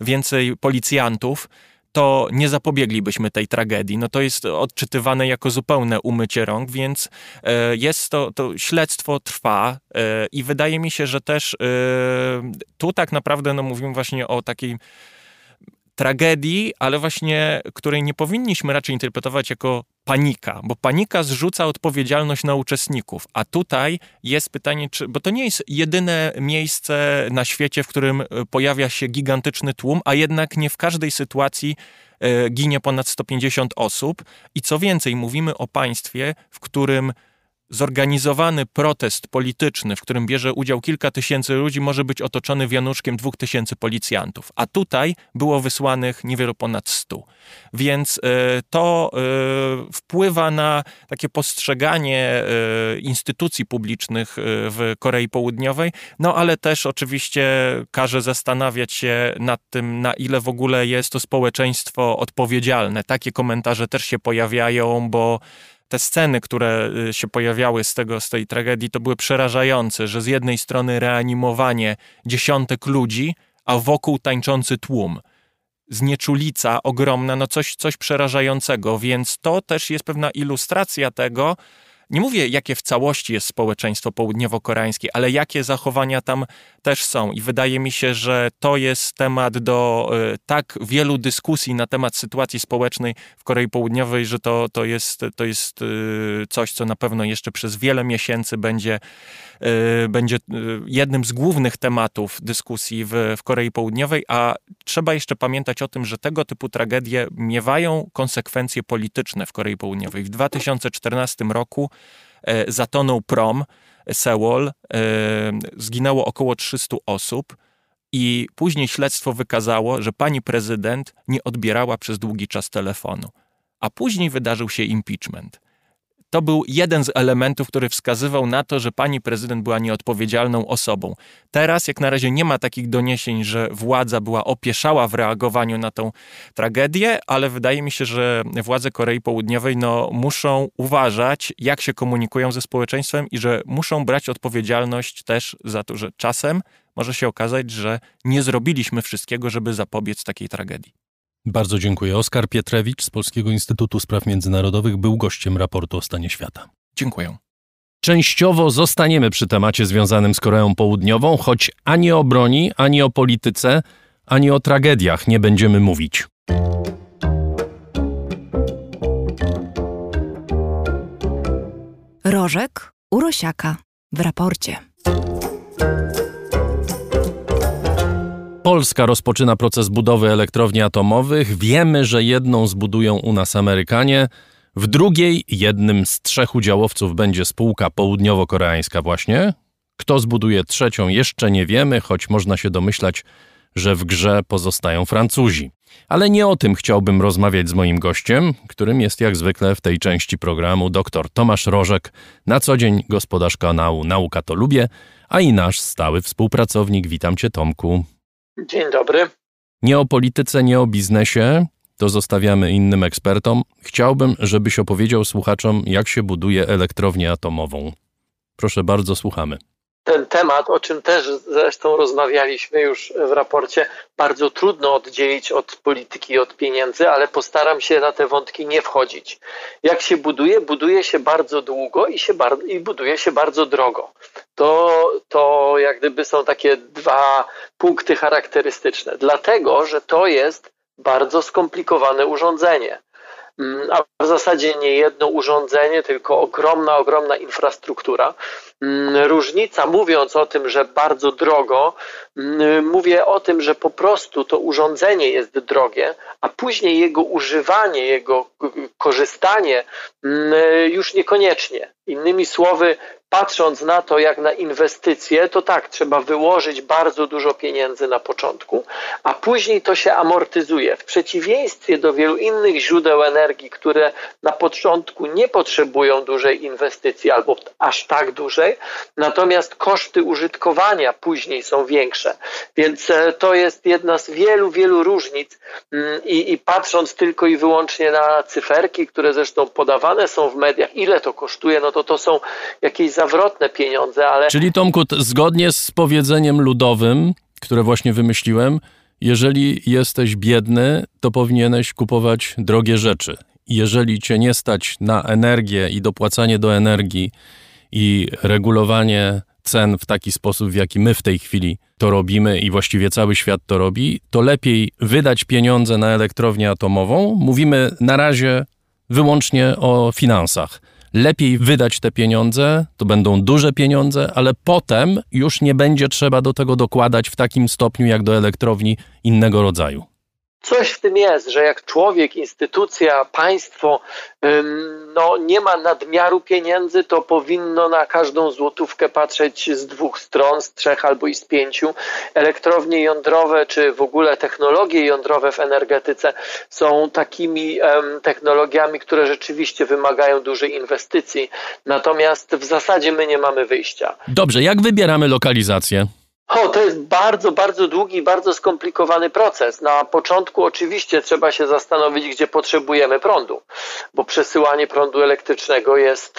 więcej policjantów, to nie zapobieglibyśmy tej tragedii. No to jest odczytywane jako zupełne umycie rąk, więc e, jest to, to śledztwo trwa e, i wydaje mi się, że też e, tu tak naprawdę no mówimy właśnie o takiej tragedii, ale właśnie której nie powinniśmy raczej interpretować jako panika, bo panika zrzuca odpowiedzialność na uczestników, a tutaj jest pytanie, czy, bo to nie jest jedyne miejsce na świecie, w którym e, pojawia się gigantyczny tłum, a jednak nie w każdej sytuacji e, ginie ponad 150 osób. I co więcej, mówimy o państwie, w którym zorganizowany protest polityczny, w którym bierze udział kilka tysięcy ludzi, może być otoczony wianuszkiem dwóch tysięcy policjantów, a tutaj było wysłanych niewiele ponad stu. Więc e, to e, wpływa na takie postrzeganie e, instytucji publicznych w Korei Południowej, no ale też oczywiście każe zastanawiać się nad tym, na ile w ogóle jest to społeczeństwo odpowiedzialne. Takie komentarze też się pojawiają, bo te sceny, które y, się pojawiały z tego, z tej tragedii, to były przerażające, że z jednej strony reanimowanie dziesiątek ludzi, a wokół tańczący tłum. Znieczulica ogromna, no coś, coś przerażającego, więc to też jest pewna ilustracja tego, nie mówię, jakie w całości jest społeczeństwo południowo-koreańskie, ale jakie zachowania tam też są. I wydaje mi się, że to jest temat do y, tak wielu dyskusji na temat sytuacji społecznej w Korei Południowej, że to, to, jest, to jest y, coś, co na pewno jeszcze przez wiele miesięcy będzie, będzie jednym z głównych tematów dyskusji w, w Korei Południowej, a trzeba jeszcze pamiętać o tym, że tego typu tragedie miewają konsekwencje polityczne w Korei Południowej. W 2014 roku E, zatonął prom Seoul, zginęło około 300 osób i później śledztwo wykazało, że pani prezydent nie odbierała przez długi czas telefonu. A później wydarzył się impeachment. To był jeden z elementów, który wskazywał na to, że pani prezydent była nieodpowiedzialną osobą. Teraz, jak na razie, nie ma takich doniesień, że władza była opieszała w reagowaniu na tą tragedię, ale wydaje mi się, że władze Korei Południowej no, muszą uważać, jak się komunikują ze społeczeństwem i że muszą brać odpowiedzialność też za to, że czasem może się okazać, że nie zrobiliśmy wszystkiego, żeby zapobiec takiej tragedii. Bardzo dziękuję. Oskar Pietrewicz z Polskiego Instytutu Spraw Międzynarodowych był gościem raportu o stanie świata. Dziękuję. Częściowo zostaniemy przy temacie związanym z Koreą Południową, choć ani o broni, ani o polityce, ani o tragediach nie będziemy mówić. Rożek Urosiaka w raporcie. Polska rozpoczyna proces budowy elektrowni atomowych. Wiemy, że jedną zbudują u nas Amerykanie. W drugiej jednym z trzech udziałowców będzie spółka południowo-koreańska właśnie. Kto zbuduje trzecią jeszcze nie wiemy, choć można się domyślać, że w grze pozostają Francuzi. Ale nie o tym chciałbym rozmawiać z moim gościem, którym jest jak zwykle w tej części programu dr Tomasz Rożek, na co dzień gospodarz kanału Nauka to Lubię, a i nasz stały współpracownik. Witam Cię Tomku. Dzień dobry. Nie o polityce, nie o biznesie, to zostawiamy innym ekspertom. Chciałbym, żebyś opowiedział słuchaczom, jak się buduje elektrownię atomową. Proszę bardzo, słuchamy. Ten temat, o czym też zresztą rozmawialiśmy już w raporcie, bardzo trudno oddzielić od polityki i od pieniędzy, ale postaram się na te wątki nie wchodzić. Jak się buduje? Buduje się bardzo długo i, się bar- i buduje się bardzo drogo. To, to jak gdyby są takie dwa punkty charakterystyczne, dlatego że to jest bardzo skomplikowane urządzenie. Mm, a w zasadzie nie jedno urządzenie, tylko ogromna, ogromna infrastruktura. Mm, różnica, mówiąc o tym, że bardzo drogo, mm, mówię o tym, że po prostu to urządzenie jest drogie, a później jego używanie, jego korzystanie mm, już niekoniecznie. Innymi słowy, patrząc na to jak na inwestycje, to tak, trzeba wyłożyć bardzo dużo pieniędzy na początku, a później to się amortyzuje. W przeciwieństwie do wielu innych źródeł energii, które na początku nie potrzebują dużej inwestycji albo aż tak dużej, natomiast koszty użytkowania później są większe. Więc e, to jest jedna z wielu, wielu różnic mm, i, i patrząc tylko i wyłącznie na cyferki, które zresztą podawane są w mediach, ile to kosztuje, no to to są jakieś zawrotne pieniądze, ale... Czyli Tomku, zgodnie z powiedzeniem ludowym, które właśnie wymyśliłem, jeżeli jesteś biedny, to powinieneś kupować drogie rzeczy. Jeżeli cię nie stać na energię i dopłacanie do energii i regulowanie cen w taki sposób, w jaki my w tej chwili to robimy i właściwie cały świat to robi, to lepiej wydać pieniądze na elektrownię atomową. Mówimy na razie wyłącznie o finansach lepiej wydać te pieniądze, to będą duże pieniądze, ale potem już nie będzie trzeba do tego dokładać w takim stopniu jak do elektrowni innego rodzaju. Coś w tym jest, że jak człowiek, instytucja, państwo no, nie ma nadmiaru pieniędzy, to powinno na każdą złotówkę patrzeć z dwóch stron, z trzech albo i z pięciu. Elektrownie jądrowe, czy w ogóle technologie jądrowe w energetyce są takimi technologiami, które rzeczywiście wymagają dużej inwestycji. Natomiast w zasadzie my nie mamy wyjścia. Dobrze, jak wybieramy lokalizację? O, to jest bardzo, bardzo długi, bardzo skomplikowany proces. Na początku oczywiście trzeba się zastanowić, gdzie potrzebujemy prądu, bo przesyłanie prądu elektrycznego jest,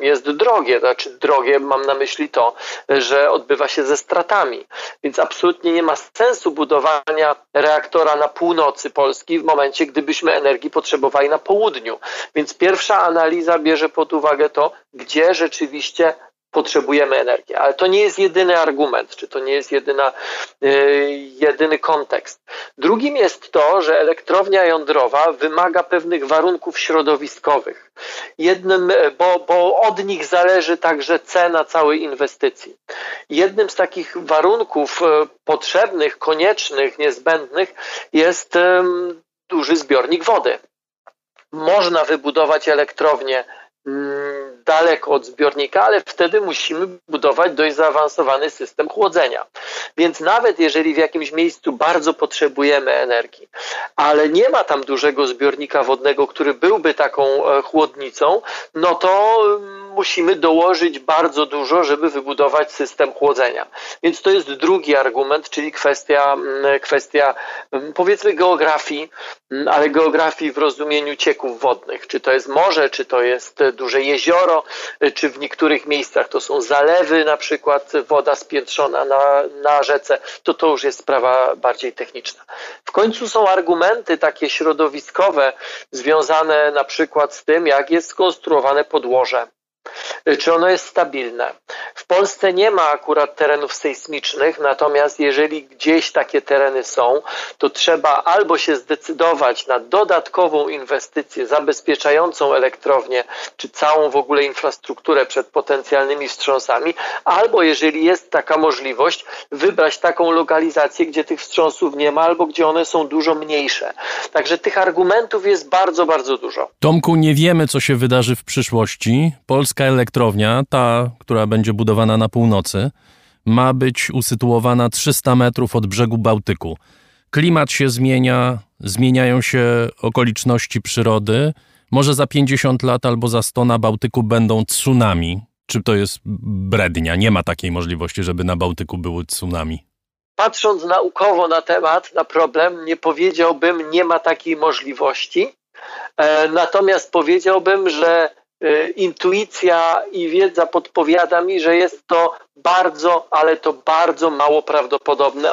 jest drogie. Znaczy drogie, mam na myśli to, że odbywa się ze stratami. Więc absolutnie nie ma sensu budowania reaktora na północy Polski w momencie, gdybyśmy energii potrzebowali na południu. Więc pierwsza analiza bierze pod uwagę to, gdzie rzeczywiście potrzebujemy energii. Ale to nie jest jedyny argument, czy to nie jest jedyna, yy, jedyny kontekst. Drugim jest to, że elektrownia jądrowa wymaga pewnych warunków środowiskowych. Jednym, bo, bo od nich zależy także cena całej inwestycji. Jednym z takich warunków e, potrzebnych, koniecznych, niezbędnych jest duży zbiornik wody. Można wybudować elektrownię Mm, daleko od zbiornika, ale wtedy musimy budować dość zaawansowany system chłodzenia. Więc nawet jeżeli w jakimś miejscu bardzo potrzebujemy energii, ale nie ma tam dużego zbiornika wodnego, który byłby taką e, chłodnicą, no to mm, musimy dołożyć bardzo dużo, żeby wybudować system chłodzenia. Więc to jest drugi argument, czyli kwestia, mm, kwestia powiedzmy geografii, ale geografii w rozumieniu cieków wodnych. Czy to jest morze, czy to jest duże jezioro, czy w niektórych miejscach to są zalewy, na przykład woda spiętrzona na, na rzece, to to już jest sprawa bardziej techniczna. W końcu są argumenty takie środowiskowe, związane na przykład z tym, jak jest skonstruowane podłoże czy ono jest stabilne. W Polsce nie ma akurat terenów sejsmicznych, natomiast jeżeli gdzieś takie tereny są, to trzeba albo się zdecydować na dodatkową inwestycję zabezpieczającą elektrownię, czy całą w ogóle infrastrukturę przed potencjalnymi wstrząsami, albo jeżeli jest taka możliwość, wybrać taką lokalizację, gdzie tych wstrząsów nie ma, albo gdzie one są dużo mniejsze. Także tych argumentów jest bardzo, bardzo dużo. Tomku, nie wiemy, co się wydarzy w przyszłości. Polska elektrownia, ta, która będzie budowana na północy, ma być usytuowana 300 metrów od brzegu Bałtyku. Klimat się zmienia, zmieniają się okoliczności przyrody. Może za 50 lat albo za 100 na Bałtyku będą tsunami. Czy to jest brednia? Nie ma takiej możliwości, żeby na Bałtyku były tsunami. Patrząc naukowo na temat, na problem, nie powiedziałbym, nie ma takiej możliwości. E, natomiast powiedziałbym, że intuicja i wiedza podpowiada mi, że jest to bardzo, ale to bardzo mało prawdopodobne.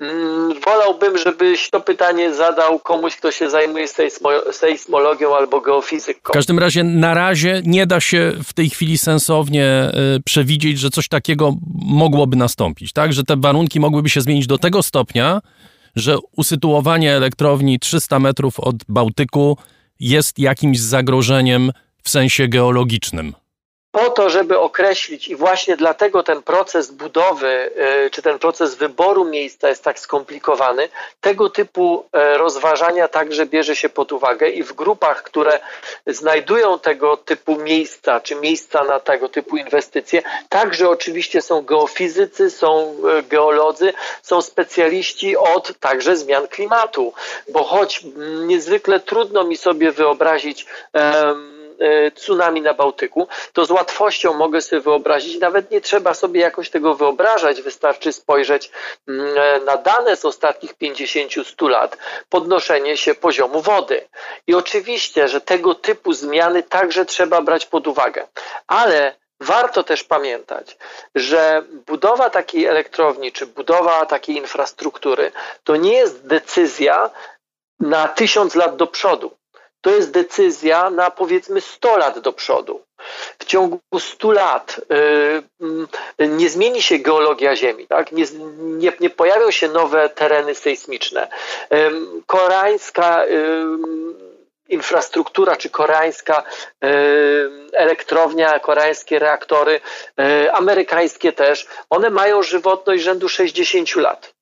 Mm, wolałbym, żebyś to pytanie zadał komuś, kto się zajmuje sejsmologią albo geofizyką. W każdym razie na razie nie da się w tej chwili sensownie y, przewidzieć, że coś takiego mogłoby nastąpić, tak? Że te warunki mogłyby się zmienić do tego stopnia, że usytuowanie elektrowni 300 metrów od Bałtyku jest jakimś zagrożeniem w sensie geologicznym? po to, żeby określić, i właśnie dlatego ten proces budowy, y, czy ten proces wyboru miejsca jest tak skomplikowany, tego typu e, rozważania także bierze się pod uwagę i w grupach, które znajdują tego typu miejsca, czy miejsca na tego typu inwestycje, także oczywiście są geofizycy, są e, geolodzy, są specjaliści od także zmian klimatu, bo choć niezwykle trudno mi sobie wyobrazić, um, tsunami na Bałtyku, to z łatwością mogę sobie wyobrazić, nawet nie trzeba sobie jakoś tego wyobrażać, wystarczy spojrzeć mm, e, na dane z ostatnich 50-100 lat, podnoszenie się poziomu wody. I oczywiście, że tego typu zmiany także trzeba brać pod uwagę. Ale Warto też pamiętać, że budowa takiej elektrowni czy budowa takiej infrastruktury to nie jest decyzja na tysiąc lat do przodu to jest decyzja na powiedzmy 100 lat do przodu. W ciągu 100 lat y, nie zmieni się geologia Ziemi, tak? nie, nie, nie pojawią się nowe tereny sejsmiczne. koreańska infrastruktura czy koreańska elektrownia, koreańskie reaktory, y, amerykańskie też, one mają żywotność rzędu 60 lat.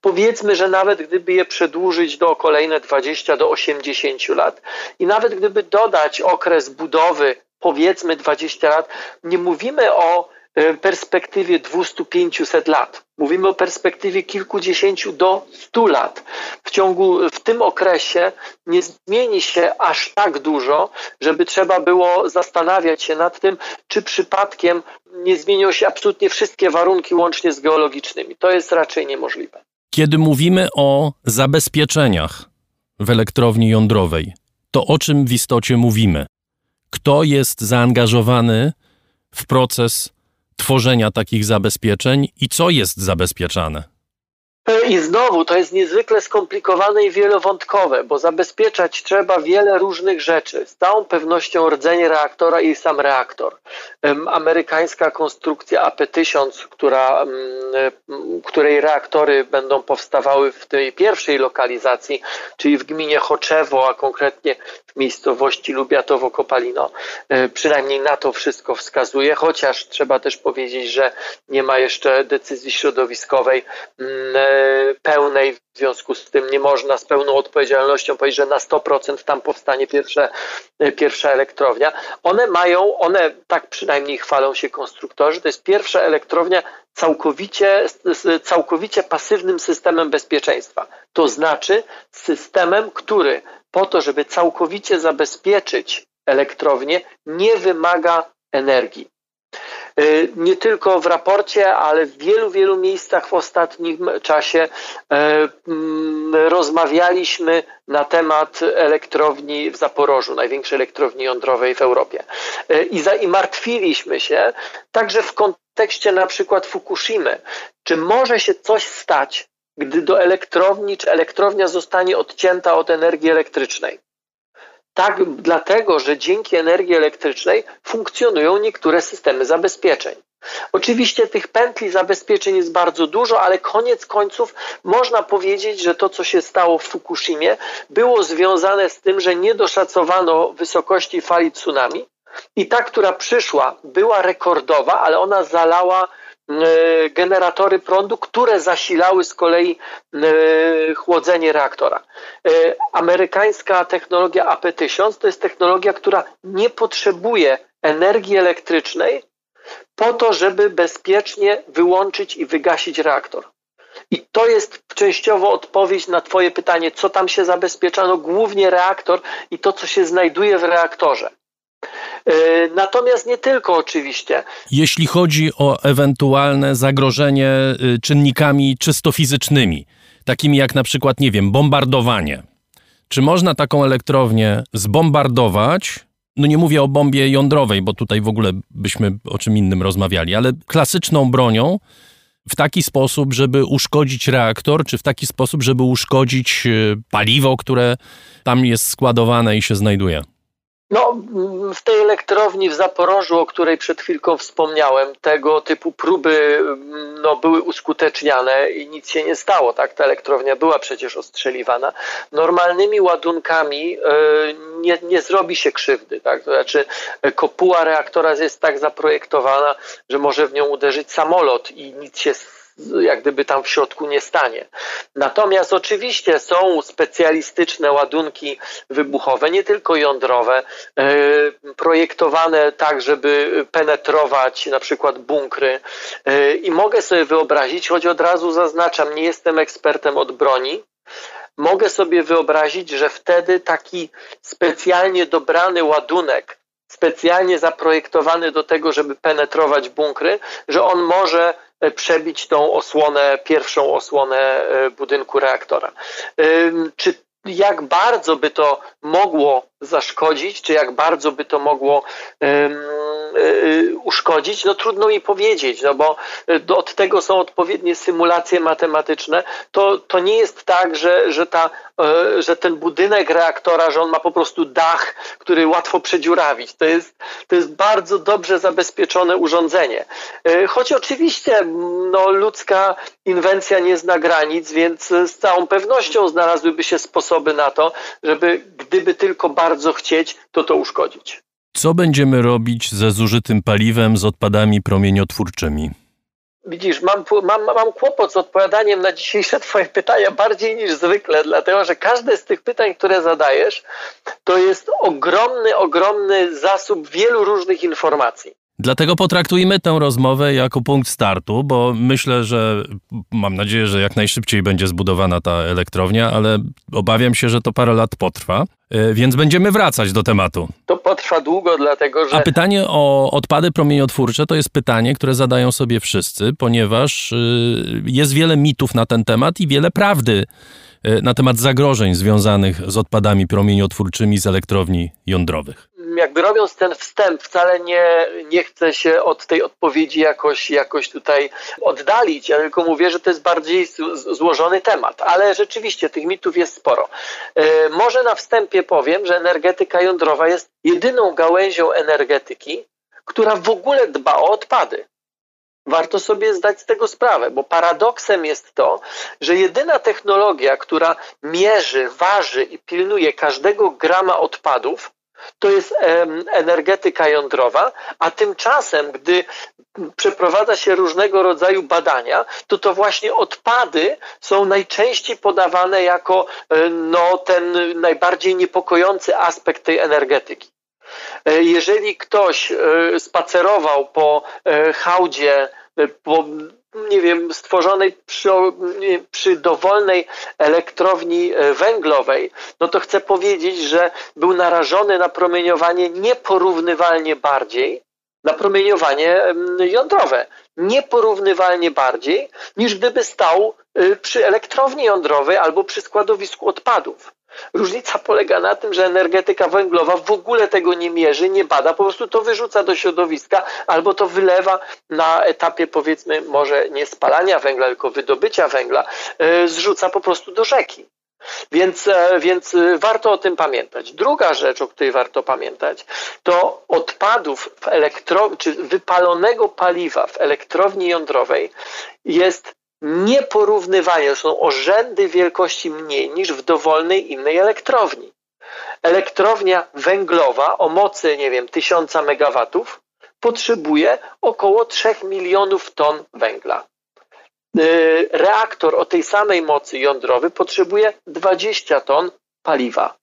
Powiedzmy, że nawet gdyby je przedłużyć do kolejne 20 do 80 lat i nawet gdyby dodać okres budowy, powiedzmy 20 lat, nie mówimy o e, perspektywie 200-500 lat. Mówimy o perspektywie kilkudziesięciu do stu lat. W ciągu, w tym okresie nie zmieni się aż tak dużo, żeby trzeba było zastanawiać się nad tym, czy przypadkiem nie zmienią się absolutnie wszystkie warunki łącznie z geologicznymi. To jest raczej niemożliwe. Kiedy mówimy o zabezpieczeniach w elektrowni jądrowej, to o czym w istocie mówimy? Kto jest zaangażowany w proces tworzenia takich zabezpieczeń i co jest zabezpieczane? I znowu to jest niezwykle skomplikowane i wielowątkowe, bo zabezpieczać trzeba wiele różnych rzeczy. Z całą pewnością rdzenie reaktora i sam reaktor. Amerykańska konstrukcja AP1000, która, której reaktory będą powstawały w tej pierwszej lokalizacji, czyli w gminie Choczewo, a konkretnie miejscowości Lubiatowo-Kopalino. E, przynajmniej na to wszystko wskazuje, chociaż trzeba też powiedzieć, że nie ma jeszcze decyzji środowiskowej e, pełnej, w związku z tym nie można z pełną odpowiedzialnością powiedzieć, że na 100% tam powstanie pierwsze, e, pierwsza elektrownia. One mają, one tak przynajmniej chwalą się konstruktorzy, to jest pierwsza elektrownia całkowicie, z całkowicie pasywnym systemem bezpieczeństwa. To znaczy systemem, który po to, żeby całkowicie zabezpieczyć elektrownię, nie wymaga energii. Y, nie tylko w raporcie, ale w wielu, wielu miejscach w ostatnim czasie y, mm, rozmawialiśmy na temat elektrowni w Zaporożu, największej elektrowni jądrowej w Europie. Y, I, I martwiliśmy się także w kontekście na przykład Fukushimy. Czy może się coś stać, gdy do elektrowni czy elektrownia zostanie odcięta od energii elektrycznej? Tak, dlatego, że dzięki energii elektrycznej funkcjonują niektóre systemy zabezpieczeń. Oczywiście tych pętli zabezpieczeń jest bardzo dużo, ale koniec końców można powiedzieć, że to, co się stało w Fukushimie, było związane z tym, że nie doszacowano wysokości fali tsunami i ta, która przyszła, była rekordowa, ale ona zalała generatory prądu, które zasilały z kolei e, chłodzenie reaktora. E, amerykańska technologia AP1000 to jest technologia, która nie potrzebuje energii elektrycznej po to, żeby bezpiecznie wyłączyć i wygasić reaktor. I to jest częściowo odpowiedź na Twoje pytanie, co tam się zabezpieczano, głównie reaktor i to, co się znajduje w reaktorze. E, natomiast nie tylko oczywiście. Jeśli chodzi o ewentualne zagrożenie y, czynnikami czysto fizycznymi, takimi jak na przykład, nie wiem, bombardowanie. Czy można taką elektrownię zbombardować? No nie mówię o bombie jądrowej, bo tutaj w ogóle byśmy o czym innym rozmawiali, ale klasyczną bronią w taki sposób, żeby uszkodzić reaktor, czy w taki sposób, żeby uszkodzić y, paliwo, które tam jest składowane i się znajduje? No, w tej elektrowni w Zaporożu, o której przed chwilką wspomniałem, tego typu próby no, były uskuteczniane i nic się nie stało. Tak? Ta elektrownia była przecież ostrzeliwana. Normalnymi ładunkami e, nie, nie zrobi się krzywdy. Tak? To znaczy, kopuła reaktora jest tak zaprojektowana, że może w nią uderzyć samolot i nic się jak gdyby tam w środku nie stanie. Natomiast oczywiście są specjalistyczne ładunki wybuchowe, nie tylko jądrowe, e, projektowane tak, żeby penetrować na przykład bunkry. E, I mogę sobie wyobrazić, choć od razu zaznaczam, nie jestem ekspertem od broni, mogę sobie wyobrazić, że wtedy taki specjalnie dobrany ładunek, specjalnie zaprojektowany do tego, żeby penetrować bunkry, że on może przebić tą osłonę, pierwszą osłonę e, budynku reaktora. Czy jak bardzo by to mogło zaszkodzić, czy jak bardzo by to mogło um, uszkodzić, no trudno mi powiedzieć, no bo od tego są odpowiednie symulacje matematyczne. To, to nie jest tak, że, że, ta, że ten budynek reaktora, że on ma po prostu dach, który łatwo przedziurawić. To jest, to jest bardzo dobrze zabezpieczone urządzenie. Choć oczywiście no, ludzka inwencja nie zna granic, więc z całą pewnością znalazłyby się sposoby na to, żeby gdyby tylko bardzo chcieć, to to uszkodzić. Co będziemy robić ze zużytym paliwem, z odpadami promieniotwórczymi? Widzisz, mam, mam, mam kłopot z odpowiadaniem na dzisiejsze Twoje pytania bardziej niż zwykle, dlatego że każde z tych pytań, które zadajesz, to jest ogromny, ogromny zasób wielu różnych informacji. Dlatego potraktujmy tę rozmowę jako punkt startu, bo myślę, że mam nadzieję, że jak najszybciej będzie zbudowana ta elektrownia, ale obawiam się, że to parę lat potrwa, e, więc będziemy wracać do tematu. To potrwa długo, dlatego że. A pytanie o odpady promieniotwórcze to jest pytanie, które zadają sobie wszyscy, ponieważ e, jest wiele mitów na ten temat i wiele prawdy e, na temat zagrożeń związanych z odpadami promieniotwórczymi z elektrowni jądrowych jakby robiąc ten wstęp, wcale nie, nie chcę się od tej odpowiedzi jakoś, jakoś tutaj oddalić. Ja tylko mówię, że to jest bardziej złożony temat, ale rzeczywiście tych mitów jest sporo. E, może na wstępie powiem, że energetyka jądrowa jest jedyną gałęzią energetyki, która w ogóle dba o odpady. Warto sobie zdać z tego sprawę, bo paradoksem jest to, że jedyna technologia, która mierzy, waży i pilnuje każdego grama odpadów, to jest energetyka jądrowa, a tymczasem, gdy przeprowadza się różnego rodzaju badania, to to właśnie odpady są najczęściej podawane jako e, no, ten najbardziej niepokojący aspekt tej energetyki. E, jeżeli ktoś e, spacerował po hałdzie, po nie wiem, stworzonej przy, przy dowolnej elektrowni e, węglowej, no to chcę powiedzieć, że był narażony na promieniowanie nieporównywalnie bardziej, na promieniowanie jądrowe, nieporównywalnie bardziej, niż gdyby stał e, przy elektrowni jądrowej albo przy składowisku odpadów. Różnica polega na tym, że energetyka węglowa w ogóle tego nie mierzy, nie bada, po prostu to wyrzuca do środowiska albo to wylewa na etapie powiedzmy może nie spalania węgla, tylko wydobycia węgla, e, zrzuca po prostu do rzeki. Więc, e, więc warto o tym pamiętać. Druga rzecz, o której warto pamiętać, to odpadów w elektro, czy wypalonego paliwa w elektrowni jądrowej jest nieporównywalnie, są o rzędy wielkości mniej niż w dowolnej innej elektrowni. Elektrownia węglowa o mocy, nie wiem, 1000 megawatów potrzebuje około 3 milionów ton węgla. Y, reaktor o tej samej mocy jądrowy potrzebuje 20 ton paliwa.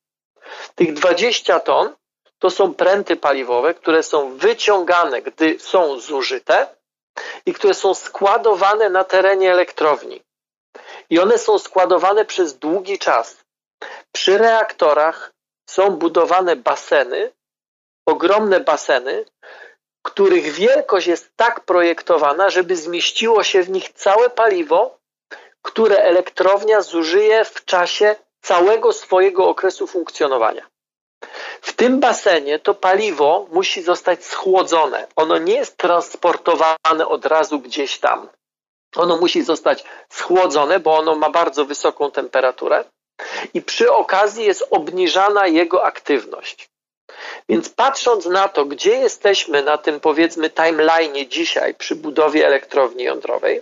Tych 20 ton to są pręty paliwowe, które są wyciągane, gdy są zużyte i które są składowane na terenie elektrowni. I one są składowane przez długi czas. Przy reaktorach są budowane baseny, ogromne baseny, których wielkość jest tak projektowana, żeby zmieściło się w nich całe paliwo, które elektrownia zużyje w czasie całego swojego okresu funkcjonowania. W tym basenie to paliwo musi zostać schłodzone. Ono nie jest transportowane od razu gdzieś tam. Ono musi zostać schłodzone, bo ono ma bardzo wysoką temperaturę i przy okazji jest obniżana jego aktywność. Więc patrząc na to, gdzie jesteśmy na tym powiedzmy timeline dzisiaj przy budowie elektrowni jądrowej,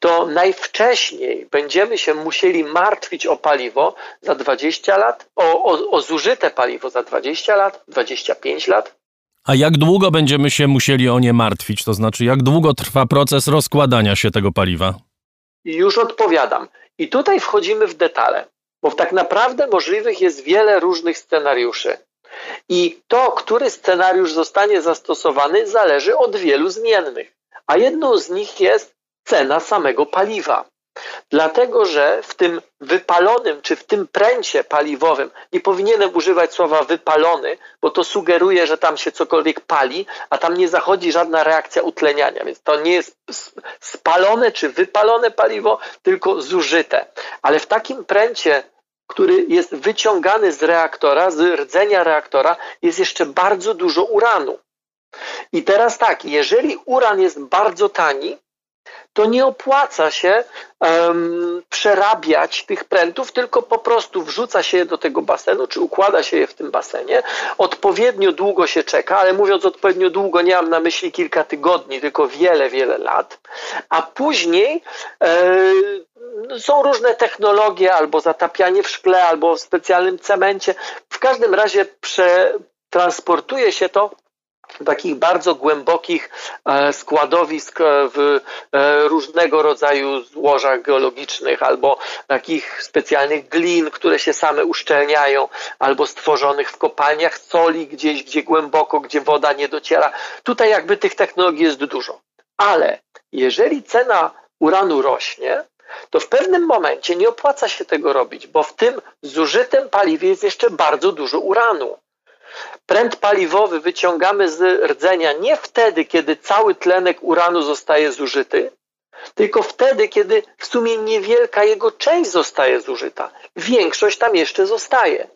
to najwcześniej będziemy się musieli martwić o paliwo za 20 lat, o, o, o zużyte paliwo za 20 lat, 25 lat. A jak długo będziemy się musieli o nie martwić? To znaczy, jak długo trwa proces rozkładania się tego paliwa? Już odpowiadam. I tutaj wchodzimy w detale, bo tak naprawdę możliwych jest wiele różnych scenariuszy. I to, który scenariusz zostanie zastosowany, zależy od wielu zmiennych. A jedną z nich jest cena samego paliwa. Dlatego, że w tym wypalonym, czy w tym pręcie paliwowym, nie powinienem używać słowa wypalony, bo to sugeruje, że tam się cokolwiek pali, a tam nie zachodzi żadna reakcja utleniania, więc to nie jest spalone czy wypalone paliwo, tylko zużyte. Ale w takim pręcie który jest wyciągany z reaktora, z rdzenia reaktora, jest jeszcze bardzo dużo uranu. I teraz tak, jeżeli uran jest bardzo tani, to nie opłaca się um, przerabiać tych prętów, tylko po prostu wrzuca się je do tego basenu, czy układa się je w tym basenie. Odpowiednio długo się czeka, ale mówiąc odpowiednio długo, nie mam na myśli kilka tygodni, tylko wiele, wiele lat. A później e, są różne technologie, albo zatapianie w szkle, albo w specjalnym cemencie. W każdym razie przetransportuje się to takich bardzo głębokich e, składowisk e, w e, różnego rodzaju złożach geologicznych albo takich specjalnych glin, które się same uszczelniają, albo stworzonych w kopalniach soli gdzieś, gdzie głęboko, gdzie woda nie dociera. Tutaj jakby tych technologii jest dużo. Ale jeżeli cena uranu rośnie, to w pewnym momencie nie opłaca się tego robić, bo w tym zużytym paliwie jest jeszcze bardzo dużo uranu. Pręt paliwowy wyciągamy z rdzenia nie wtedy, kiedy cały tlenek uranu zostaje zużyty, tylko wtedy, kiedy w sumie niewielka jego część zostaje zużyta. Większość tam jeszcze zostaje.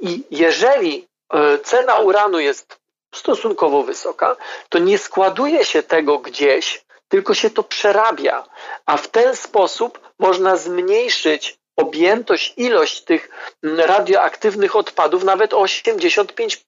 I jeżeli e, cena uranu jest stosunkowo wysoka, to nie składuje się tego gdzieś, tylko się to przerabia, a w ten sposób można zmniejszyć objętość, ilość tych radioaktywnych odpadów nawet o 85%.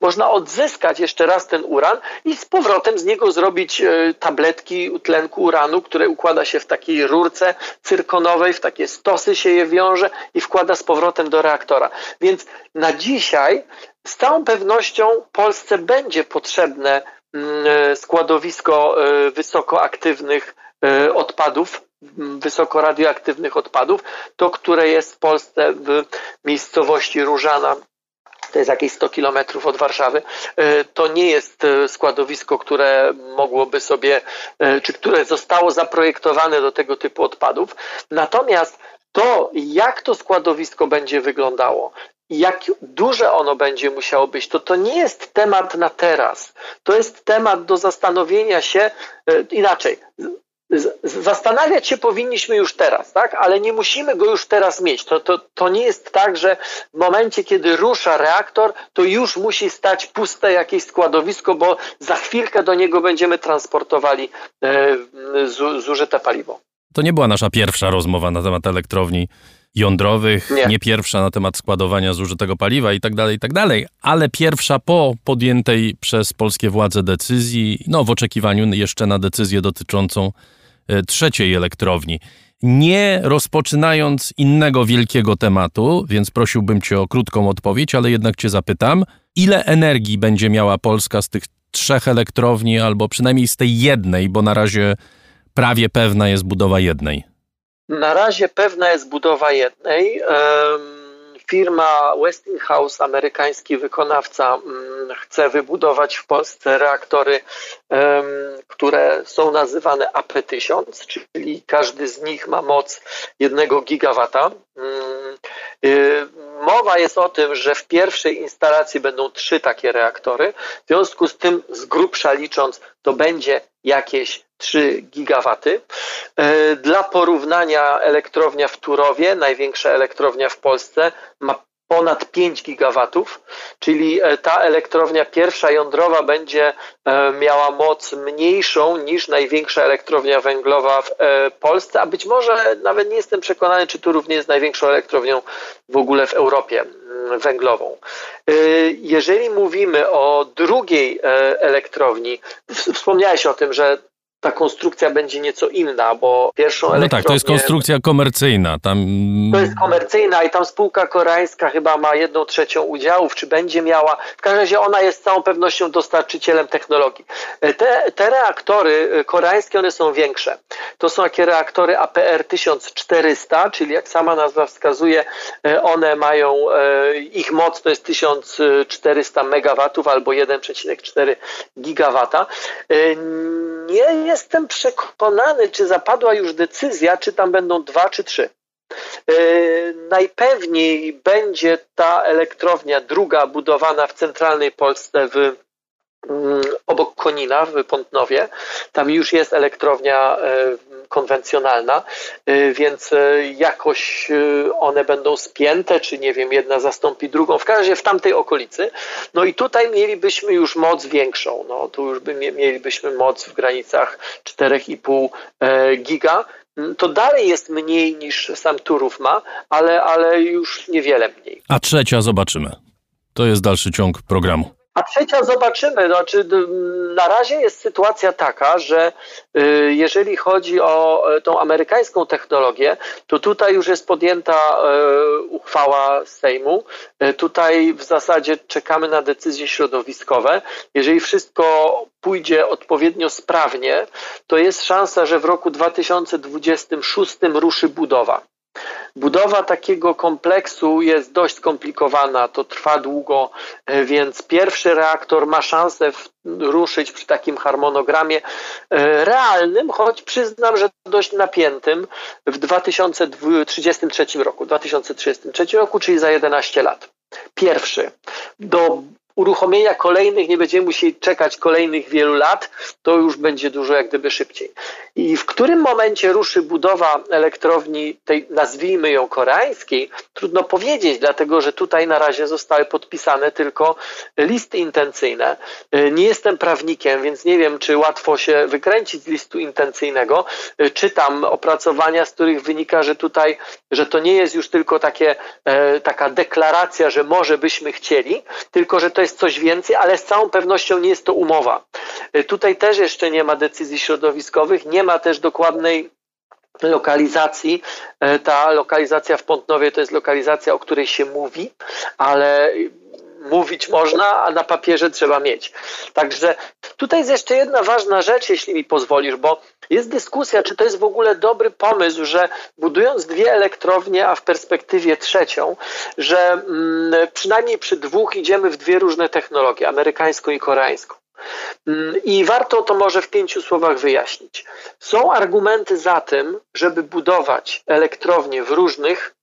Można odzyskać jeszcze raz ten uran i z powrotem z niego zrobić e, tabletki tlenku uranu, które układa się w takiej rurce cyrkonowej, w takie stosy się je wiąże i wkłada z powrotem do reaktora. Więc na dzisiaj z całą pewnością Polsce będzie potrzebne e, składowisko e, wysokoaktywnych odpadów wysoko radioaktywnych odpadów, to które jest w Polsce w miejscowości Różana, to jest jakieś 100 kilometrów od Warszawy, e, to nie jest e, składowisko, które mogłoby sobie, e, czy które zostało zaprojektowane do tego typu odpadów. Natomiast to, jak to składowisko będzie wyglądało, jak duże ono będzie musiało być, to to nie jest temat na teraz. To jest temat do zastanowienia się inaczej zastanawiać się powinniśmy już teraz, tak? ale nie musimy go już teraz mieć. To, to, to nie jest tak, że w momencie, kiedy rusza reaktor, to już musi stać puste jakieś składowisko, bo za chwilkę do niego będziemy transportowali e, zużyte paliwo. To nie była nasza pierwsza rozmowa na temat elektrowni jądrowych, nie. nie, pierwsza na temat składowania zużytego paliwa i tak dalej, i tak dalej, ale pierwsza po podjętej przez polskie władze decyzji, no w oczekiwaniu jeszcze na decyzję dotyczącą trzeciej elektrowni. Nie rozpoczynając innego wielkiego tematu, więc prosiłbym Cię o krótką odpowiedź, ale jednak Cię zapytam, ile energii będzie miała Polska z tych trzech elektrowni, albo przynajmniej z tej jednej, bo na razie prawie pewna jest budowa jednej? Na razie pewna jest budowa jednej. Um firma Westinghouse, amerykański wykonawca, mm, chce wybudować w Polsce reaktory, które są nazywane AP1000, czyli każdy z nich ma moc 1 gigawata. Mm, y, mowa jest o tym, że w pierwszej instalacji będą trzy takie reaktory. W związku z tym, z grubsza licząc, to będzie jakieś 3 gigawaty. E, dla porównania elektrownia w Turowie, największa elektrownia w Polsce, ma ponad 5 gigawatów, czyli e, ta elektrownia pierwsza jądrowa będzie e, miała moc mniejszą niż największa elektrownia węglowa w Polsce, a być może nawet nie jestem przekonany, czy Turów nie jest największą elektrownią w ogóle w Europie. węglową. Jeżeli mówimy o drugiej elektrowni, wspomniałeś o tym, że ta konstrukcja będzie nieco inna, bo pierwszą No tak, to jest konstrukcja komercyjna. Tam... To jest komercyjna i tam spółka koreańska chyba ma jedną trzecią udziałów, czy będzie miała. W każdym razie ona jest z całą pewnością dostarczycielem technologii. Te, te reaktory e, koreańskie, one są większe. To są takie reaktory APR 1400, czyli jak sama nazwa wskazuje, e, one mają, e, ich moc to jest 1400 megawatów albo 1,4 gigawata. Nie jestem przekonany, czy zapadła już decyzja, czy tam będą dwa czy trzy. Yy, najpewniej będzie ta elektrownia druga budowana w centralnej Polsce w mm, obok Konina w Pątnowie. Tam już jest elektrownia yy, konwencjonalna, yy, więc jakoś one będą spięte, czy nie wiem, jedna zastąpi drugą, w każdym razie w tamtej okolicy. No i tutaj mielibyśmy już moc większą, no tu już by, mielibyśmy moc w granicach 4,5 giga, to dalej jest mniej niż sam Turów ma, ale, ale już niewiele mniej. A trzecia zobaczymy. To jest dalszy ciąg programu. A trzecia zobaczymy. Znaczy, na razie jest sytuacja taka, że y, jeżeli chodzi o e, tą amerykańską technologię, to tutaj już jest podjęta e, uchwała Sejmu. E, tutaj w zasadzie czekamy na decyzje środowiskowe. Jeżeli wszystko pójdzie odpowiednio sprawnie, to jest szansa, że w roku 2026 ruszy budowa. Budowa takiego kompleksu jest dość skomplikowana, to trwa długo, e, więc pierwszy reaktor ma szansę ruszyć przy takim harmonogramie e, realnym, choć przyznam, że dość napiętym w 2033 roku, 2033 roku, czyli za 11 lat. Pierwszy. Do uruchomienia kolejnych nie będziemy musieli czekać kolejnych wielu lat, to już będzie dużo jak gdyby szybciej. I w którym momencie ruszy budowa elektrowni tej, nazwijmy ją koreańskiej, trudno powiedzieć, dlatego że tutaj na razie zostały podpisane tylko listy intencyjne. Nie jestem prawnikiem, więc nie wiem, czy łatwo się wykręcić z listu intencyjnego. Czytam opracowania, z których wynika, że tutaj, że to nie jest już tylko takie, e, taka deklaracja, że może byśmy chcieli, tylko że to jest coś więcej, ale z całą pewnością nie jest to umowa. E, tutaj też jeszcze nie ma decyzji środowiskowych, nie ma też dokładnej lokalizacji. E, ta lokalizacja w Pątnowie to jest lokalizacja, o której się mówi, ale mówić można, a na papierze trzeba mieć. Także tutaj jest jeszcze jedna ważna rzecz, jeśli mi pozwolisz, bo jest dyskusja, czy to jest w ogóle dobry pomysł, że budując dwie elektrownie, a w perspektywie trzecią, że mm, przynajmniej przy dwóch idziemy w dwie różne technologie, amerykańską i koreańską. Mm, I warto to może w pięciu słowach wyjaśnić. Są argumenty za tym, żeby budować elektrownie w różnych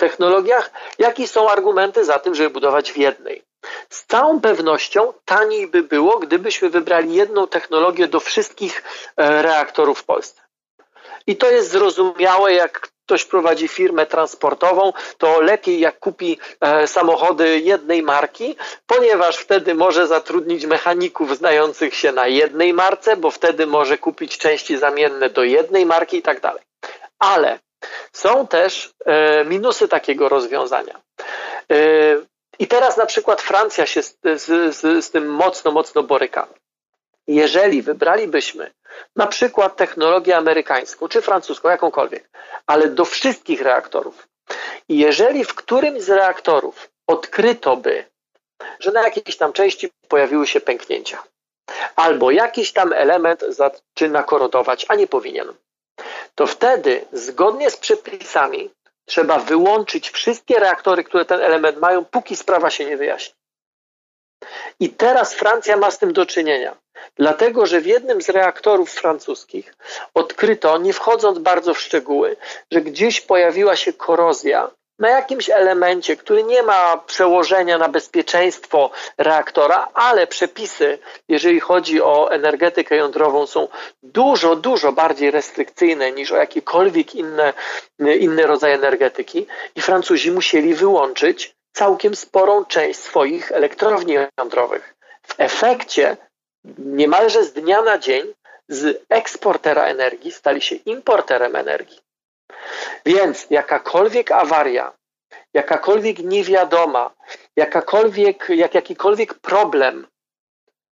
technologiach, jakie są argumenty za tym, żeby budować w jednej. Z całą pewnością taniej by było, gdybyśmy wybrali jedną technologię do wszystkich e, reaktorów w Polsce. I to jest zrozumiałe, jak ktoś prowadzi firmę transportową, to lepiej jak kupi e, samochody jednej marki, ponieważ wtedy może zatrudnić mechaników znających się na jednej marce, bo wtedy może kupić części zamienne do jednej marki i tak dalej. Ale są też e, minusy takiego rozwiązania. E, I teraz na przykład Francja się z, z, z, tym mocno, mocno boryka. Jeżeli wybralibyśmy na przykład technologię amerykańską czy francuską, jakąkolwiek, ale do wszystkich reaktorów, i jeżeli w którymś z reaktorów odkryto by, że na jakiejś tam części pojawiły się pęknięcia, albo jakiś tam element zaczyna korodować, a nie powinien, to wtedy zgodnie z przepisami trzeba wyłączyć wszystkie reaktory, które ten element mają, póki sprawa się nie wyjaśni. I teraz Francja ma z tym do czynienia, dlatego że w jednym z reaktorów francuskich odkryto, nie wchodząc bardzo w szczegóły, że gdzieś pojawiła się korozja na jakimś elemencie, który nie ma przełożenia na bezpieczeństwo reaktora, ale przepisy, jeżeli chodzi o energetykę jądrową, są dużo, dużo bardziej restrykcyjne niż o jakiekolwiek inne, inny rodzaj energetyki i Francuzi musieli wyłączyć całkiem sporą część swoich elektrowni jądrowych. W efekcie niemalże z dnia na dzień z eksportera energii stali się importerem energii. Więc jakakolwiek awaria jakakolwiek niewiadoma, jakakolwiek, jak jakikolwiek problem,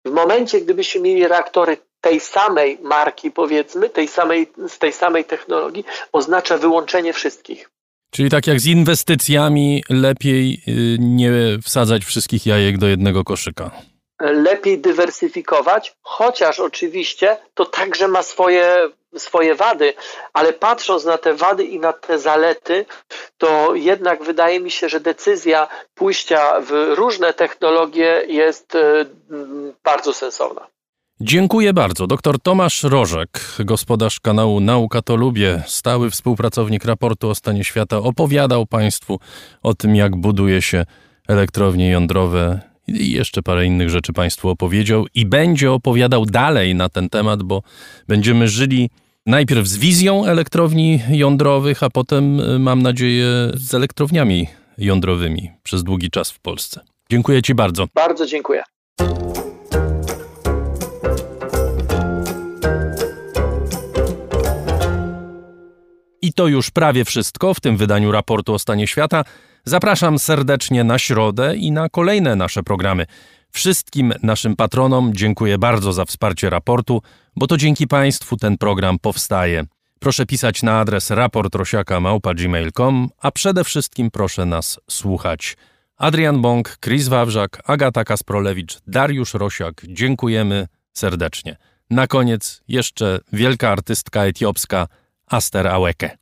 w momencie, gdybyśmy mieli reaktory tej samej marki, powiedzmy, tej samej, z tej samej technologii, oznacza wyłączenie wszystkich. Czyli tak jak z inwestycjami, lepiej y, nie wsadzać wszystkich jajek do jednego koszyka. Lepiej dywersyfikować, chociaż oczywiście to także ma swoje, swoje wady, ale patrząc na te wady i na te zalety, to jednak wydaje mi się, że decyzja pójścia w różne technologie jest y, bardzo sensowna. Dziękuję bardzo. Dr Tomasz Rożek, gospodarz kanału Nauka to Lubię, stały współpracownik raportu o stanie świata, opowiadał Państwu o tym, jak buduje się elektrownie jądrowe i jeszcze parę innych rzeczy Państwu opowiedział i będzie opowiadał dalej na ten temat, bo będziemy żyli najpierw z wizją elektrowni jądrowych, a potem, mam nadzieję, z elektrowniami jądrowymi przez długi czas w Polsce. Dziękuję Ci bardzo. Bardzo dziękuję. I to już prawie wszystko w tym wydaniu raportu o stanie świata. Zapraszam serdecznie na środę i na kolejne nasze programy. Wszystkim naszym patronom dziękuję bardzo za wsparcie raportu, bo to dzięki Państwu ten program powstaje. Proszę pisać na adres raportrosiaka.gmail.com, a przede wszystkim proszę nas słuchać. Adrian Bąk, Chris Wawrzak, Agata Kasprolewicz, Dariusz Rosiak, dziękujemy serdecznie. Na koniec jeszcze wielka artystka etiopska Aster Aweke.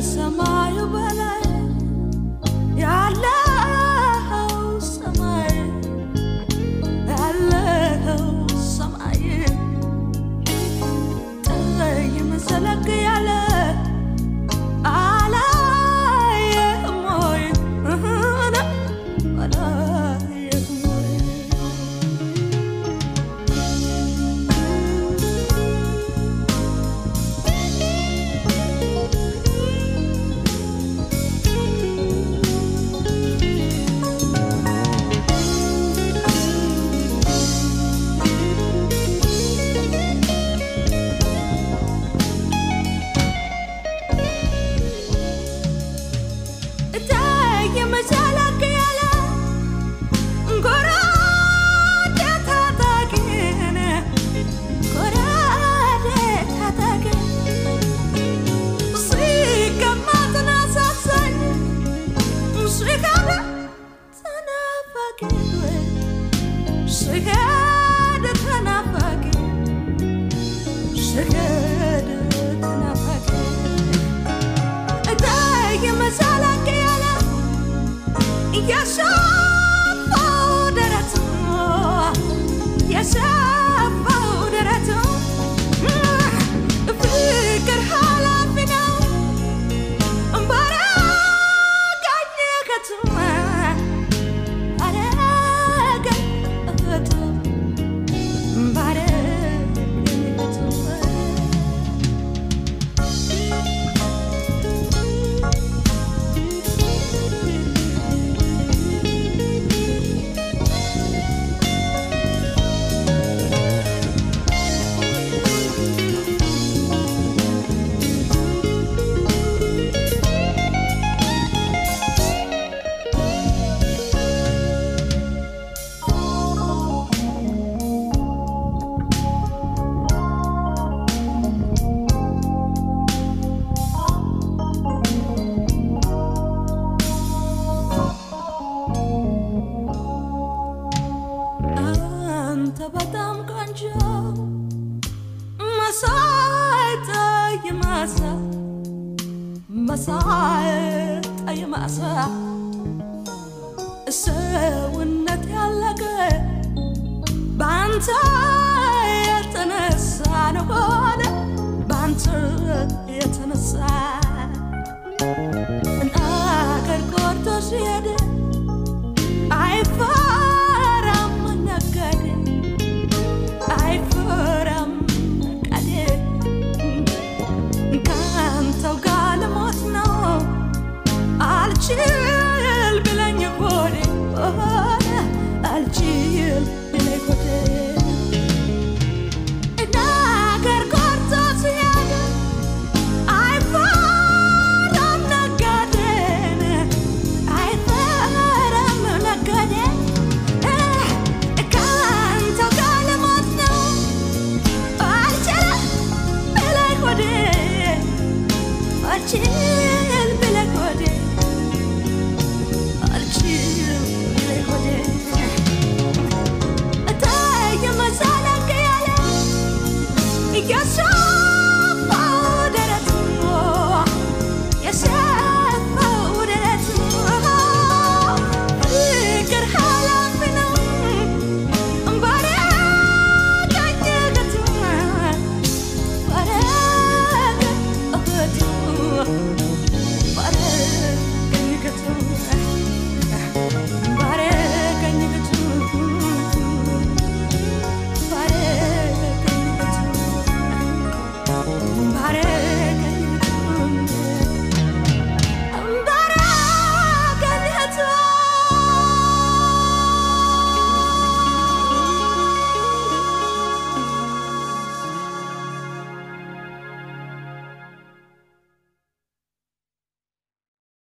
bersama